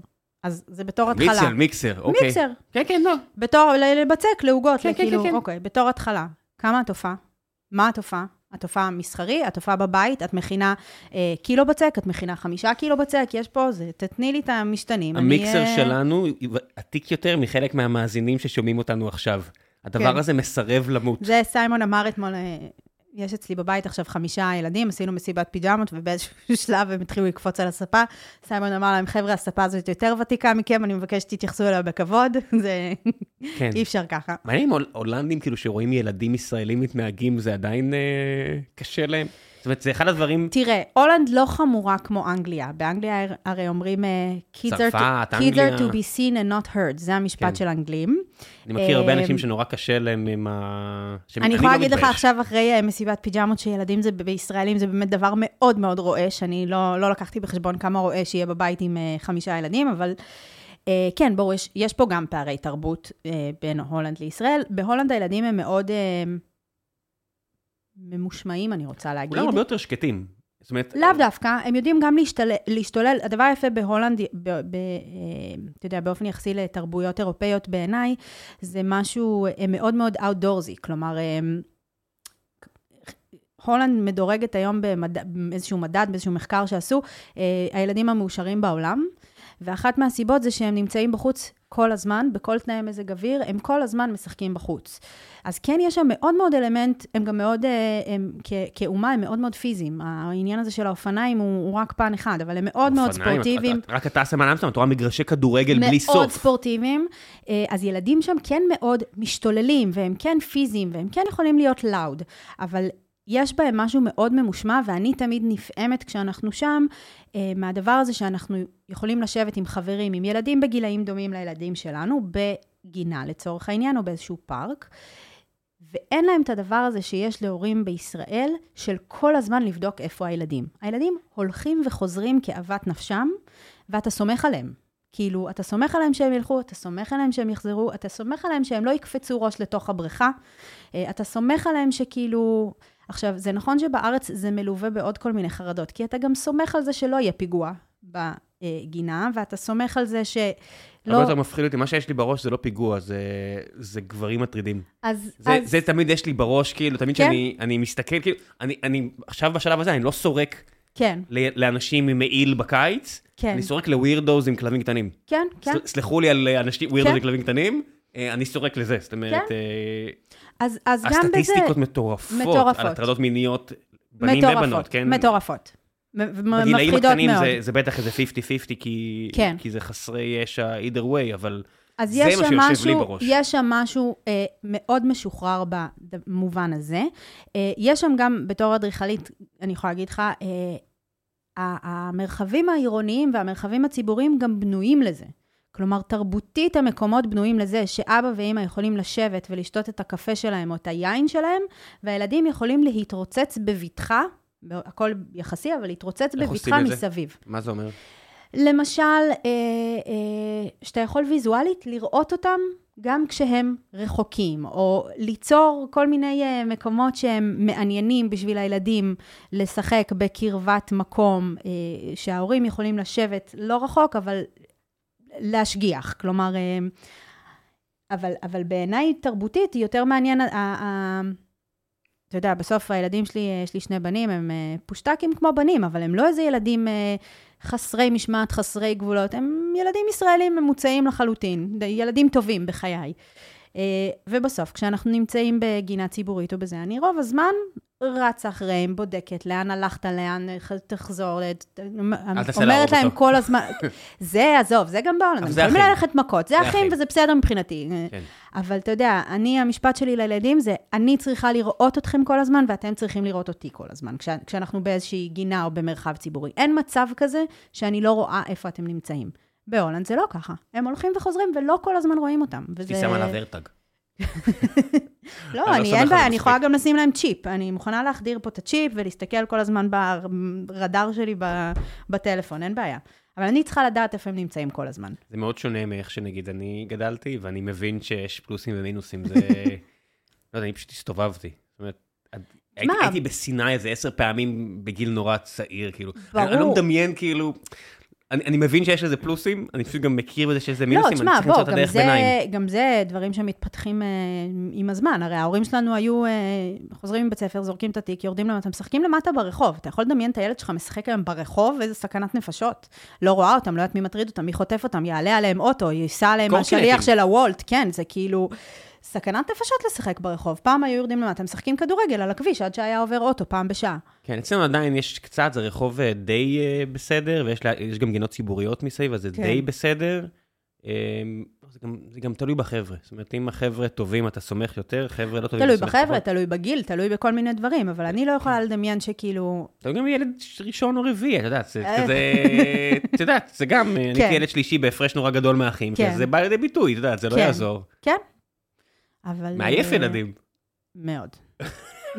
S2: אז זה בתור התחלה.
S1: על מיקסר, אוקיי.
S2: מיקסר.
S1: כן, כן, לא.
S2: בתור, לבצק, לעוגות,
S1: כן, כן,
S2: כאילו,
S1: כן, כן.
S2: אוקיי, בתור התחלה. כמה התופעה? מה התופעה? התופעה המסחרי, התופעה בבית, את מכינה אה, קילו בצק, את מכינה חמישה קילו בצק, יש פה, זה, תתני לי את המשתנים. אני,
S1: המיקסר
S2: אה,
S1: שלנו עתיק יותר מחלק מהמאזינים ששומעים אותנו עכשיו. הדבר
S2: כן.
S1: הזה מסרב למות.
S2: זה סיימון אמר אתמול, אה, יש אצלי בבית עכשיו חמישה ילדים, עשינו מסיבת פיג'מות, ובאיזשהו (laughs) שלב הם התחילו לקפוץ על הספה. סיימון אמר להם, חבר'ה, הספה הזאת יותר ותיקה מכם, אני מבקש שתתייחסו אליה בכבוד. (laughs) זה...
S1: כן.
S2: אי אפשר ככה.
S1: מעניין אם הול- הולנדים, כאילו, שרואים ילדים ישראלים מתנהגים, זה עדיין אה, קשה להם. אומרת, זה אחד הדברים...
S2: תראה, הולנד לא חמורה כמו אנגליה. באנגליה הר- הרי אומרים, kids are to-
S1: צרפת,
S2: kids are to be seen and not heard, זה המשפט
S1: כן.
S2: של האנגלים.
S1: אני מכיר הרבה
S2: אה,
S1: אנשים שנורא קשה להם עם ה...
S2: אני יכולה
S1: לא
S2: להגיד לך. עכשיו, אחרי אה, מסיבת פיג'מות, שילדים זה, בישראלים זה באמת דבר מאוד מאוד רועש. אני לא, לא לקחתי בחשבון כמה רועש יהיה בבית עם אה, חמישה ילדים, אבל אה, כן, ברור, יש, יש פה גם פערי תרבות אה, בין הולנד לישראל. בהולנד הילדים הם מאוד אה, ממושמעים, אני רוצה להגיד.
S1: כולם הרבה יותר שקטים. זאת אומרת...
S2: לאו דווקא, הם יודעים גם להשתולל, להשתולל. הדבר היפה בהולנד, ב, ב, אה, אתה יודע, באופן יחסי לתרבויות אירופאיות בעיניי, זה משהו מאוד מאוד outdoorsy, כלומר, אה, הולנד מדורגת היום במד... באיזשהו מדד, באיזשהו מחקר שעשו, אה, הילדים המאושרים בעולם, ואחת מהסיבות זה שהם נמצאים בחוץ כל הזמן, בכל תנאי מזג אוויר, הם כל הזמן משחקים בחוץ. אז כן, יש שם מאוד מאוד אלמנט, הם גם מאוד, אה, הם, כ- כאומה, הם מאוד מאוד פיזיים. העניין הזה של האופניים הוא, הוא רק פן אחד, אבל הם מאוד מאוד
S1: אופניים,
S2: ספורטיביים.
S1: את- את- רק אתה עושה מהלם את רואה מגרשי כדורגל בלי סוף.
S2: מאוד ספורטיביים. אה, אז ילדים שם כן מאוד משתוללים, והם כן פיזיים, והם כן יכולים להיות לאוד, אבל יש בהם משהו מאוד ממושמע, ואני תמיד נפעמת כשאנחנו שם, אה, מהדבר הזה שאנחנו יכולים לשבת עם חברים, עם ילדים בגילאים דומים לילדים שלנו, בגינה לצורך העניין, או באיזשהו פארק. ואין להם את הדבר הזה שיש להורים בישראל, של כל הזמן לבדוק איפה הילדים. הילדים הולכים וחוזרים כאוות נפשם, ואתה סומך עליהם. כאילו, אתה סומך עליהם שהם ילכו, אתה סומך עליהם שהם יחזרו, אתה סומך עליהם שהם לא יקפצו ראש לתוך הבריכה, אה, אתה סומך עליהם שכאילו... עכשיו, זה נכון שבארץ זה מלווה בעוד כל מיני חרדות, כי אתה גם סומך על זה שלא יהיה פיגוע גינה, ואתה סומך על זה שלא...
S1: הרבה יותר מפחיד אותי, מה שיש לי בראש זה לא פיגוע, זה, זה גברים מטרידים.
S2: אז...
S1: זה,
S2: אז...
S1: זה תמיד יש לי בראש, כאילו, תמיד
S2: כן.
S1: כשאני אני מסתכל, כאילו, אני, אני עכשיו בשלב הזה, אני לא סורק
S2: כן,
S1: לאנשים עם מעיל בקיץ,
S2: כן.
S1: אני סורק לווירדוז עם כלבים קטנים.
S2: כן, כן.
S1: סל- סלחו לי על אה, אנשים, ווירדוז
S2: כן.
S1: עם כלבים קטנים, אה, אני סורק לזה, זאת אומרת,
S2: כן. אז, אז גם בזה...
S1: הסטטיסטיקות מטורפות,
S2: מטורפות.
S1: על הטרדות מיניות, בנים
S2: מטורפות,
S1: ובנות, כן?
S2: מטורפות.
S1: בגילאים הקטנים. זה, זה בטח איזה 50-50, כי,
S2: כן.
S1: כי זה חסרי ישע either way, אבל
S2: אז
S1: זה מה שיושב לי
S2: משהו,
S1: בראש.
S2: יש שם משהו אה, מאוד משוחרר במובן הזה. אה, יש שם גם, בתור אדריכלית, אני יכולה להגיד לך, אה, המרחבים העירוניים והמרחבים הציבוריים גם בנויים לזה. כלומר, תרבותית המקומות בנויים לזה שאבא ואימא יכולים לשבת ולשתות את הקפה שלהם או את היין שלהם, והילדים יכולים להתרוצץ בבטחה, הכל יחסי, אבל להתרוצץ בבטחה? מסביב.
S1: מה זה אומר?
S2: למשל, אה, אה, שאתה יכול ויזואלית לראות אותם גם כשהם רחוקים, או ליצור כל מיני אה, מקומות שהם מעניינים בשביל הילדים לשחק בקרבת מקום, אה, שההורים יכולים לשבת לא רחוק, אבל להשגיח. כלומר, אה, אבל, אבל בעיניי תרבותית היא יותר מעניין, ה- ה- אתה יודע, בסוף הילדים שלי, אה, יש לי שני בנים, הם אה, פושטקים כמו בנים, אבל הם לא איזה ילדים חסרי משמעת, חסרי גבולות, הם ילדים ישראלים ממוצעים לחלוטין, ילדים טובים בחיי. אה, ובסוף, כשאנחנו נמצאים בגינה ציבורית או בזה, אני רוב הזמן רצה אחריהם, בודקת, לאן הלכת, לאן תחזור, אומרת להם
S1: אותו.
S2: כל הזמן, (laughs) זה, עזוב, זה גם בעולם, הם
S1: זה
S2: יכולים. ללכת מכות, זה
S1: זה
S2: אחים
S1: אחים.
S2: וזה בסדר מבחינתי.
S1: כן.
S2: אבל אתה יודע, אני, המשפט שלי לילדים זה, אני צריכה לראות אתכם כל הזמן, ואתם צריכים לראות אותי כל הזמן, כש, כשאנחנו באיזושהי גינה או במרחב ציבורי. אין מצב כזה שאני לא רואה איפה אתם נמצאים. בהולנד זה לא ככה. הם הולכים וחוזרים ולא כל הזמן רואים אותם. וזה...
S1: שמה לה ורטג.
S2: לא,
S1: אני לא
S2: אין בעיה,
S1: זה
S2: אני יכולה. גם לשים להם צ'יפ. אני מוכנה להחדיר פה את הצ'יפ ולהסתכל כל הזמן ברדאר שלי בטלפון, אין בעיה. אבל אני צריכה לדעת איפה הם נמצאים כל הזמן.
S1: זה מאוד שונה מאיך שנגיד אני גדלתי, ואני מבין שיש פלוסים ומינוסים, זה... (laughs) לא יודע, אני פשוט הסתובבתי. זאת אומרת, הייתי, בסיני איזה עשר פעמים בגיל נורא צעיר, כאילו.
S2: ברור.
S1: אני לא מדמיין, כאילו... אני, אני מבין שיש לזה פלוסים, אני פשוט גם מכיר בזה שיש לזה
S2: לא,
S1: מינוסים, אני
S2: תשמע,
S1: צריך
S2: בוא,
S1: למצוא את הדרך
S2: זה,
S1: ביניים.
S2: גם זה דברים שמתפתחים אה, עם הזמן. הרי ההורים שלנו היו אה, חוזרים מבית ספר, זורקים את התיק, יורדים למטה, משחקים למטה ברחוב. אתה יכול לדמיין את הילד שלך משחק היום ברחוב, איזה סכנת נפשות. לא רואה אותם, לא יודעת מי מטריד אותם, מי חוטף אותם, יעלה עליהם אוטו, ייסע עליהם. השליח של הוולט, כן, זה כאילו... סכנת נפשות לשחק ברחוב. פעם היו יורדים למטה, משחקים כדורגל על הכביש עד שהיה עובר אוטו פעם בשעה.
S1: כן, אצלנו עדיין יש קצת, זה רחוב אה, די אה, בסדר, ויש לה, גם גינות ציבוריות מסביב, אז זה
S2: כן.
S1: די בסדר. אה, זה גם, זה גם תלוי בחבר'ה. זאת אומרת, אם החבר'ה טובים, אתה סומך יותר, חבר'ה לא טובים,
S2: תלוי בחבר'ה,
S1: פחות.
S2: תלוי בגיל, תלוי בכל מיני דברים, אבל אני לא יכולה לדמיין שכאילו...
S1: אתה גם ילד ראשון או רביעי, את יודעת, זה
S2: אה.
S1: כזה, את יודעת, זה גם, אני
S2: כן.
S1: הייתי ילד שלישי בהפרש נורא גדול מהאחים,
S2: כן.
S1: זה בא לידי ביטוי, את יודעת, זה לא
S2: כן.
S1: יעזור.
S2: כן. אבל...
S1: מעייף
S2: אה,
S1: ילדים,
S2: מאוד. (laughs)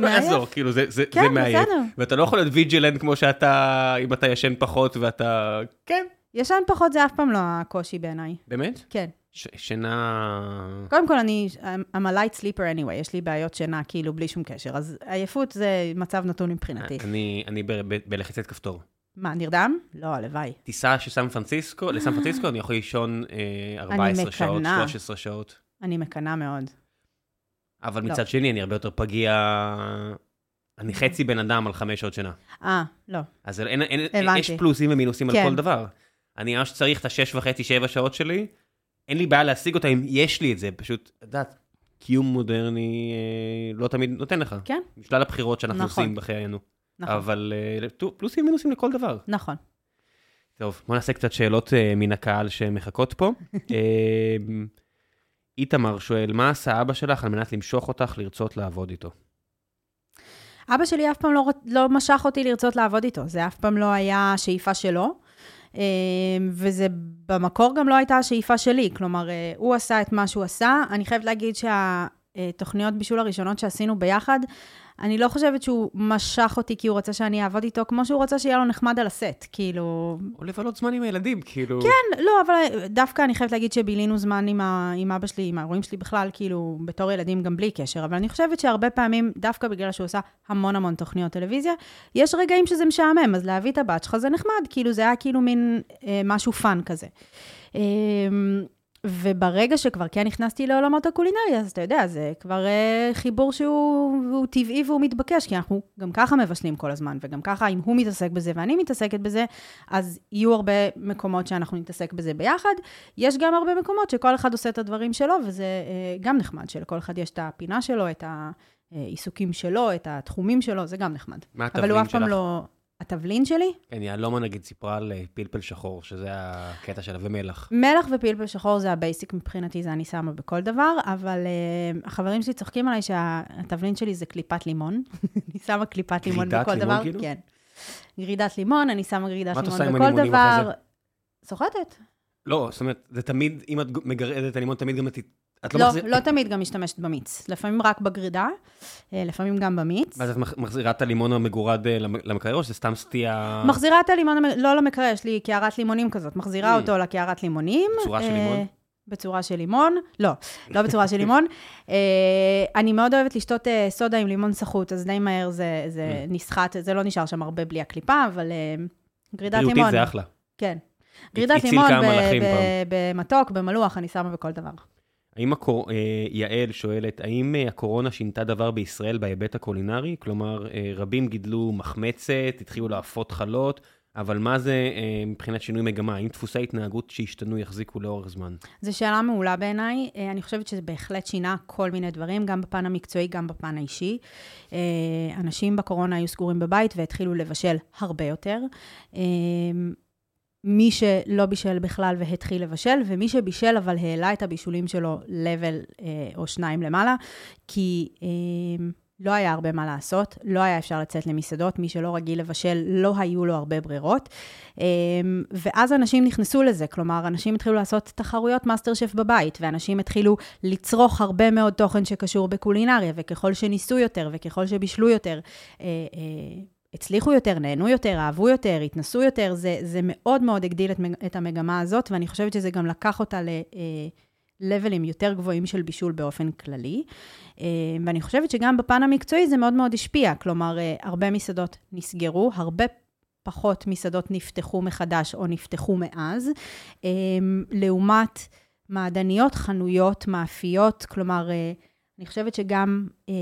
S1: יעזור, כאילו, זה- זה זה
S2: כן,
S1: מעייף.
S2: בסדר.
S1: ואתה לא יכול להיות ויג'ילנט כמו שאתה, אם אתה ישן פחות ואתה, כן,
S2: ישן פחות זה אף פעם לא הקושי בעיניי.
S1: באמת?
S2: כן.
S1: ש- שינה...
S2: קודם כל, אני, I'm a light sleeper anyway, יש לי בעיות שינה, כאילו, בלי שום קשר. אז עייפות זה מצב נתון מבחינתי.
S1: אני אני ב- ב- בלחיצת כפתור.
S2: מה, נרדם? לא, הלוואי.
S1: טיסה של סן פרנסיסקו, לסן פרנסיסקו אני יכול לישון אה, 14 שעות,
S2: מקנאה.
S1: 13 שעות.
S2: אני מקנאה מאוד.
S1: אבל
S2: לא.
S1: מצד שני, אני הרבה יותר פגיע... אני חצי בן אדם על חמש שעות שינה.
S2: אה, לא.
S1: אז אין, אין,
S2: הבנתי.
S1: יש פלוסים ומינוסים
S2: כן.
S1: על כל דבר. אני ממש צריך את השש וחצי, שבע שעות שלי, אין לי בעיה להשיג אותה אם יש לי את זה, פשוט, את יודעת, קיום מודרני אה, לא תמיד נותן לך.
S2: כן,
S1: משלל הבחירות שאנחנו
S2: נכון.
S1: עושים בחיינו.
S2: נכון.
S1: אבל אה, פלוסים ומינוסים לכל דבר.
S2: נכון.
S1: טוב, בוא נעשה קצת שאלות אה, מן הקהל שמחכות פה. (laughs) אה, איתמר שואל, מה עשה אבא שלך על מנת למשוך אותך לרצות לעבוד איתו?
S2: אבא שלי אף פעם לא, לא משך אותי לרצות לעבוד איתו, זה אף פעם לא היה שאיפה שלו, אה, וזה במקור גם לא הייתה השאיפה שלי, כלומר, אה, הוא עשה את מה שהוא עשה. אני חייבת להגיד שה... התוכניות בישול הראשונות שעשינו ביחד, אני לא חושבת שהוא משך אותי כי הוא רצה שאני אעבוד איתו, כמו שהוא רצה שיהיה לו נחמד על הסט, כאילו...
S1: או לבלות זמן עם הילדים, כאילו...
S2: כן, לא, אבל דווקא אני חייבת להגיד שבילינו זמן עם, ה, עם אבא שלי, עם ההורים שלי בכלל, כאילו, בתור ילדים גם בלי קשר, אבל אני חושבת שהרבה פעמים, דווקא בגלל שהוא עושה המון המון תוכניות טלוויזיה, יש רגעים שזה משעמם, אז להביא את הבת שלך זה נחמד, כאילו, זה היה כאילו מין אה, משהו fun כזה. אה, וברגע שכבר כן נכנסתי לעולמות הקולינריה, אז אתה יודע, זה כבר אה, חיבור שהוא טבעי והוא מתבקש, כי אנחנו גם ככה מבשלים כל הזמן, וגם ככה, אם הוא מתעסק בזה ואני מתעסקת בזה, אז יהיו הרבה מקומות שאנחנו נתעסק בזה ביחד. יש גם הרבה מקומות שכל אחד עושה את הדברים שלו, וזה אה, גם נחמד, שלכל אחד יש את הפינה שלו, את העיסוקים שלו, את התחומים שלו, זה גם נחמד.
S1: מה התבלין שלך? אבל הוא אף פעם לא...
S2: התבלין שלי?
S1: כן, יהלומה נגיד סיפרה על אה, פלפל שחור, שזה הקטע שלה, ומלח.
S2: מלח ופלפל שחור זה ה basic מבחינתי, זה אני שמה בכל דבר, אבל אה, החברים שלי צוחקים עליי שהתבלין שלי זה קליפת לימון. (laughs) אני שמה קליפת לימון בכל לימון, דבר. כאילו? כן. גרידת לימון, אני שמה גרידת לימון בכל דבר. סוחטת.
S1: לא, זאת אומרת, זה תמיד, אם את מגרדת את הלימון, תמיד גם את
S2: את לא, לא, מחזיר... לא תמיד גם משתמשת במיץ. לפעמים רק בגרידה, אה, לפעמים גם במיץ.
S1: ואז את מחזירה את הלימון המגורד אה, למקרר, או שזה סתם סטייה...
S2: מחזירה את הלימון, לא למקרר, יש לי קערת לימונים כזאת. מחזירה mm. אותו לקערת לימונים.
S1: בצורה של לימון? אה,
S2: בצורה של לימון. לא, לא בצורה של לימון. (laughs) אני מאוד אוהבת לשתות סודה עם לימון סחוט, אז די מהר זה, זה mm. נסחט, זה לא נשאר שם הרבה בלי הקליפה, אבל גרידת לימון.
S1: בריאותית זה אחלה.
S2: כן. גרידת לימון במתוק, במלוח, אני שמה בכל דבר.
S1: האם הקור... אה, יעל שואלת, האם אה, הקורונה שינתה דבר בישראל בהיבט הקולינרי? כלומר, אה, רבים גידלו מחמצת, התחילו להפות חלות, אבל מה זה מבחינת שינוי מגמה? האם דפוסי התנהגות שהשתנו יחזיקו לאורך זמן?
S2: זו שאלה מעולה בעיניי. אני חושבת שזה בהחלט שינה כל מיני דברים, גם בפן המקצועי, גם בפן האישי. אנשים בקורונה היו סגורים בבית והתחילו לבשל הרבה יותר. מי שלא בישל בכלל והתחיל לבשל, ומי שבישל אבל העלה את הבישולים שלו level אה, או שניים למעלה, כי אה, לא היה הרבה מה לעשות, לא היה אפשר לצאת למסעדות, מי שלא רגיל לבשל, לא היו לו הרבה ברירות. אה, ואז אנשים נכנסו לזה, כלומר, אנשים התחילו לעשות תחרויות מאסטר שף בבית, ואנשים התחילו לצרוך הרבה מאוד תוכן שקשור בקולינריה, וככל שניסו יותר וככל שבישלו יותר, אה, אה, הצליחו יותר, נהנו יותר, אהבו יותר, התנסו יותר, זה, זה מאוד מאוד הגדיל את, את המגמה הזאת, ואני חושבת שזה גם לקח אותה ל-לבלים אה, יותר גבוהים של בישול באופן כללי. אה, ואני חושבת שגם בפן המקצועי זה מאוד מאוד השפיע, כלומר, אה, הרבה מסעדות נסגרו, הרבה פחות מסעדות נפתחו מחדש או נפתחו מאז, לעומת מעדניות, חנויות, מאפיות, כלומר, אני חושבת שגם אה,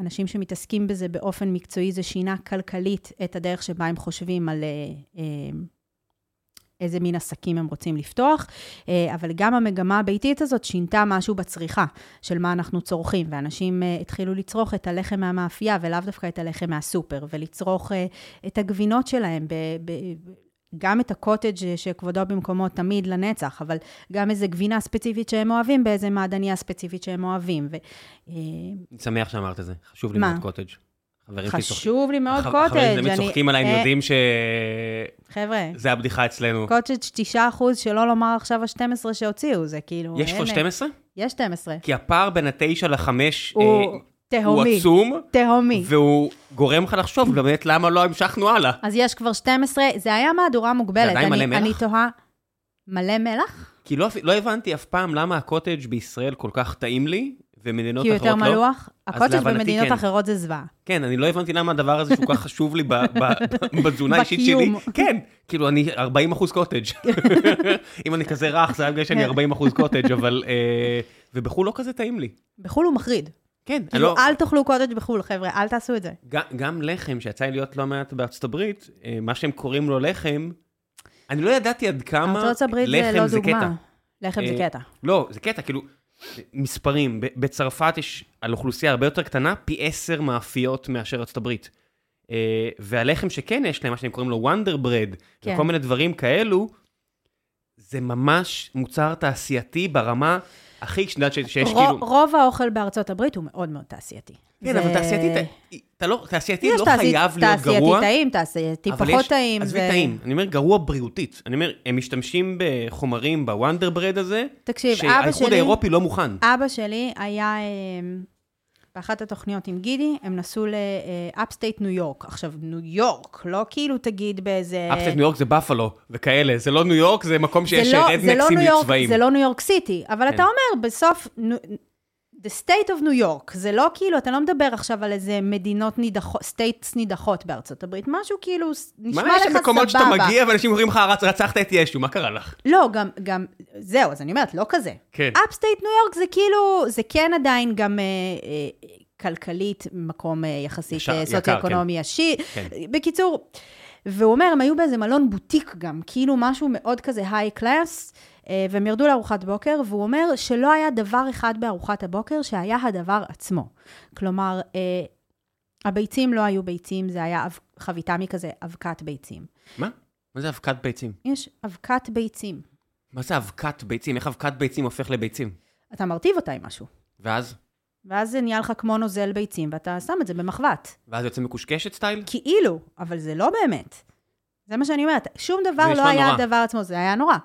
S2: אנשים שמתעסקים בזה באופן מקצועי, זה שינה כלכלית את הדרך שבה הם חושבים על אה, אה, איזה מין עסקים הם רוצים לפתוח, אה, אבל גם המגמה הביתית הזאת שינתה משהו בצריכה של מה אנחנו צורכים, ואנשים אה, התחילו לצרוך את הלחם מהמאפייה ולאו דווקא את הלחם מהסופר, ולצרוך אה, את הגבינות שלהם גם את הקוטג' שכבודו במקומו תמיד לנצח, אבל גם איזה גבינה ספציפית שהם אוהבים באיזה מעדניה ספציפית שהם אוהבים. ו...
S1: אני שמח שאמרת את זה, חשוב לי מאוד קוטג'.
S2: חשוב לי מאוד קוטג'.
S1: חברים תמיד צוחקים עליי, הם אה, יודעים ש...
S2: חבר'ה.
S1: זה הבדיחה אצלנו.
S2: קוטג' 9 אחוז, שלא לומר עכשיו ה-12 שהוציאו, זה כאילו...
S1: יש כבר 12?
S2: יש 12.
S1: כי הפער בין ה-9 ל-5... תהומי. הוא עצום.
S2: תהומי.
S1: והוא גורם לך לחשוב באמת למה לא המשכנו הלאה.
S2: אז יש כבר 12, זה היה מהדורה מוגבלת.
S1: זה עדיין מלא מלח?
S2: אני תוהה, מלא מלח?
S1: כי לא, לא הבנתי אף פעם למה הקוטג' בישראל כל כך טעים לי, ומדינות אחרות לא.
S2: כי הוא יותר מלוח? הקוטג' במדינות כן. אחרות זה זוועה.
S1: כן, אני לא הבנתי למה הדבר הזה כל כך (laughs) חשוב לי בתזונה האישית שלי. כן, כאילו אני 40 אחוז קוטג'. (laughs) אם אני כזה רך, זה היה בגלל שאני 40 אחוז קוטג', אבל... אה, ובחו"ל לא כזה טעים לי.
S2: בחו"ל הוא מחריד.
S1: כן.
S2: כאילו, לא... אל תאכלו קוטג' בחו"ל, חבר'ה, אל תעשו את זה.
S1: גם, גם לחם, שיצא לי להיות לא מעט בארצות הברית, אה, מה שהם קוראים לו לחם, אני לא ידעתי עד כמה לחם זה, לא זה קטע.
S2: לחם זה אה, קטע.
S1: לא, זה קטע, כאילו, מספרים, בצרפת יש על אוכלוסייה הרבה יותר קטנה, פי עשר מאפיות מאשר ארצות הברית. אה, והלחם שכן יש להם, מה שהם קוראים לו וונדר ברד, כן. וכל מיני דברים כאלו, זה ממש מוצר תעשייתי ברמה הכי, שאת יודעת שיש כאילו...
S2: רוב האוכל בארצות הברית הוא מאוד מאוד תעשייתי.
S1: כן, אבל תעשייתי, אתה- אתה לא, תעשייתי לא חייב להיות גרוע.
S2: תעשייתי טעים, תעשייתי פחות טעים.
S1: עזבי טעים, אני אומר גרוע בריאותית. אני אומר, הם משתמשים בחומרים בוונדר ברד הזה,
S2: תקשיב, אבא
S1: שהאיחוד
S2: שלי,
S1: האירופי לא מוכן.
S2: אבא שלי היה, אה, באחת התוכניות עם גידי, הם נסעו ל upstate ניו יורק. עכשיו, ניו יורק, לא כאילו תגיד באיזה...
S1: upstate ניו יורק זה בפלו וכאלה, זה לא ניו יורק, זה מקום שיש
S2: לא- לא
S1: רדנקסים
S2: יורק-
S1: לצבעים.
S2: זה לא ניו יורק סיטי, אבל
S1: כן.
S2: אתה אומר, בסוף, the state of New York, זה לא כאילו, אתה לא מדבר עכשיו על איזה מדינות נידחות, states נידחות בארצות הברית, משהו כאילו, נשמע לך
S1: מה
S2: סבבה.
S1: יש מקומות שאתה מגיע ואנשים אומרים לך, "רצ- רצחת את ישו, מה קרה לך?
S2: לא, גם, גם, זהו, אז אני אומרת, לא כזה.
S1: כן.
S2: upstate ניו יורק זה כאילו, זה כן עדיין גם אה, אה, כלכלית, מקום אה, יחסית אה, סוציו-אקונומי עשיר.
S1: כן.
S2: בקיצור, והוא אומר, הם היו באיזה מלון בוטיק גם, כאילו משהו מאוד כזה high class, והם ירדו לארוחת בוקר, והוא אומר שלא היה דבר אחד בארוחת הבוקר שהיה הדבר עצמו. כלומר, אה, הביצים לא היו ביצים, זה היה חביתה מכזה אבקת ביצים.
S1: מה? מה זה אבקת ביצים?
S2: יש אבקת ביצים.
S1: מה זה אבקת ביצים? איך אבקת ביצים הופך לביצים?
S2: אתה מרטיב אותה עם משהו.
S1: ואז?
S2: ואז זה נהיה לך כמו נוזל ביצים, ואתה שם את זה במחבת.
S1: ואז יוצא מקושקשת סטייל?
S2: כאילו, אבל זה לא באמת. זה מה שאני אומרת. שום דבר לא היה. הדבר עצמו, זה היה נורא.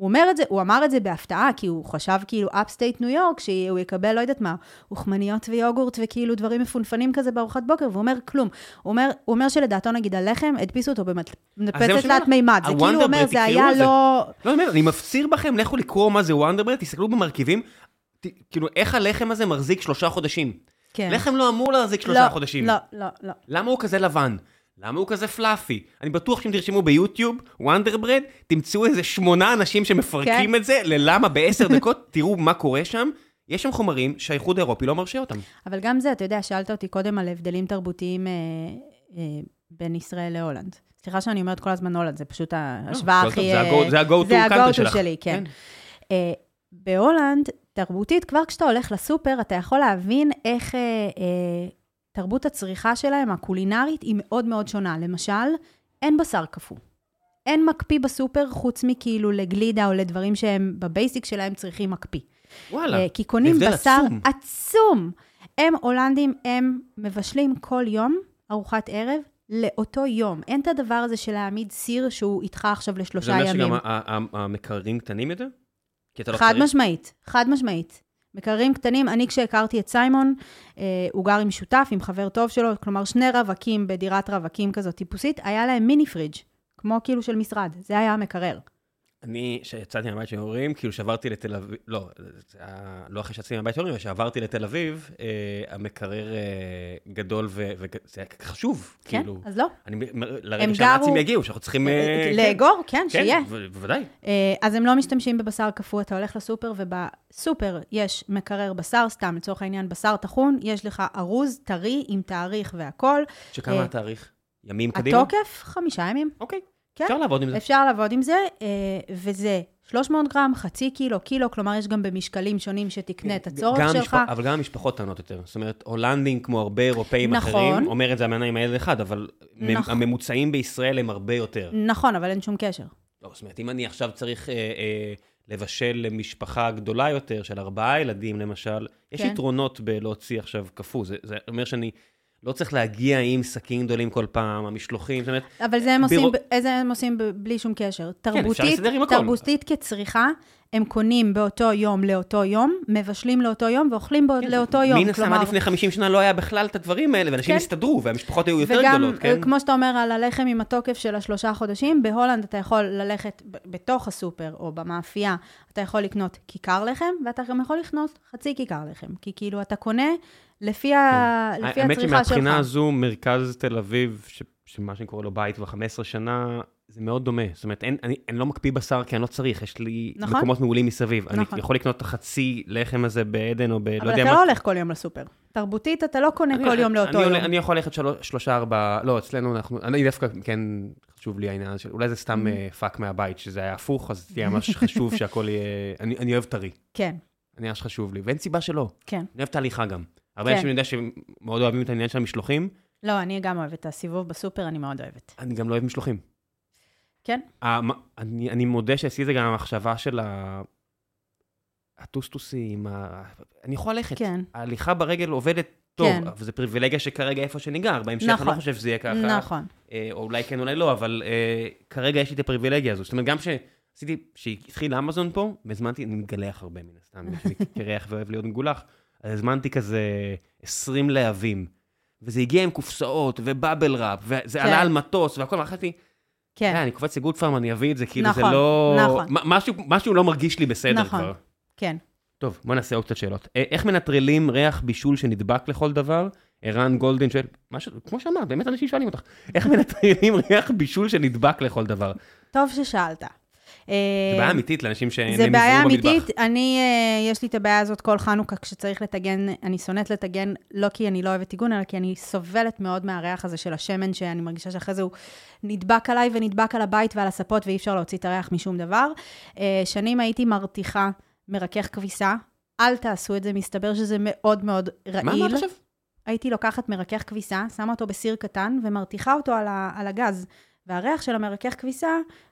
S2: הוא אומר את זה, הוא אמר את זה בהפתעה, כי הוא חשב כאילו upstate ניו יורק, שהוא יקבל, לא יודעת מה, אוכמניות ויוגורט וכאילו דברים מפונפנים כזה בארוחת בוקר, והוא אומר כלום. הוא אומר, הוא אומר שלדעתו, נגיד, הלחם, הדפיסו אותו במדפסת תלת מימד. זה כאילו אומר, זה היה. לא...
S1: לא, אני אומר, אני מפציר בכם, לכו לקרוא מה זה וונדר ברד, תסתכלו במרכיבים, ת- כאילו, איך הלחם הזה מחזיק שלושה חודשים?
S2: כן.
S1: לחם לא אמור להחזיק שלושה
S2: לא,
S1: חודשים.
S2: לא, לא, לא.
S1: למה הוא כזה לבן? למה הוא כזה פלאפי? אני בטוח שאם תרשמו ביוטיוב, וונדר ברד, תמצאו איזה שמונה אנשים שמפרקים
S2: כן.
S1: את זה, ללמה בעשר דקות, (laughs) תראו מה קורה שם. יש שם חומרים שהאיחוד האירופי לא מרשה אותם.
S2: אבל גם זה, אתה יודע, שאלת אותי קודם על הבדלים תרבותיים אה, אה, בין ישראל להולנד. סליחה שאני אומרת כל הזמן הולנד, זה פשוט ההשוואה
S1: הכל
S2: הכי...
S1: זה
S2: אה,
S1: ה-go- to
S2: זה
S1: country
S2: ה-go-to
S1: שלך.
S2: שלי, כן. אה, בהולנד, תרבותית, כבר כשאתה הולך לסופר, אתה יכול להבין איך אה, אה, תרבות הצריכה שלהם, הקולינרית, היא מאוד מאוד שונה. למשל, אין בשר קפוא. אין מקפיא בסופר, חוץ מכאילו לגלידה או לדברים שהם בבייסיק שלהם צריכים מקפיא.
S1: וואלה.
S2: אה, כי קונים בשר
S1: עצום.
S2: עצום. הם הולנדים, הם מבשלים כל יום ארוחת ערב לאותו יום. אין את הדבר הזה של להעמיד סיר שהוא איתך עכשיו
S1: זה
S2: לשלושה
S1: אומר
S2: ימים.
S1: שגם ה- ה- ה- המקררים קטנים יותר? לא
S2: חד? משמעית, חד משמעית. מקררים קטנים, אני כשהכרתי את סיימון, אה, הוא גר עם שותף, עם חבר טוב שלו, כלומר שני רווקים בדירת רווקים כזאת טיפוסית, היה להם מיני פריג', כמו כאילו של משרד, זה היה המקרר.
S1: אני, כשיצאתי מהבית של ההורים, כאילו שעברתי לתל אביב, לא, זה היה, לא אחרי שיצאתי מהבית של ההורים, אבל שעברתי לתל אביב, אה, המקרר אה, גדול, וזה היה חשוב,
S2: כן?
S1: כאילו.
S2: אז לא.
S1: אני, לרגע שהנאצים
S2: גרו-
S1: יגיעו, שאנחנו צריכים... אה,
S2: לאגור, כן,
S1: כן,
S2: שיהיה.
S1: ב- בוודאי.
S2: אה, אז הם לא משתמשים בבשר קפוא, אתה הולך לסופר, ובסופר יש מקרר בשר, סתם לצורך העניין בשר טחון, יש לך ארוז טרי עם תאריך והכול.
S1: שכמה
S2: אה,
S1: התאריך? ימים קדימה?
S2: התוקף, חמישה ימים.
S1: אוקיי,
S2: כן.
S1: אפשר לעבוד עם זה.
S2: אפשר לעבוד עם זה, אה, וזה 300 גרם, חצי קילו, קילו, כלומר יש גם במשקלים שונים שתקנה את הצורך
S1: גם
S2: שלך.
S1: המשפ- אבל גם המשפחות טענות יותר. זאת אומרת, הולנדים, כמו הרבה אירופאים
S2: נכון.
S1: אחרים, אומר את זה המענה עם הילד אחד, אבל
S2: נכון.
S1: הממוצעים בישראל הם הרבה יותר.
S2: נכון, אבל אין שום קשר.
S1: לא, זאת אומרת, אם אני עכשיו צריך אה, אה, לבשל למשפחה גדולה יותר, של ארבעה ילדים למשל, יש
S2: כן.
S1: יתרונות בלהוציא עכשיו קפוא. זה, זה אומר שאני לא צריך להגיע עם שקים גדולים כל פעם, המשלוחים, זאת אומרת,
S2: אבל זה הם עושים,
S1: בירו-
S2: ב- איזה הם עושים בלי שום קשר. תרבותית,
S1: להסתדר עם הכל.
S2: תרבותית כצריכה, הם קונים באותו יום לאותו יום, מבשלים לאותו יום ואוכלים בו לאותו יום.
S1: מן הסתם עד לפני 50 שנה לא היה בכלל את הדברים האלה, ואנשים
S2: כן.
S1: הסתדרו, והמשפחות היו יותר
S2: וגם,
S1: גדולות, כן?
S2: כמו שאתה אומר על הלחם עם התוקף של השלושה חודשים, בהולנד אתה יכול ללכת בתוך הסופר או במאפייה, אתה יכול לקנות כיכר לחם, ואתה גם יכול לקנות חצי כיכר לחם. כי כאילו אתה קונה לפי, ה... לפי
S1: כן. האמת
S2: הצריכה שלך.
S1: שמבחינה הזו, מרכז תל אביב, ש- שמה שאני קורא לו בית כבר 15 שנה, זה מאוד דומה. זאת אומרת, אין, אני, אני לא מקפיא בשר כי אני לא צריך, יש לי
S2: נכון.
S1: מקומות מעולים מסביב.
S2: נכון.
S1: אני יכול לקנות את החצי לחם הזה בעדן או ב... לא
S2: אבל
S1: יודע
S2: אתה
S1: מה.
S2: לא הולך כל יום לסופר. תרבותית אתה לא קונה
S1: אני-
S2: כל יום לאותו
S1: אני,
S2: יום.
S1: אני יכול ללכת שלוש, שלושה, ארבעה, לא, אצלנו אנחנו, אני דווקא, כן, חשוב לי העניין של- אולי זה סתם
S2: Mm-hmm.
S1: אה, פאק מהבית, שזה היה הפוך, אז תהיה ממש חשוב (laughs) שהכל יהיה, אני, אני אוהב טרי,
S2: כן,
S1: אני ממש חשוב לי, ואין סיבה שלא,
S2: כן.
S1: אני אוהב תהליכה גם. הרבה
S2: כן.
S1: אנשים אני יודע שמאוד אוהבים את העניין של המשלוחים,
S2: לא, אני גם אוהבת את הסיבוב בסופר, אני מאוד אוהבת.
S1: אני גם לא אוהב משלוחים.
S2: כן.
S1: המ- אני, אני מודה שעשיתי את זה גם המחשבה של ה... הטוסטוסים, ה... אני יכול ללכת.
S2: כן.
S1: ההליכה ברגל עובדת טוב,
S2: כן.
S1: אבל זו פריבילגיה שכרגע איפה שאני גר. בהמשך אני לא
S2: נכון.
S1: חושב שזה יהיה ככה.
S2: נכון.
S1: אה, או אולי כן, אולי לא, אבל אה, כרגע יש לי את הפריבילגיה הזו. זאת אומרת, גם שעשיתי, כשהתחיל אמזון פה, והזמנתי, אני מתגלח הרבה מן הסתם, אני (laughs) קרח ואוהב להיות מגולח, הזמנתי כזה 20 להבים, וזה הגיע עם קופסאות ובאבל ראפ, וזה
S2: כן.
S1: עלה על מטוס והכל, ואחרתי,
S2: כן,
S1: "אה, אני קופץ לגוד פארם, אני אביא את זה, כאילו זה
S2: נכון,
S1: לא...
S2: נכון.
S1: מ- משהו- משהו לא מרגיש לי בסדר
S2: נכון.
S1: כבר.
S2: כן.
S1: טוב, בוא נעשה עוד קצת שאלות. אה, איך מנטרלים ריח בישול שנדבק לכל דבר? ערן גולדין שואל, משהו, כמו שאמרת, באמת אנשים שואלים אותך, איך מנטרלים ריח בישול שנדבק לכל דבר?
S2: טוב ששאלת.
S1: זו בעיה אמיתית לאנשים
S2: זה
S1: שנמזרו
S2: בעיה
S1: במטבח.
S2: אמיתית. אני, אה, יש לי את הבעיה הזאת כל חנוכה כשצריך לטגן, אני שונאת לטגן, לא כי אני לא אוהבת טיגון, אלא כי אני סובלת מאוד מהריח הזה של השמן, שאני מרגישה שאחרי זה הוא נדבק עליי ונדבק על הבית ועל הספות, ואי אפשר להוציא את הריח משום דבר. אה, שנים הייתי מרתיחה מרכך כביסה, אל תעשו את זה, מסתבר שזה מאוד מאוד רעיל.
S1: מה אמרת עכשיו?
S2: הייתי לוקחת מרכך כביסה, שמה אותו בסיר קטן ומרתיחה אותו על, ה, על הגז. והריח של המרכך כביסה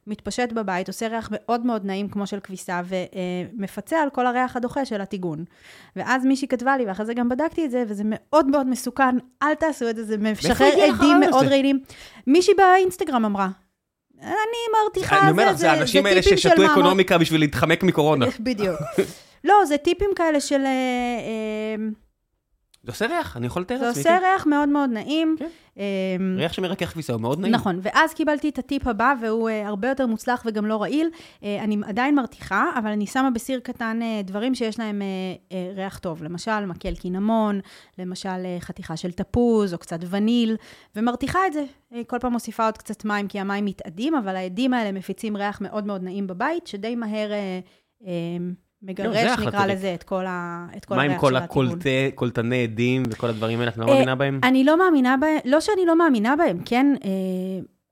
S2: מתפשט בבית, עושה ריח מאוד מאוד נעים כמו של כביסה, ומפצה על כל הריח הדוחה של הטיגון. ואז מישהי כתבה לי, ואחרי זה גם בדקתי את זה, וזה מאוד מאוד מסוכן, אל תעשו את זה, זה משחרר
S1: לך
S2: עדים מאוד? רעילים. מישהי באינסטגרם אמרה, אני מרתיחה,
S1: אני אומר
S2: זה,
S1: לך, זה
S2: זה,
S1: האנשים
S2: זה
S1: האלה
S2: טיפים של
S1: ששתו
S2: מאמר-
S1: אקונומיקה בשביל להתחמק מקורונה. (laughs)
S2: בדיוק. לא, זה טיפים כאלה של... אה, אה,
S1: זה עושה ריח, אני יכול לתאר
S2: זה
S1: לעצמי.
S2: עושה ריח מאוד מאוד נעים.
S1: כן.
S2: אה,
S1: ריח שמרכך כביסה הוא מאוד נעים.
S2: נכון, ואז קיבלתי את הטיפ הבא, והוא uh, הרבה יותר מוצלח וגם לא רעיל. Uh, אני עדיין מרתיחה, אבל אני שמה בסיר קטן uh, דברים שיש להם ריח טוב. למשל, מקל קינמון, למשל חתיכה של תפוז, או קצת וניל, ומרתיחה את זה. כל פעם מוסיפה עוד קצת מים, כי המים מתאדים, אבל העדים האלה מפיצים ריח מאוד מאוד נעים בבית, שדי מהר
S1: זה
S2: מגרש,
S1: אחלה
S2: נקרא. לזה, את כל, ה, את כל
S1: מה
S2: הריח
S1: עם כל
S2: של.
S1: הקולטני עדים וכל הדברים האלה, את לא
S2: אה,
S1: מאמינה בהם?
S2: אני לא מאמינה בהם, לא שאני לא מאמינה בהם, כן, אה,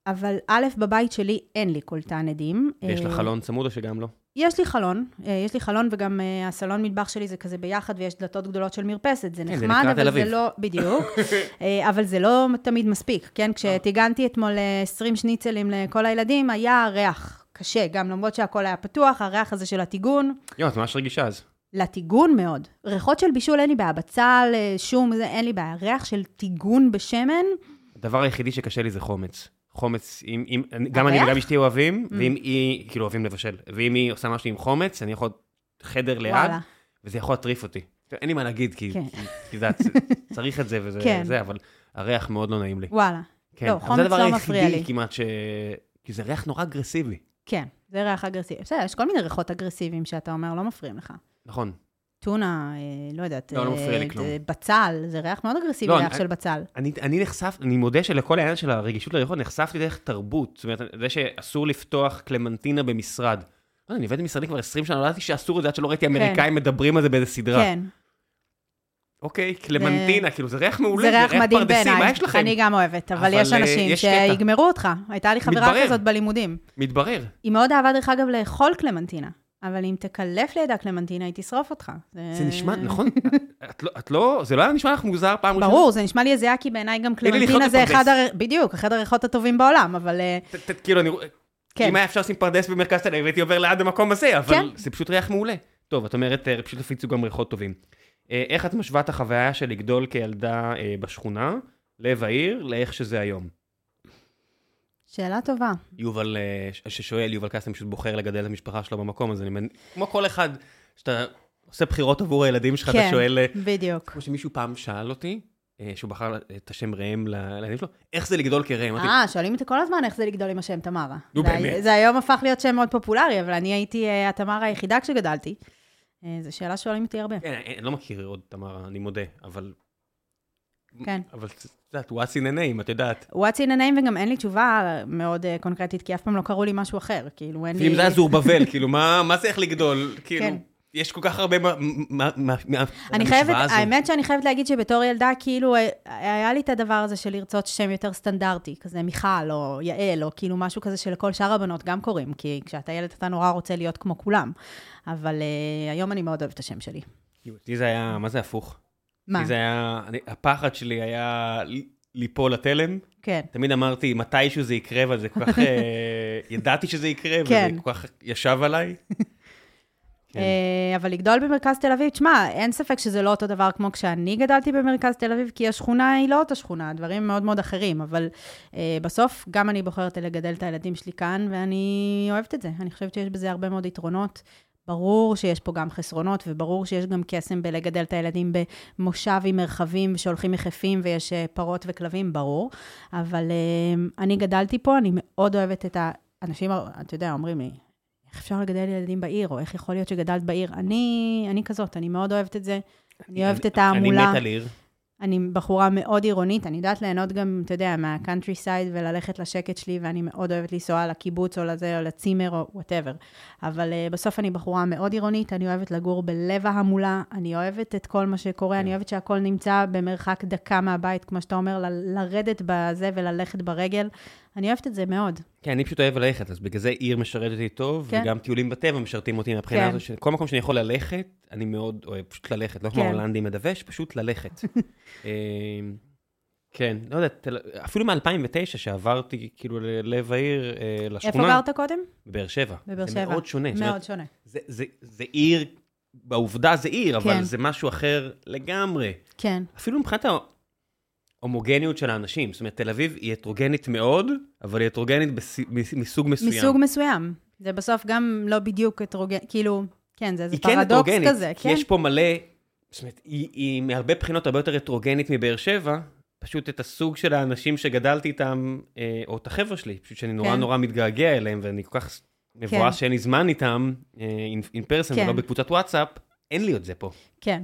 S2: אבל א', בבית שלי אין לי קולטן עדים.
S1: יש לך
S2: אה,
S1: חלון צמוד או שגם לא?
S2: יש לי חלון, אה, יש לי חלון, וגם אה, הסלון מטבח שלי זה כזה ביחד, ויש דלתות גדולות של מרפסת, זה
S1: כן, זה
S2: נחמד,
S1: נקרא תל
S2: אבל. זה לא, בדיוק, (laughs) אה, אבל זה לא תמיד מספיק, כן? כשטיגנתי אתמול אה, 20 שניצלים לכל הילדים, היה ריח קשה, גם למרות שהכל היה פתוח, הריח הזה של הטיגון,
S1: יואו, את ממש רגישה אז.
S2: לטיגון מאוד. ריחות של בישול אין לי בעיה, בצל, אה, שום, זה אין לי בעיה. ריח של טיגון בשמן,
S1: הדבר היחידי שקשה לי זה חומץ. חומץ, אם, אם, גם אני? וגם אשתי אוהבים,
S2: Mm.
S1: ואם היא, כאילו אוהבים לבשל, ואם היא עושה משהו עם חומץ, אני יכול חדר ליד,
S2: וואלה.
S1: וזה יכול להטריף אותי. אין לי מה להגיד, כי,
S2: כן.
S1: כי, כי זה, (laughs) צריך את זה וזה,
S2: כן.
S1: זה, אבל הריח מאוד לא נעים לי.
S2: וואלה.
S1: כן,
S2: לא,
S1: אבל
S2: חומץ
S1: זה הדבר
S2: לא מפריע
S1: היחידי
S2: לי.
S1: כמעט ש... כי זה ריח נורא אגרסיבי.
S2: כן, זה ריח אגרסיבי. בסדר, יש כל מיני ריחות אגרסיביים שאתה אומר, לא מפריעים לך.
S1: נכון.
S2: טונה, אה, לא יודעת,
S1: לא, לא
S2: אה,
S1: מפריע לי כלום.
S2: בצל, זה ריח מאוד אגרסיבי,
S1: לא,
S2: ריח
S1: אני-
S2: של בצל.
S1: אני, אני נחשף, אני מודה שלכל העניין של הרגישות לריחות נחשפתי דרך תרבות. זאת אומרת, זה שאסור לפתוח קלמנטינה במשרד. לא, אני עובד במשרדים כבר 20 שנה, לא ידעתי שאסור את זה עד שלא ראיתי אמריקאים מדברים על זה באיזה סדרה.
S2: כן,
S1: אוקיי, קלמנטינה, כאילו זה ריח מעולה,
S2: זה ריח מדהים בעיניי.
S1: מה יש לכם?
S2: אני גם אוהבת, אבל יש
S1: אה,
S2: אנשים. שיגמרו אותך. הייתה לי חברה. כזאת בלימודים.
S1: מתברר.
S2: היא מאוד אהבה, דרך אגב, לאכול קלמנטינה. אבל אם תקלף לידה קלמנטינה, היא תשרוף אותך.
S1: זה נשמע, נכון? את לא- את לא, זה לא היה נשמע לך מוזר פעם ראשונה?
S2: ברור, זה נשמע לי הזיה, כי בעיניי גם קלמנטינה זה. אחד, בדיוק, אחד הריחות הטובים בעולם, אבל אה,
S1: כאילו, אני רואה...
S2: כן.
S1: אם היה אפשר לשים פרדס במרכז תל אביב, הייתי עובר ליד המקום הזה, אבל
S2: כן.
S1: זה פשוט ריח מעולה. טוב, את אומרת, אה, פשוט הפיצו גם ריחות טובים. אה, איך את משווה את החוויה של לגדול כילדה אה, בשכונה, לב העיר, לאיך שזה היום?
S2: שאלה טובה.
S1: יובל, אה, ששואל, יובל קסטם פשוט בוחר לגדל את המשפחה שלו במקום הזה, אני מנ- כמו כל אחד, שאתה עושה בחירות עבור הילדים שלך, אתה
S2: כן,
S1: שואל, אה,
S2: בדיוק.
S1: כמו שמישהו פעם שאל אותי, אה, שהוא בחר את השם ראם לילדים שלו, איך זה לגדול כראם?
S2: אה, שואלים אותי כל הזמן איך זה לגדול עם השם תמרה.
S1: נו,
S2: זה-
S1: באמת?
S2: זה היום הפך להיות שם מאוד פופולרי, אבל אני הייתי התמרה היחידה כשגדלתי. אה, זו שאלה ששואלים אותי הרבה.
S1: כן, אני לא מכיר עוד תמרה, אני מודה, אבל...
S2: כן.
S1: אבל את יודעת, what's in a name, את יודעת.
S2: What's in a name, וגם אין לי תשובה מאוד אה, קונקרטית, כי אף פעם לא קראו לי משהו אחר. כאילו, אין לי...
S1: ואם זה היה זורבבל, כאילו, מה מה זה איך לגדול? כאילו,
S2: כן.
S1: יש כל כך הרבה
S2: אני חייבת,
S1: הזו.
S2: האמת שאני חייבת להגיד שבתור ילדה, כאילו, אה, היה לי את הדבר הזה של לרצות שם יותר סטנדרטי, כזה מיכל או יעל, או כאילו משהו כזה שלכל שאר הבנות גם קוראים, כי כשאתה ילד אתה נורא רוצה להיות כמו כולם. אבל uh, היום אני מאוד אוהבת את השם שלי.
S1: אותי זה היה, מה זה הפוך?
S2: מה?
S1: זה היה, אני- הפחד שלי היה ליפול לתלם.
S2: כן.
S1: תמיד אמרתי, מתישהו זה יקרה, אבל זה כל כך... (laughs) אה, ידעתי שזה יקרה, וזה
S2: כן.
S1: כל כך ישב עליי. (laughs) כן.
S2: אה, אבל לגדול במרכז תל אביב, תשמע, אין ספק שזה לא אותו דבר כמו כשאני גדלתי במרכז תל אביב, כי השכונה היא לא אותה שכונה, דברים מאוד מאוד אחרים, אבל אה, בסוף גם אני בוחרת לגדל את הילדים שלי כאן, ואני אוהבת את זה. אני חושבת שיש בזה הרבה מאוד יתרונות. ברור שיש פה גם חסרונות, וברור שיש גם קסם בלגדל את הילדים במושב עם מרחבים שהולכים יחפים ויש אה, פרות וכלבים, ברור. אבל אני גדלתי פה, אני מאוד אוהבת את ה... אנשים, אתה יודע, אומרים לי, איך אפשר לגדל ילדים בעיר, או איך יכול להיות שגדלת בעיר? אני, אני כזאת, אני מאוד אוהבת את זה. אני אוהבת את ההמולה.
S1: אני מת על עיר.
S2: אני בחורה מאוד עירונית, אני יודעת ליהנות גם, אתה יודע, מה countryside וללכת לשקט שלי, ואני מאוד אוהבת לנסוע לקיבוץ או לזה, או לצימר או whatever. אבל uh, בסוף אני בחורה מאוד עירונית, אני אוהבת לגור בלב ההמולה, אני אוהבת את כל מה שקורה, אני אוהבת שהכל נמצא במרחק דקה מהבית, כמו שאתה אומר, ל- לרדת בזה וללכת ברגל. אני אוהבת את זה מאוד.
S1: כן, אני פשוט אוהב ללכת, אז בגלל זה עיר משרת אותי טוב,
S2: כן.
S1: וגם טיולים בטבע משרתים אותי מהבחינה
S2: כן.
S1: הזו, שכל מקום שאני יכול ללכת, אני מאוד אוהב פשוט ללכת, לא כמו
S2: כן.
S1: הולנדי מדווש, פשוט ללכת. (laughs) אה, כן, לא יודע, תל- אפילו מ-2009, שעברתי כאילו ללב העיר, אה, לשכונה.
S2: איפה גרת קודם?
S1: בבאר שבע.
S2: בבאר
S1: זה
S2: שבע.
S1: מאוד שונה. זאת אומרת,
S2: מאוד שונה.
S1: זה, זה, זה עיר, בעובדה זה עיר, אבל
S2: כן.
S1: זה משהו אחר לגמרי.
S2: כן,
S1: אפילו מבחינת ההומוגניות של האנשים. זאת אומרת, תל אביב היא הטרוגנית מאוד, אבל היא הטרוגנית בס... מס- מסוג מסוים.
S2: מסוג מסוים. זה בסוף גם לא בדיוק הטרוגן, כאילו, כן, זה איזה
S1: כן
S2: פרדוקס
S1: הטרוגנית,
S2: כזה,
S1: כי
S2: כן?
S1: יש פה מלא, זאת אומרת, היא, היא מהרבה בחינות הרבה יותר הטרוגנית מבאר שבע, פשוט את הסוג של האנשים שגדלתי איתם, אה, או את החבר'ה שלי, פשוט שאני נורא
S2: כן.
S1: נורא מתגעגע אליהם, ואני כל כך מבואס
S2: כן.
S1: שאין לי זמן איתם, אין פרסן
S2: כן.
S1: ולא בקבוצת וואטסאפ, אין לי את זה פה.
S2: כן,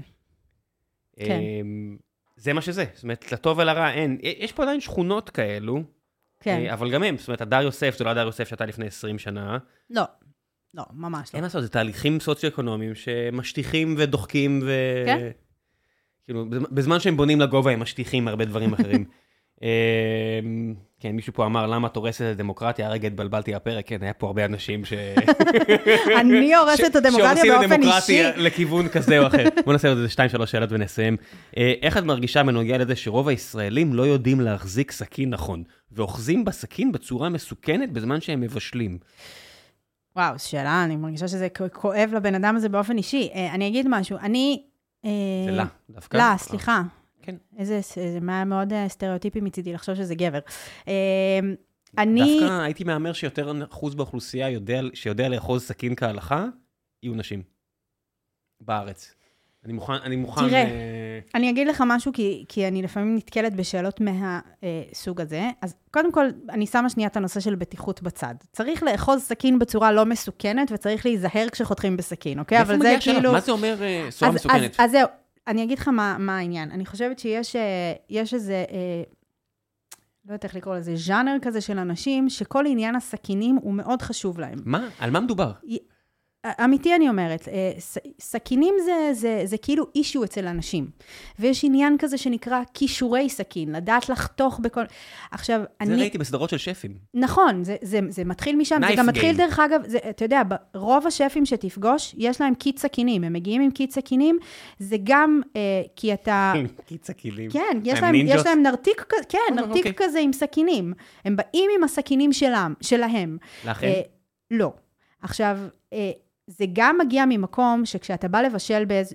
S2: כן.
S1: זה מה שזה, זאת אומרת, לטוב ולרע אין. יש פה עדיין שכונות כאלו,
S2: כן.
S1: אה, אבל גם הם, זאת אומרת, הדר יוסף זה לא הדר יוסף שהייתה לפני 20 שנה.
S2: לא, לא, ממש לא.
S1: אין מה לעשות, זה תהליכים סוציו-אקונומיים שמשטיחים ודוחקים ו...
S2: כן.
S1: כאילו, בז- בזמן שהם בונים לגובה הם משטיחים הרבה דברים אחרים. (laughs) אמ, כן, מישהו פה אמר, למה את הורסת את הדמוקרטיה? הרגע התבלבלתי בפרק, כן, היה פה הרבה אנשים ש...
S2: אני (laughs) הורסת את הדמוקרטיה
S1: שהורסים את
S2: באופן אישי.
S1: הדמוקרטיה לכיוון כזה או אחר. בוא נעשה עוד איזה שתיים, שלוש שאלות ונסיים. אה, איך את מרגישה בנוגע לזה שרוב הישראלים לא יודעים להחזיק סכין נכון, ואוחזים בסכין בצורה מסוכנת בזמן שהם מבשלים?
S2: וואו, שאלה, אני מרגישה שזה כואב לבן אדם הזה באופן אישי. אה, אני אגיד משהו, אני... אה,
S1: זה לה, דווקא.
S2: לה, סליחה.
S1: כן.
S2: איזה, זה היה מאוד אה, סטריאוטיפי מצידי לחשוב שזה גבר. אה, אני...
S1: דווקא הייתי מהמר שיותר אחוז באוכלוסייה יודע, שיודע לאחוז סכין כהלכה, יהיו נשים. בארץ. אני מוכן, אני מוכן...
S2: תראה,
S1: אה,
S2: אני אגיד לך משהו, כי, כי אני לפעמים נתקלת בשאלות מהסוג הזה. אז קודם כל, אני שמה שנייה את הנושא של בטיחות בצד. צריך לאחוז סכין בצורה לא מסוכנת, וצריך להיזהר כשחותכים בסכין, אוקיי? אבל זה? כאילו...
S1: מה זה אומר אה, צורה
S2: אז,
S1: מסוכנת?
S2: אז, אז זהו, אני אגיד לך מה, מה העניין. אני חושבת שיש אה, יש איזה, אה, לא יודעת איך לקרוא לזה, ז'אנר כזה של אנשים, שכל עניין הסכינים הוא מאוד חשוב להם.
S1: מה? על מה מדובר?
S2: אמיתי אני אומרת, אה, ס- סכינים זה, זה, זה כאילו אישו אצל אנשים. ויש עניין כזה שנקרא כישורי סכין, לדעת לחתוך בכל... עכשיו,
S1: זה
S2: אני...
S1: ראיתי בסדרות של שפים.
S2: נכון, זה, זה, זה מתחיל משם, זה
S1: Knife
S2: גם מתחיל
S1: game.
S2: דרך אגב, זה, אתה יודע, רוב השפים שתפגוש, יש להם קיט סכינים, הם מגיעים עם קיט סכינים, זה גם אה, כי אתה... (laughs)
S1: קיט הכלים.
S2: כן, יש
S1: הם
S2: להם,
S1: נינג'ות?
S2: יש להם נרתיק, כן,
S1: אה,
S2: נרתיק
S1: אוקיי.
S2: כזה עם סכינים. הם באים עם הסכינים שלהם. שלהם.
S1: לכם?
S2: אה, לא. עכשיו, אה, זה גם מגיע ממקום שכשאתה בא לבשל באיזה...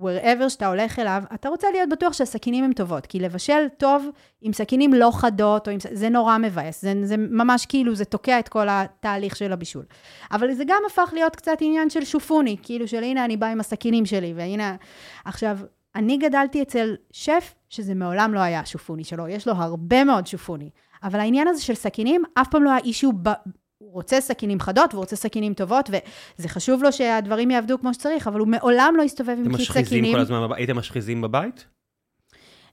S2: wherever שאתה הולך אליו, אתה רוצה להיות בטוח שהסכינים הן טובות. כי לבשל טוב עם סכינים לא חדות, או עם... זה נורא מבאס. זה, זה ממש כאילו, זה תוקע את כל התהליך של הבישול. אבל זה גם הפך להיות קצת עניין של שופוני, כאילו של הנה אני באה עם הסכינים שלי, והנה... עכשיו, אני גדלתי אצל שף, שזה מעולם לא היה שופוני שלו, יש לו הרבה מאוד שופוני. אבל העניין הזה של סכינים, אף פעם לא היה אישו ב... הוא רוצה סכינים חדות, והוא רוצה סכינים טובות, וזה חשוב לו שהדברים יעבדו כמו שצריך, אבל הוא מעולם לא הסתובב
S1: אתם
S2: עם קיט
S1: משחיזים
S2: סכינים.
S1: כל הזמן? הייתם משחיזים בבית?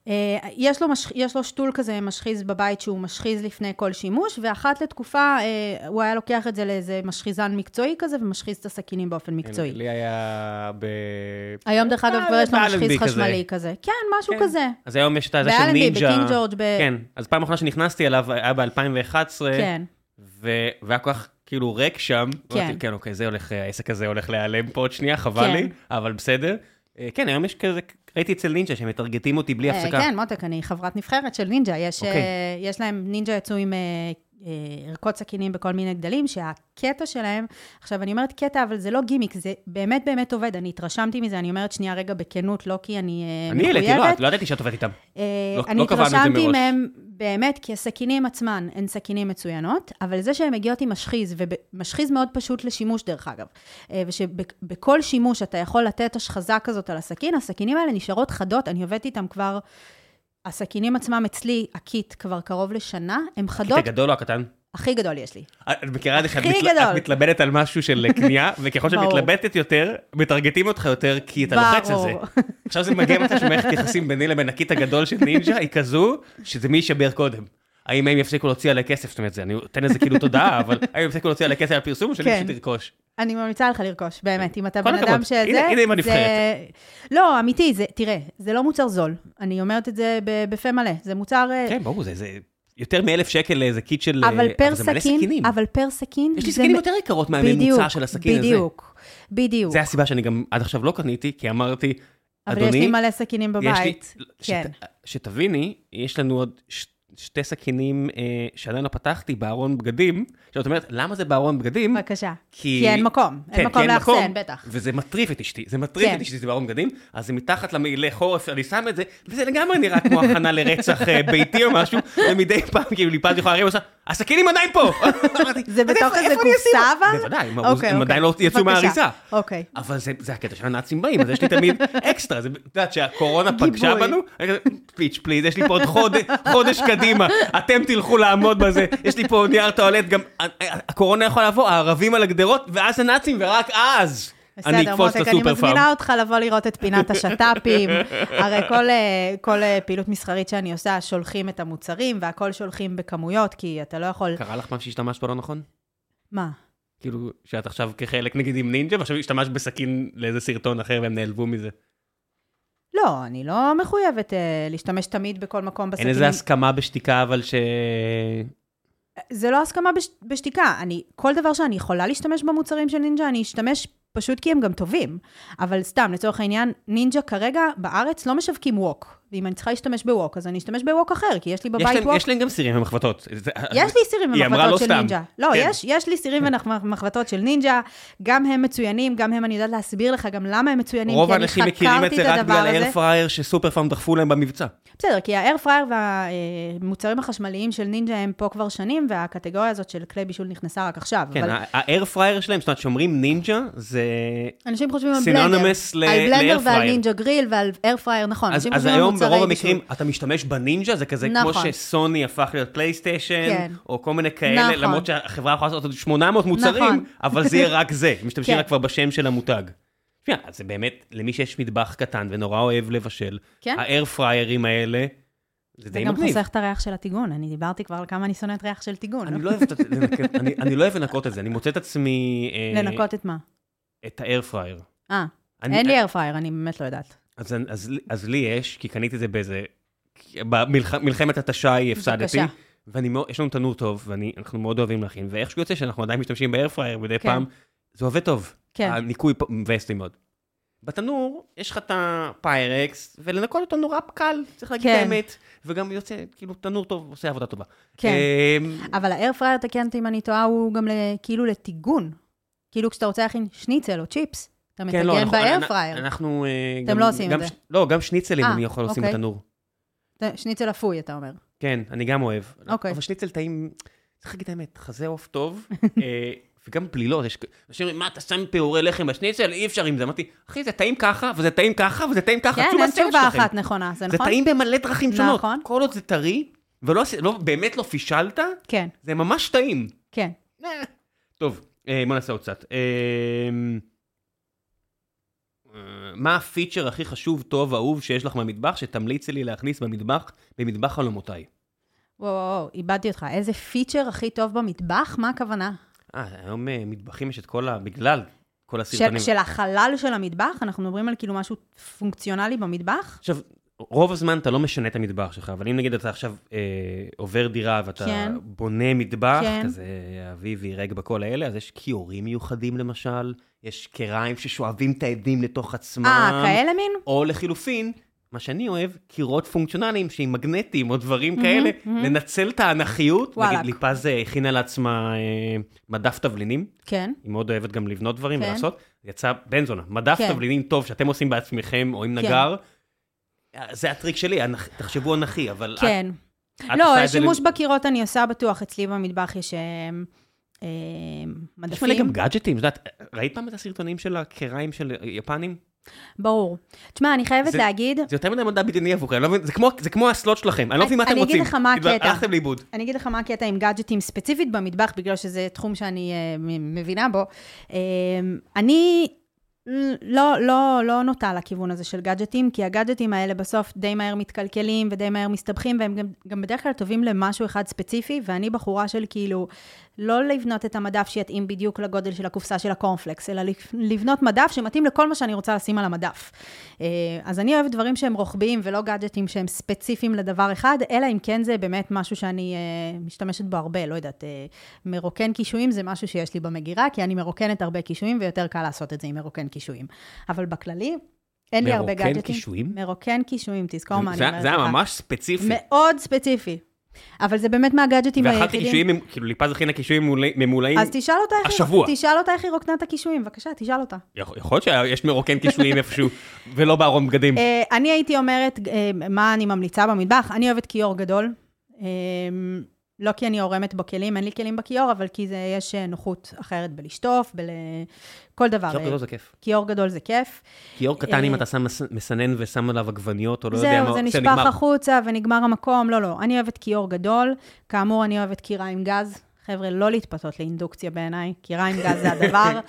S2: אה, יש לו, מש... יש לו שתול כזה משחיז בבית שהוא משחיז לפני כל שימוש, ואחת לתקופה אה, הוא היה לוקח את זה לאיזה משחיזן מקצועי כזה, ומשחיז את הסכינים באופן מקצועי.
S1: כן, לי היה ב...
S2: היום דרך אגב כבר יש לו
S1: באלנבי
S2: משחיז. חשמלי כזה. כן, משהו
S1: כן.
S2: כזה.
S1: אז היום יש את הזה של
S2: באלנבי,
S1: נינג'ה.
S2: בקינג ג'ורג', ב...
S1: כן, אז פעם אחרונה שנכנסתי אליו היה ב-2011,
S2: כן.
S1: והיה כל כך כאילו ריק שם.
S2: כן.
S1: אמרתי, כן, אוקיי, זה הולך, העסק הזה הולך להיעלם פה עוד שנייה, חבל
S2: כן.
S1: לי, אבל בסדר. אה, כן, היום יש כזה, ראיתי אצל נינג'ה שהם מטרגטים אותי בלי
S2: אה,
S1: הפסקה.
S2: כן, מותק, אני חברת נבחרת של נינג'ה. יש,
S1: אוקיי.
S2: אה, יש להם, נינג'ה יצאו עם ערכות סכינים בכל מיני גדלים, שהקטע שלהם, עכשיו, אני אומרת קטע, אבל זה לא גימיק, זה באמת באמת עובד. אני התרשמתי מזה, אני אומרת שנייה רגע בכנות, לא כי אני אה,
S1: אני העליתי, לא,
S2: מחויבת.
S1: את לא ידעתי שאת עובדת איתם.
S2: אה,
S1: לא-
S2: אני
S1: לא זה
S2: התרשמתי. מהם באמת, כי הסכינים עצמן הן סכינים מצוינות, אבל זה שהן מגיעות עם משחיז, ומשחיז מאוד פשוט לשימוש דרך אגב, אה, ושבכל שימוש אתה יכול לתת השחזה כזאת על הסכין, הסכינים האלה נשארות חדות, אני עובדת איתם כבר, הסכינים עצמם אצלי, הקיט, כבר קרוב לשנה, הם חדות,
S1: גדול או הקטן?
S2: הכי גדול יש לי.
S1: את מכירה את זה שאת מתלבטת על משהו של קנייה, (laughs) וככל שאת. מתלבטת יותר, מטרגטים אותך יותר כי אתה לוחץ על זה. עכשיו זה מגיע מצב שמערכת יחסים ביני לבין הקיט הגדול של נינג'ה היא כזו, שזה מי יישבר קודם. האם הם יפסיקו להוציא עליה כסף? זאת אומרת, אני אתן לזה כאילו תודעה, (laughs) אבל האם הם יפסיקו להוציא עליה כסף על פרסום, או שאני
S2: כן.
S1: פשוט תרכוש?
S2: אני ממליצה לך לרכוש, באמת, אם אתה
S1: כל
S2: בן
S1: הכבוד.
S2: אדם שזה...
S1: הנה- הנה עם הנבחרת.
S2: לא, אמיתי, תראה, זה לא מוצר זול. אני אומרת את זה בפה מלא. זה מוצר... אה,
S1: כן, ברור, זה- יותר מאלף שקל לאיזה קיט של...
S2: אבל
S1: אה,
S2: פר סכין. אבל פר סכין,
S1: יש לי סכינים יותר יקרות מהממוצע של הסכין הזה.
S2: בדיוק, בדיוק.
S1: זה הסיבה שאני גם עד עכשיו לא קניתי, כי אמרתי,
S2: אבל
S1: אדוני,
S2: יש לי מלא סכינים
S1: לי,
S2: בבית. כן.
S1: שת, שתביני, יש לנו עוד ש, שתי סכינים אה, שעדיין לא פתחתי בארון בגדים. עכשיו את אומרת, למה זה בארון בגדים?
S2: בבקשה.
S1: כי...
S2: כי אין מקום,
S1: כן,
S2: אין מקום לאחסן, בטח.
S1: וזה מטריף את אשתי, זה מטריף
S2: כן.
S1: את אשתי שזה בארון בגדים, אז זה מתחת למעילי חורף, אני שם את זה, וזה לגמרי נראה כמו הכנה לרצח אה, ביתי או משהו, ומדי פעם כאילו ליפז יכולה להרים ועושה, הסכינים עדיין פה!
S2: זה
S1: "אז
S2: בתוך איזה קופסה
S1: אותם?"
S2: אבל?
S1: בוודאי, הם
S2: אוקיי, אוקיי.
S1: עדיין לא יצאו
S2: בבקשה.
S1: מהאריזה.
S2: אוקיי.
S1: אבל זה, זה הקטע של הנאצים באים, אז יש לי תמיד (laughs) אקסטרה, זה, את יודעת שהקורונה פגשה. בנו, פיץ' פליז, יש לי פה עוד חודש, חודש קדימה, אתם תלכו לעמוד בזה, יש לי פה נייר טואלט, גם הקורונה יכולה לבוא, הערבים על הגדרות, ואז הנאצים, ורק אז אני
S2: בסדר,
S1: אקפוץ
S2: אני
S1: לסופר פארם.
S2: מזמינה אותך לבוא לראות את פינת השת"פים. הרי כל, אה, כל אה, פעילות מסחרית שאני עושה, שולחים את המוצרים, והכל שולחים בכמויות, כי אתה לא יכול...
S1: קרה לך משהו שהשתמשת בו לא נכון?
S2: מה?
S1: כאילו, שאת עכשיו כחלק נגיד עם נינג'ה, ועכשיו השתמשת בסכין לאיזה סרטון אחר והם נעלבו מזה.
S2: לא, אני לא מחויבת אה, להשתמש תמיד בכל מקום
S1: אין
S2: בסכינים.
S1: איזה הסכמה בשתיקה, אבל ש...
S2: זה לא הסכמה בש... בשתיקה. אני, כל דבר שאני יכולה להשתמש במוצרים של נינג'ה, אני אשתמש פשוט כי הם גם טובים. אבל סתם, לצורך העניין, נינג'ה כרגע בארץ לא משווקים ווק. ואם אני צריכה להשתמש בווק, אז אני אשתמש בווק אחר, כי יש לי
S1: יש
S2: בבית
S1: להם-
S2: ווק.
S1: יש להם גם סירים ומחבטות.
S2: יש לי סירים
S1: אמרה לא
S2: ומחבטות של
S1: סתם.
S2: נינג'ה. לא,
S1: כן.
S2: יש, יש לי סירים ומחבטות של נינג'ה, גם הם מצוינים, גם הם, אני יודעת להסביר לך גם למה הם מצוינים,
S1: רוב
S2: כי אני
S1: האנשים מכירים את
S2: חקרתי
S1: זה
S2: את
S1: רק
S2: הדבר
S1: בגלל
S2: הזה.
S1: האייר פרייר שסופר פארם דחפו להם במבצע.
S2: בסדר, כי ה air fryer והמוצרים החשמליים של נינג'ה הם פה כבר שנים, והקטגוריה הזאת של כלי בישול נכנסה רק עכשיו.
S1: כן,
S2: אבל
S1: ה air fryer שלהם, זאת אומרת, שאומרים נינג'ה, זה...
S2: אנשים חושבים על בלנדר.
S1: ל-
S2: על בלנדר ועל. נינג'ה גריל ועל air fryer, נכון.
S1: אז אז היום ברוב. המקרים אתה משתמש בנינג'ה, זה כזה כמו
S2: נכון.
S1: שסוני הפך להיות פלייסטיישן,
S2: כן.
S1: או כל מיני כאלה,
S2: נכון.
S1: למרות שהחברה יכולה לעשות עוד 800 מוצרים,
S2: נכון.
S1: אבל זה יהיה (laughs) רק זה, משתמשים
S2: כן.
S1: רק כבר בשם של המותג. אז זה באמת, למי שיש מטבח קטן ונורא אוהב לבשל,
S2: כן.
S1: האייר פריירים האלה, זה
S2: זה
S1: די
S2: גם
S1: מגניב.
S2: חוסך את הריח של הטיגון. אני דיברתי כבר על כמה אני שונאת ריח של טיגון.
S1: אני לא אוהב את- לנקות- אני- אני לא אוהב לנקות את זה, אני מוצא את עצמי... אה,
S2: לנקות את מה?
S1: את ה air
S2: fryer.
S1: אה,
S2: אין לי אייר פרייר, אני באמת לא יודעת.
S1: אז, אז, אז לי יש, כי קניתי את זה באיזה... במלחמת התשה הפסדתי,
S2: בבקשה.
S1: ואני מאוד, יש לנו תנור טוב, ואנחנו מאוד אוהבים להכין, ואיכשהו יוצא שאנחנו עדיין משתמשים ב air fryer מדי
S2: כן.
S1: פעם, זה עובד טוב.
S2: כן.
S1: הניקוי פה מבאס לי מאוד. בתנור, יש לך את הפיירקס, ולנקות אותו נורא קל, צריך להגיד את
S2: כן.
S1: האמת, וגם יוצא, כאילו, תנור טוב עושה עבודה טובה.
S2: כן.
S1: אמ,
S2: אבל האייר פרייר, תקן אותי אם אני טועה, הוא גם כאילו לטיגון. כאילו כשאתה רוצה להכין שניצל או צ'יפס, אתה
S1: כן, לא,
S2: מטגן
S1: אנחנו-. אה,
S2: אתם
S1: גם-
S2: לא עושים את
S1: גם
S2: זה.
S1: ש- לא, גם שניצלים
S2: אה,
S1: אני יכול לשים
S2: אוקיי.
S1: בתנור.
S2: שניצל אפוי, אתה אומר.
S1: כן, אני גם אוהב.
S2: אוקיי.
S1: אבל שניצל טעים, צריך להגיד את האמת, חזה עוף טוב, (laughs) אה, וגם בלילות, יש... אנשים אומרים, מה, אתה שם פירורי לחם בשניצל? אי אפשר עם זה. אמרתי, אחי, זה טעים ככה, וזה טעים ככה, וזה טעים ככה.
S2: כן, אין תשובה. אחת נכונה, זה
S1: זה
S2: נכון?
S1: טעים במלא דרכים שונות.
S2: נכון.
S1: כל עוד זה טרי, ולא עשי- לא- באמת לא פישלת,
S2: כן,
S1: זה ממש טעים.
S2: כן. (laughs)
S1: טוב, בוא נעשה עוד קצת. מה הפיצ'ר הכי חשוב, טוב, אהוב שיש לך במטבח, שתמליצי לי להכניס במטבח, במטבח חלומותיי?
S2: וואו, וואו, איבדתי אותך. איזה פיצ'ר הכי טוב במטבח? מה הכוונה?
S1: אה, היום אה, מטבחים יש את כל ה... בגלל כל
S2: של,
S1: הסרטונים.
S2: של החלל של המטבח? אנחנו מדברים על כאילו משהו פונקציונלי במטבח?
S1: עכשיו, רוב הזמן אתה לא משנה את המטבח שלך, אבל אם נגיד אתה עכשיו אה, עובר דירה ואתה
S2: כן.
S1: בונה מטבח,
S2: כן.
S1: כזה אביבי, רגבה, כל האלה, אז יש כיורים מיוחדים למשל, יש קריים ששואבים את העדים לתוך עצמם.
S2: אה, כאלה מין?
S1: או לחילופין, מה שאני אוהב, קירות פונקציונליים שעם מגנטים או דברים כאלה, לנצל את האנכיות.
S2: וואלכ.
S1: נגיד ליפז הכינה לעצמה אה, מדף תבלינים,
S2: כן.
S1: היא מאוד אוהבת גם לבנות דברים
S2: כן.
S1: ולעשות. יצא בן זונה, מדף
S2: כן.
S1: תבלינים טוב שאתם עושים בעצמכם או עם
S2: כן.
S1: נגר. זה הטריק שלי, תחשבו אנכי, אבל
S2: כן.
S1: את
S2: לא,
S1: את זה
S2: שימוש
S1: ל-
S2: בקירות אני עושה בטוח. אצלי במטבח יש אה, אה,
S1: יש מלא גם
S2: מדפים.
S1: גאדג'טים, את יודעת, ראית פעם את הסרטונים של הקריים של יפנים?
S2: ברור. תשמע, אני חייבת
S1: זה-
S2: להגיד,
S1: זה יותר מדי מדע בדיוני עבורכם, לא מבין, זה כמו- זה כמו הסלוט שלכם, אני לא מבין מה אתם
S2: אני אגיד
S1: רוצים.
S2: לך מה הקטע.
S1: הלכתם לאיבוד.
S2: אני אגיד לך מה הקטע עם גאדג'טים ספציפית במטבח, בגלל שזה תחום שאני מ- מבינה בו. אה, אני לא, לא, לא נוטה לכיוון הזה של גאדג'טים, כי הגאדג'טים האלה בסוף די מהר מתקלקלים ודי מהר מסתבכים, והם גם, גם בדרך כלל טובים למשהו אחד ספציפי, ואני בחורה של כאילו, לא לבנות את המדף שיתאים בדיוק לגודל של הקופסה של הקורנפלקס, אלא לבנות מדף שמתאים לכל מה שאני רוצה לשים על המדף. אה, אז אני אוהבת דברים שהם רוחביים ולא גאדג'טים שהם ספציפיים לדבר אחד, אלא אם כן זה באמת משהו שאני אה, משתמשת בו הרבה, לא יודעת, אה, מרוקן קישואים זה משהו שיש לי במגירה, כי אני מרוקנת הרבה קישואים ויותר קל לעשות את זה עם מרוקן קישואים. אבל בכללי, אין לי הרבה
S1: מרוקן
S2: גאדג'טים.
S1: קישואים?
S2: מרוקן קישואים, תזכור מה אני אומרת
S1: זה. היה ממש ספציפי.
S2: מאוד ספציפי. אבל זה באמת מהגאדג'טים
S1: ואכלתי
S2: היחידים.
S1: קישואים, ממ- כאילו ליפז הכינה קישואים ממולאים-.
S2: אז תשאל אותה איך
S1: השבוע.
S2: תשאל אותה איך היא רוקנה את הקישואים, בבקשה, תשאל אותה.
S1: יכול להיות שיש מרוקן קישואים איפשהו, (laughs) ולא בארון בגדים.
S2: אה, אני הייתי אומרת, אה, מה אני ממליצה במטבח? אני אוהבת כיור גדול. לא כי אני עורמת בכלים, אין לי כלים בכיור, אבל כי זה, יש אה, נוחות אחרת בלשטוף, בכל דבר.
S1: כיור
S2: אה,
S1: גדול זה כיף.
S2: כיור גדול זה כיף.
S1: כיור קטן, אם
S2: אה,
S1: אתה שם מס- מסנן ושם עליו עגבניות, או לא יודע מה,
S2: זהו, זה נשפך
S1: נגמר.
S2: החוצה ונגמר המקום. לא, לא, אני אוהבת כיור גדול. כאמור, אני אוהבת קירה עם גז. חבר'ה, לא להתפתות לאינדוקציה בעיניי, קירה עם גז זה הדבר. (laughs)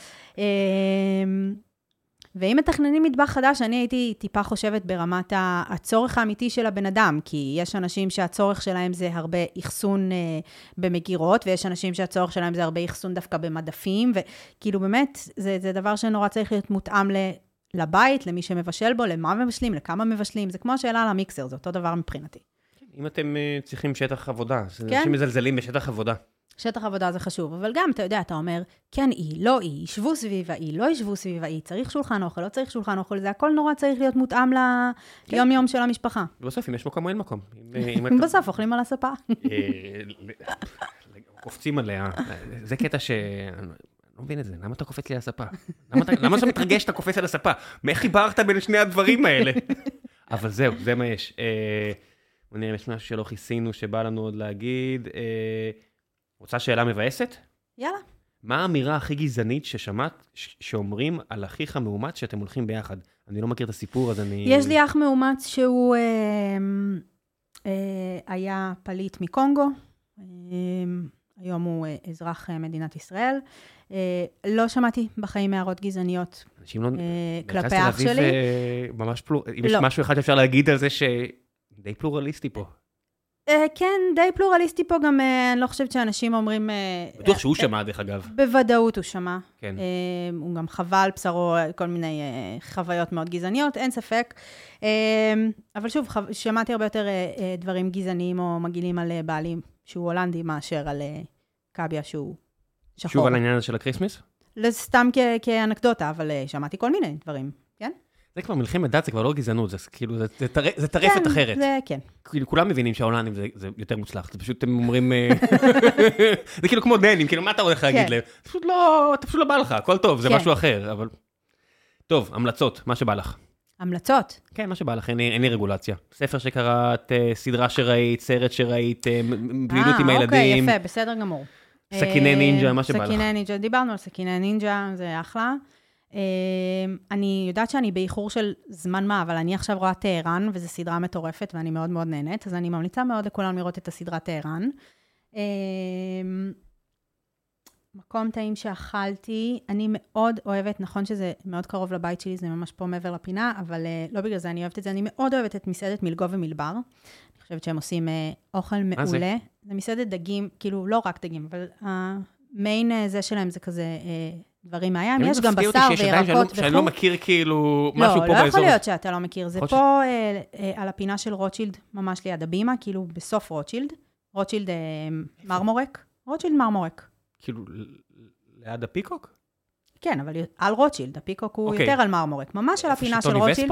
S2: ואם מתכננים מטבח חדש, אני הייתי טיפה חושבת ברמת הצורך האמיתי של הבן אדם, כי יש אנשים שהצורך שלהם זה הרבה אחסון אה, במגירות, ויש אנשים שהצורך שלהם זה הרבה אחסון דווקא במדפים, וכאילו באמת, זה, זה דבר שנורא צריך להיות מותאם ל... לבית, למי שמבשל בו, למה מבשלים, לכמה מבשלים, זה כמו השאלה על המיקסר, זה אותו דבר מבחינתי.
S1: אם אתם אה, צריכים שטח עבודה,
S2: כן.
S1: אנשים מזלזלים בשטח עבודה.
S2: שטח עבודה זה חשוב, אבל גם, אתה יודע, אתה אומר, כן היא, לא היא, ישבו סביב האי, לא ישבו סביב האי, צריך שולחן אוכל, לא צריך שולחן אוכל, זה הכל נורא צריך להיות מותאם ליום-יום של המשפחה.
S1: ובסוף, אם יש מקום או אין מקום. אה, (laughs)
S2: בסוף אוכלים על הספה.
S1: אה, קופצים עליה, זה קטע ש... אני לא מבין את זה, למה אתה קופץ לי על הספה? למה אתה- מתרגש שאתה קופץ על הספה? מאיך חיברת בין שני הדברים האלה? (laughs) אבל זהו, זה מה יש. אה, בוא נראה אם יש משהו שלא כיסינו, שבא לנו עוד להגיד. רוצה שאלה מבאסת?
S2: יאללה.
S1: מה האמירה הכי גזענית ששמעת ש- שאומרים על אחיך מאומץ שאתם הולכים ביחד? אני לא מכיר את הסיפור, אז אני...
S2: יש לי אח מאומץ שהוא אה, אה, היה פליט מקונגו, אה, היום הוא אה, אזרח אה, מדינת ישראל. אה, לא שמעתי בחיים הערות גזעניות
S1: אנשים לא...
S2: אה, כלפי אח שלי.
S1: אה, ממש פלור... אם יש
S2: לא.
S1: משהו אחד שאפשר להגיד על זה ש... די פלורליסטי פה.
S2: אה, כן, די פלורליסטי פה גם, אה, אני לא חושבת שאנשים אומרים... אה,
S1: בטוח שהוא שמע, דרך אגב.
S2: בוודאות הוא שמע.
S1: כן.
S2: הוא גם חווה על בשרו כל מיני חוויות מאוד גזעניות, אין ספק. אבל שוב, שמעתי הרבה יותר דברים גזעניים או מגעילים על בעלים שהוא הולנדי מאשר על קאביה שהוא שחור.
S1: שוב על העניין הזה של הקריסמס?
S2: לא, סתם כאנקדוטה, אבל שמעתי כל מיני דברים?
S1: זה כבר מלחמת דת, זה כבר לא גזענות, זה כאילו, זה- זה טר- זה טרפת
S2: כן,
S1: אחרת.
S2: זה כן.
S1: כאילו, כולם מבינים שההולנדים זה- זה יותר מוצלח, זה פשוט, הם אומרים... אה, (laughs) זה כאילו כמו דנים, כאילו, מה אתה הולך להגיד
S2: כן.
S1: להם? זה פשוט לא, אתה פשוט לא בא לך, הכל טוב, זה
S2: כן.
S1: משהו אחר, אבל... טוב, המלצות, מה שבא לך.
S2: המלצות.
S1: כן, מה שבא לך, אין אין לי רגולציה. ספר שקראת, אה, סדרה שראית, סרט שראית, אה, פעילות עם
S2: אה, אוקיי,
S1: הילדים.
S2: יפה, בסדר גמור.
S1: סכיני נינג'ה, מה שבא לך.
S2: סכיני נינג'ה, דיברנו על סכיני נינג'ה, זה אחלה. אה, אני יודעת שאני באיחור של זמן מה, אבל אני עכשיו רואה טהרן, וזו סדרה מטורפת, ואני מאוד מאוד נהנית, אז אני ממליצה מאוד לכולם לראות את הסדרה טהרן. אה, מקום טעים שאכלתי, אני מאוד אוהבת, נכון שזה מאוד קרוב לבית שלי, זה ממש פה מעבר לפינה, אבל אה, לא בגלל זה אני אוהבת את זה, אני מאוד אוהבת את מסעדת מלגו ומלבר. אני חושבת שהם עושים אה, אוכל
S1: זה?
S2: מעולה. זה מסעדת דגים, כאילו לא רק דגים, אבל המיין אה, זה שלהם זה כזה דברים מהים, יש גם
S1: מפתיע אותי
S2: בשר
S1: שיש עדיין שאני לא-
S2: וירקות
S1: שאני לא
S2: וכו'.
S1: מכיר כאילו משהו
S2: לא,
S1: פה
S2: לא
S1: באזור.
S2: יכול להיות שאתה לא מכיר. זה. פה אה, אה, על הפינה של רוטשילד, ממש ליד הבימה, כאילו בסוף רוטשילד. רוטשילד אה, מרמורק. רוטשילד מרמורק.
S1: כאילו, ליד הפיקוק?
S2: כן, אבל על רוטשילד, הפיקוק הוא
S1: אוקיי.
S2: יותר על מרמורק. ממש על הפינה של רוטשילד.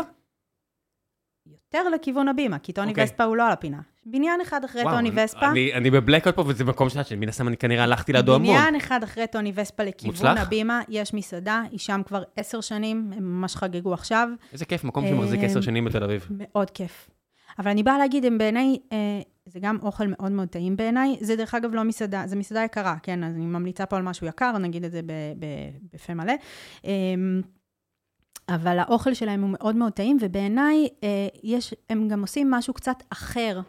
S2: יותר לכיוון הבימה, כי טוני
S1: אוקיי.
S2: וספה הוא לא על הפינה. בניין אחד אחרי
S1: וואו,
S2: טוני וספה.
S1: אני- אני ב blackout פה, וזה מקום שאת, שמן הסתם אני כנראה הלכתי לידו המון.
S2: בניין אחד אחרי טוני וספה לכיוון
S1: מוצלח?
S2: הבימה, יש מסעדה, היא שם כבר עשר שנים, הם ממש חגגו עכשיו,
S1: איזה כיף, מקום שמחזיק
S2: אה,
S1: עשר שנים בתל אביב.
S2: מאוד כיף. אבל אני באה להגיד, הם בעיניי, אה, זה גם אוכל מאוד מאוד טעים בעיניי, זה דרך אגב לא מסעדה, זה מסעדה יקרה, כן, אז אני ממליצה פה על משהו יקר, נגיד את זה בפה מלא. אה, אבל האוכל שלהם הוא מאוד מאוד טעים, ובעיניי אה, יש, הם גם עושים משהו קצת אחר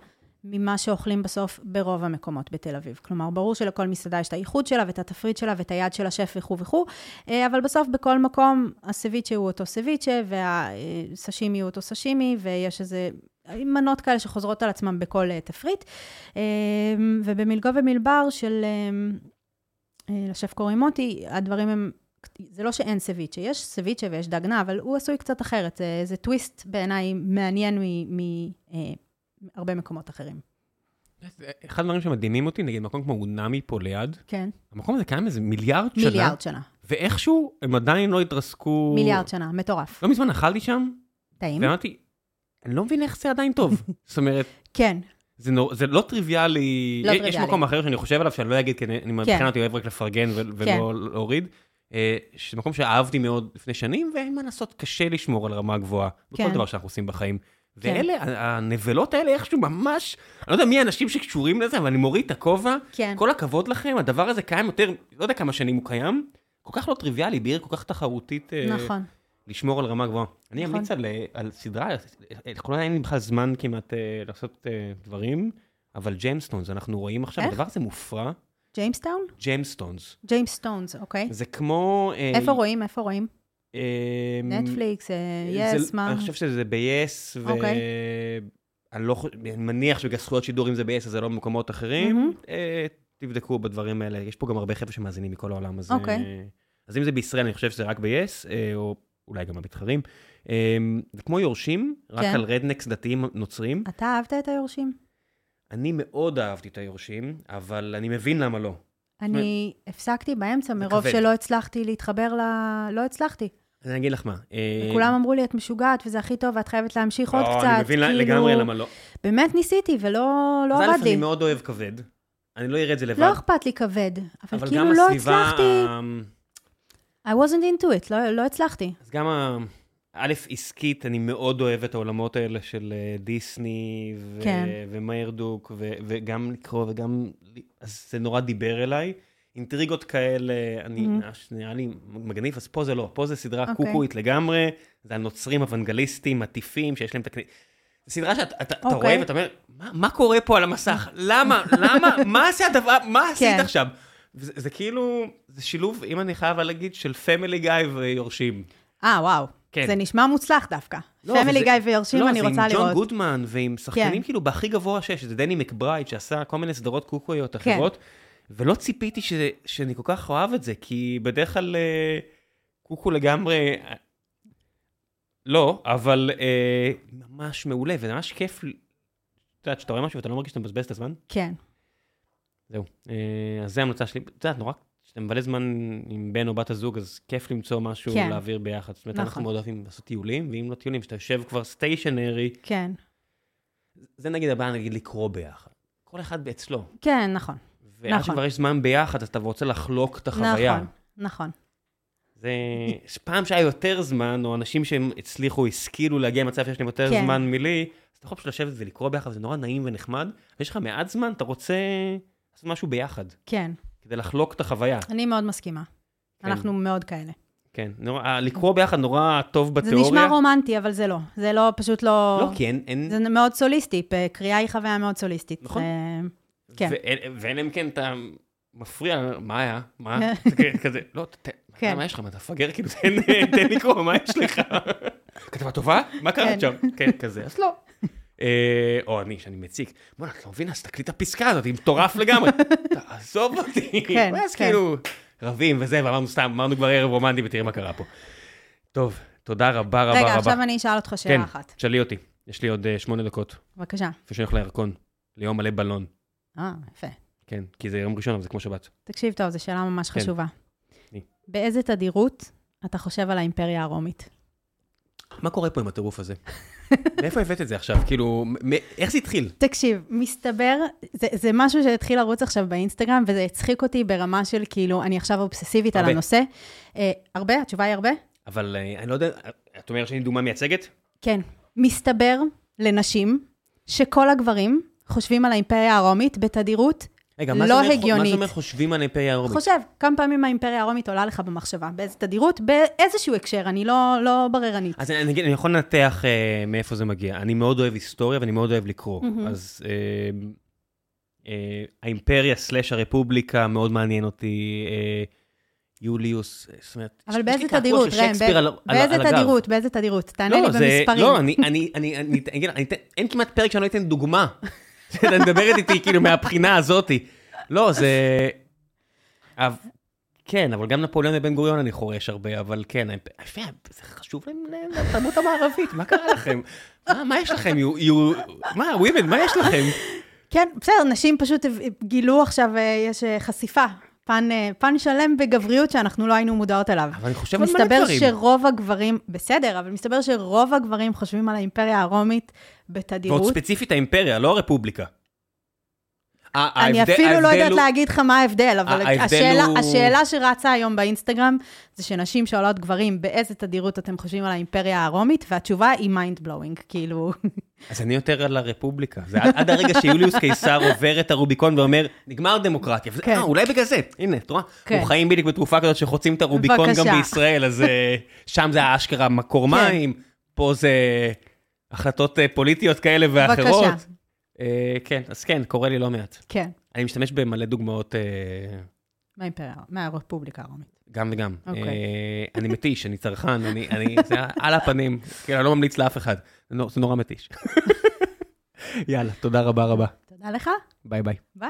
S2: ממה שאוכלים בסוף ברוב המקומות בתל אביב. כלומר, ברור שלכל מסעדה יש את הייחוד שלה ואת התפריט שלה ואת היד של השף וכו' וכו', אה, אבל בסוף בכל מקום הסביצ'ה הוא אותו סביצ'ה והסשימי הוא אותו סשימי, ויש איזה מנות כאלה שחוזרות על עצמם בכל אה, תפריט. אה, ובמלגו ומלבר של, לשף קוראים מוטי, הדברים הם זה לא שאין סביצ'ה, יש סביצ'ה ויש דגנה, אבל הוא עשוי קצת אחרת. זה, זה טוויסט בעיניי מעניין מהרבה מקומות אחרים.
S1: אחד הדברים שמדהימים אותי, נגיד מקום כמו אונמי פה ליד,
S2: כן,
S1: המקום הזה קיים איזה מיליארד שנה,
S2: מיליארד שנה.
S1: ואיכשהו הם עדיין לא התרסקו.
S2: מיליארד שנה, מטורף.
S1: לא מזמן אכלתי שם,
S2: טעים?
S1: ואמרתי, אני לא מבין איך זה עדיין טוב. (laughs) זאת אומרת,
S2: כן,
S1: זה, נור, זה לא טריוויאלי.
S2: לא
S1: יש
S2: טריוויאלי.
S1: מקום אחר שאני חושב עליו, שאני לא אגיד, כי אני, אני מבחינת אותי אוהב רק לפרגן ו- ולא
S2: כן.
S1: להוריד. אה, שזה מקום שאהבתי מאוד לפני שנים, ואין מה לעשות, קשה לשמור על רמה גבוהה. בכל
S2: כן.
S1: דבר שאנחנו עושים בחיים.
S2: כן.
S1: ואלה, הנבלות האלה איכשהו ממש, אני לא יודע מי האנשים שקשורים לזה, אבל אני מוריד את הכובע.
S2: כן.
S1: כל הכבוד לכם, הדבר הזה קיים יותר, לא יודע כמה שנים הוא קיים, כל כך לא טריוויאלי, בעיר כל כך תחרותית. אה,
S2: נכון.
S1: לשמור על רמה גבוהה. אני
S2: נכון.
S1: אמליץ על, אה, על סדרה, לאחרונה אין לי בכלל זמן כמעט אה, לעשות אה, דברים, אבל Gemstones, אנחנו רואים עכשיו,
S2: איך?
S1: הדבר הזה מופרע, Gemstone?
S2: Gemstones. Gemstones, אוקיי.
S1: זה כמו... אה,
S2: איפה רואים? איפה רואים?
S1: אה,
S2: נטפליקס, אה, yes, מה?
S1: אני חושב שזה ב-yes,
S2: אוקיי.
S1: ואני לא חושב, אני מניח שבגלל זכויות שידור אם זה ב-yes, אז זה לא במקומות אחרים. אה, תבדקו בדברים האלה, יש פה גם הרבה חבר'ה שמאזינים מכל העולם, אז...
S2: אוקיי.
S1: אה, אז אם זה בישראל, אני חושב שזה רק ב-yes, אה, או אולי גם המתחרים. אה, זה כמו יורשים, רק
S2: כן.
S1: על רדנקס דתיים נוצרים.
S2: אתה אהבת את היורשים?
S1: אני מאוד אהבתי את היורשים, אבל אני מבין למה לא.
S2: אני הפסקתי באמצע מרוב. שלא הצלחתי להתחבר ל... לא הצלחתי.
S1: אז אני אגיד לך מה. אה,
S2: כולם אמרו לי, את משוגעת וזה הכי טוב, ואת חייבת להמשיך עוד
S1: לא,
S2: קצת.
S1: אני מבין
S2: כאילו,
S1: לגמרי למה לא.
S2: באמת ניסיתי ולא לא
S1: אז
S2: עבד
S1: א',
S2: לי.
S1: אני מאוד אוהב כבד. אני לא אראה את זה לבד.
S2: לא אכפת לי כבד, אבל כאילו לא הצלחתי.
S1: ה-
S2: I wasn't into it, לא, לא הצלחתי.
S1: אז גם ה... א', עסקית, אני מאוד אוהב את העולמות האלה של אה, דיסני, ו...
S2: כן.
S1: ומיירדוק, ו... וגם לקרוא וגם... אז זה נורא דיבר אליי. אינטריגות כאלה, אני,
S2: Mhm.
S1: נראה לי מגניב, אז פה זה לא, פה זה סדרה
S2: אוקיי.
S1: קוקואית לגמרי, זה הנוצרים אוונגליסטים, מטיפים, שיש להם את הכניסה. סדרה שאתה אתה, אתה
S2: אוקיי.
S1: רואה ואתה אומר, מה, מה קורה פה על המסך? למה? למה? מה עשה הדבר? מה עשית
S2: כן.
S1: עכשיו? זה, זה כאילו, זה שילוב, אם אני חייב להגיד, של Family Guy ויורשים.
S2: אה, וואו.
S1: כן.
S2: זה נשמע מוצלח דווקא.
S1: לא,
S2: Family
S1: וזה-
S2: Guy ויורשים, אני רוצה
S1: לא, זה עם ג'ון
S2: לראות.
S1: גודמן ועם שחקנים
S2: כן.
S1: כאילו בהכי גבוה שיש, זה דני מקברייד שעשה כל מיני סדרות קוקויות
S2: כן.
S1: ולא ציפיתי ש, שאני כל כך אוהב את זה, כי בדרך כלל אה, קוקו לגמרי, לא, אבל אה, ממש מעולה, וזה ממש כיף, את יודעת, כשאתה רואה משהו ואתה לא מרגיש שאתה מבזבז את הזמן,
S2: כן.
S1: זהו. אה, אז זה המלצה שלי, את יודעת, נורא, כשאתה מבלה זמן עם בן או בת הזוג, אז כיף למצוא משהו
S2: כן.
S1: להעביר ביחד. זאת אומרת,
S2: נכון.
S1: אנחנו מאוד אוהבים לעשות טיולים, ואם לא טיולים, כשאתה יושב כבר סטיישנרי,
S2: כן.
S1: זה נגיד הבעיה, נגיד לקרוא ביחד. כל אחד אצלו.
S2: כן, נכון.
S1: ועד
S2: נכון.
S1: שכבר יש זמן ביחד, אז אתה רוצה לחלוק את החוויה.
S2: נכון, נכון.
S1: זה... פעם שהיה יותר זמן, או אנשים שהם הצליחו, השכילו להגיע למצב שיש להם יותר
S2: כן.
S1: זמן מלי, אז אתה יכול פשוט לשבת ולקרוא ביחד, זה נורא נעים ונחמד. ויש לך מעט זמן, אתה רוצה לעשות משהו ביחד,
S2: כן.
S1: כדי לחלוק את החוויה.
S2: אני מאוד מסכימה.
S1: כן.
S2: אנחנו מאוד כאלה.
S1: כן, נורא, לקרוא ביחד נורא טוב
S2: זה
S1: בתיאוריה.
S2: נשמע רומנטי, אבל זה לא. זה לא, פשוט לא...
S1: לא, כי אין... אין...
S2: זה מאוד סוליסטי, קריאה היא חוויה מאוד סוליסטית.
S1: נכון.
S2: זה- כן.
S1: ואין- להם כן אתה מפריע, מה היה? מה? (laughs) כזה, לא, ת-
S2: כן.
S1: מה יש לך? אתה מפגר? כאילו, תן (laughs) תן לקרוא, מה יש לך? (laughs) כתבה טובה? מה קרה
S2: כן.
S1: שם? כן, כזה, אז לא. אה, או אני, שאני מציק, בוא'נה, את לא מבינה, אז תקליט הפסקה הזאת, היא מטורף לגמרי. תעזוב אותי.
S2: כן,
S1: ואז
S2: כן.
S1: כאילו, רבים וזה, ואמרנו סתם, אמרנו כבר ערב רומנטי, ותראי מה קרה פה. טוב, תודה רבה רבה
S2: רגע,
S1: רבה.
S2: עכשיו אני אשאל אותך שאלה
S1: כן,
S2: אחת.
S1: תשאלי אותי. יש לי עוד אה, שמונה דקות,
S2: בבקשה.
S1: לפני שאני הולך לירקון, ליום מלא בלון.
S2: אה, יפה.
S1: כן, כי זה יום ראשון, אבל זה כמו שבת.
S2: תקשיב טוב, זו שאלה ממש
S1: כן.
S2: חשובה.
S1: אני.
S2: באיזה תדירות אתה חושב על האימפריה הרומית?
S1: מה קורה פה עם הטירוף הזה? מאיפה הבאת את זה עכשיו? כאילו, איך זה התחיל?
S2: תקשיב, מסתבר, זה, זה משהו שהתחיל לרוץ עכשיו באינסטגרם, וזה הצחיק אותי ברמה של כאילו, אני עכשיו אובססיבית על
S1: הרבה.
S2: הנושא. אה, הרבה? התשובה היא הרבה?
S1: אבל אה, אני לא יודע, את אומרת שאני דוגמה מייצגת?
S2: כן. מסתבר לנשים שכל הגברים חושבים על האימפריה הרומית בתדירות
S1: רגע,
S2: לא
S1: מה זה אומר- מה
S2: הגיונית.
S1: זה אומר חושבים על האימפריה הרומית?
S2: חושב, כמה פעמים האימפריה הרומית עולה לך במחשבה, באיזה תדירות, באיזשהו הקשר, אני לא, לא בררנית.
S1: אז אני, אני, אני יכול לנתח אה, מאיפה זה מגיע. אני מאוד אוהב היסטוריה ואני מאוד אוהב לקרוא.
S2: מהמם.
S1: אז אה, אה, האימפריה סלאש הרפובליקה מאוד מעניין אותי. אה, יוליוס, אה, זאת אומרת,
S2: אבל באיזה תדירות, ראם? באיזה. תדירות? באיזה תדירות? תענה לי
S1: לא,
S2: במספרים.
S1: לא, אני, אני, אני, אני, אני, אני, אגיד, אני אתן, אין כמעט פרק שאני לא אתן דוגמה. את מדברת איתי כאילו מהבחינה הזאתי. לא, זה... כן, אבל גם נפוליאון ובן גוריון אני חורש הרבה, אבל כן, יפה, זה חשוב להם לתרבות המערבית, מה קרה לכם? מה, יש לכם? מה, ווימן, מה יש לכם?
S2: כן, בסדר, נשים פשוט גילו עכשיו, אה, יש אה, חשיפה. פן, אה, פן שלם בגבריות שאנחנו לא היינו מודעות אליו.
S1: אבל אני חושב על מלא
S2: מסתבר
S1: דברים.
S2: שרוב הגברים, בסדר, אבל מסתבר שרוב הגברים חושבים על האימפריה הרומית
S1: ועוד
S2: בתדירות.
S1: ספציפית האימפריה, לא הרפובליקה.
S2: אני אפילו לא יודעת
S1: הוא-
S2: להגיד לך מה ההבדל, אבל השאלה,
S1: הוא-
S2: שרצה היום באינסטגרם, זה שנשים שואלות גברים, באיזה תדירות אתם חושבים על האימפריה הרומית, והתשובה היא mind blowing, כאילו,
S1: אז אני יותר על הרפובליקה. זה עד, הרגע שיוליוס קיסר עובר את הרוביקון ואומר, נגמר דמוקרטיה.
S2: כן.
S1: אה, אולי בגלל זה. הנה, את רואה?
S2: כן.
S1: אנחנו חיים בדיוק בתרופה כזאת שחוצים את הרוביקון גם. בישראל, אז אה, שם זה האשכרה מקור
S2: כן.
S1: מים, פה זה החלטות אה, פוליטיות כאלה ואחרות.
S2: בבקשה.
S1: אה, כן, אז כן, קורה לי לא מעט.
S2: כן,
S1: אני משתמש במלא דוגמאות, אה,
S2: מהאימפריה, מהרפובליקה הרומית.
S1: גם וגם.
S2: אוקיי.
S1: אה, (laughs) אני מתיש, אני צרכן, אני, אני, זה על הפנים. כן, אני לא ממליץ לאף אחד. זה נורא מתיש. (laughs) יאללה, תודה רבה רבה.
S2: תודה לך,
S1: ביי ביי.
S2: ביי.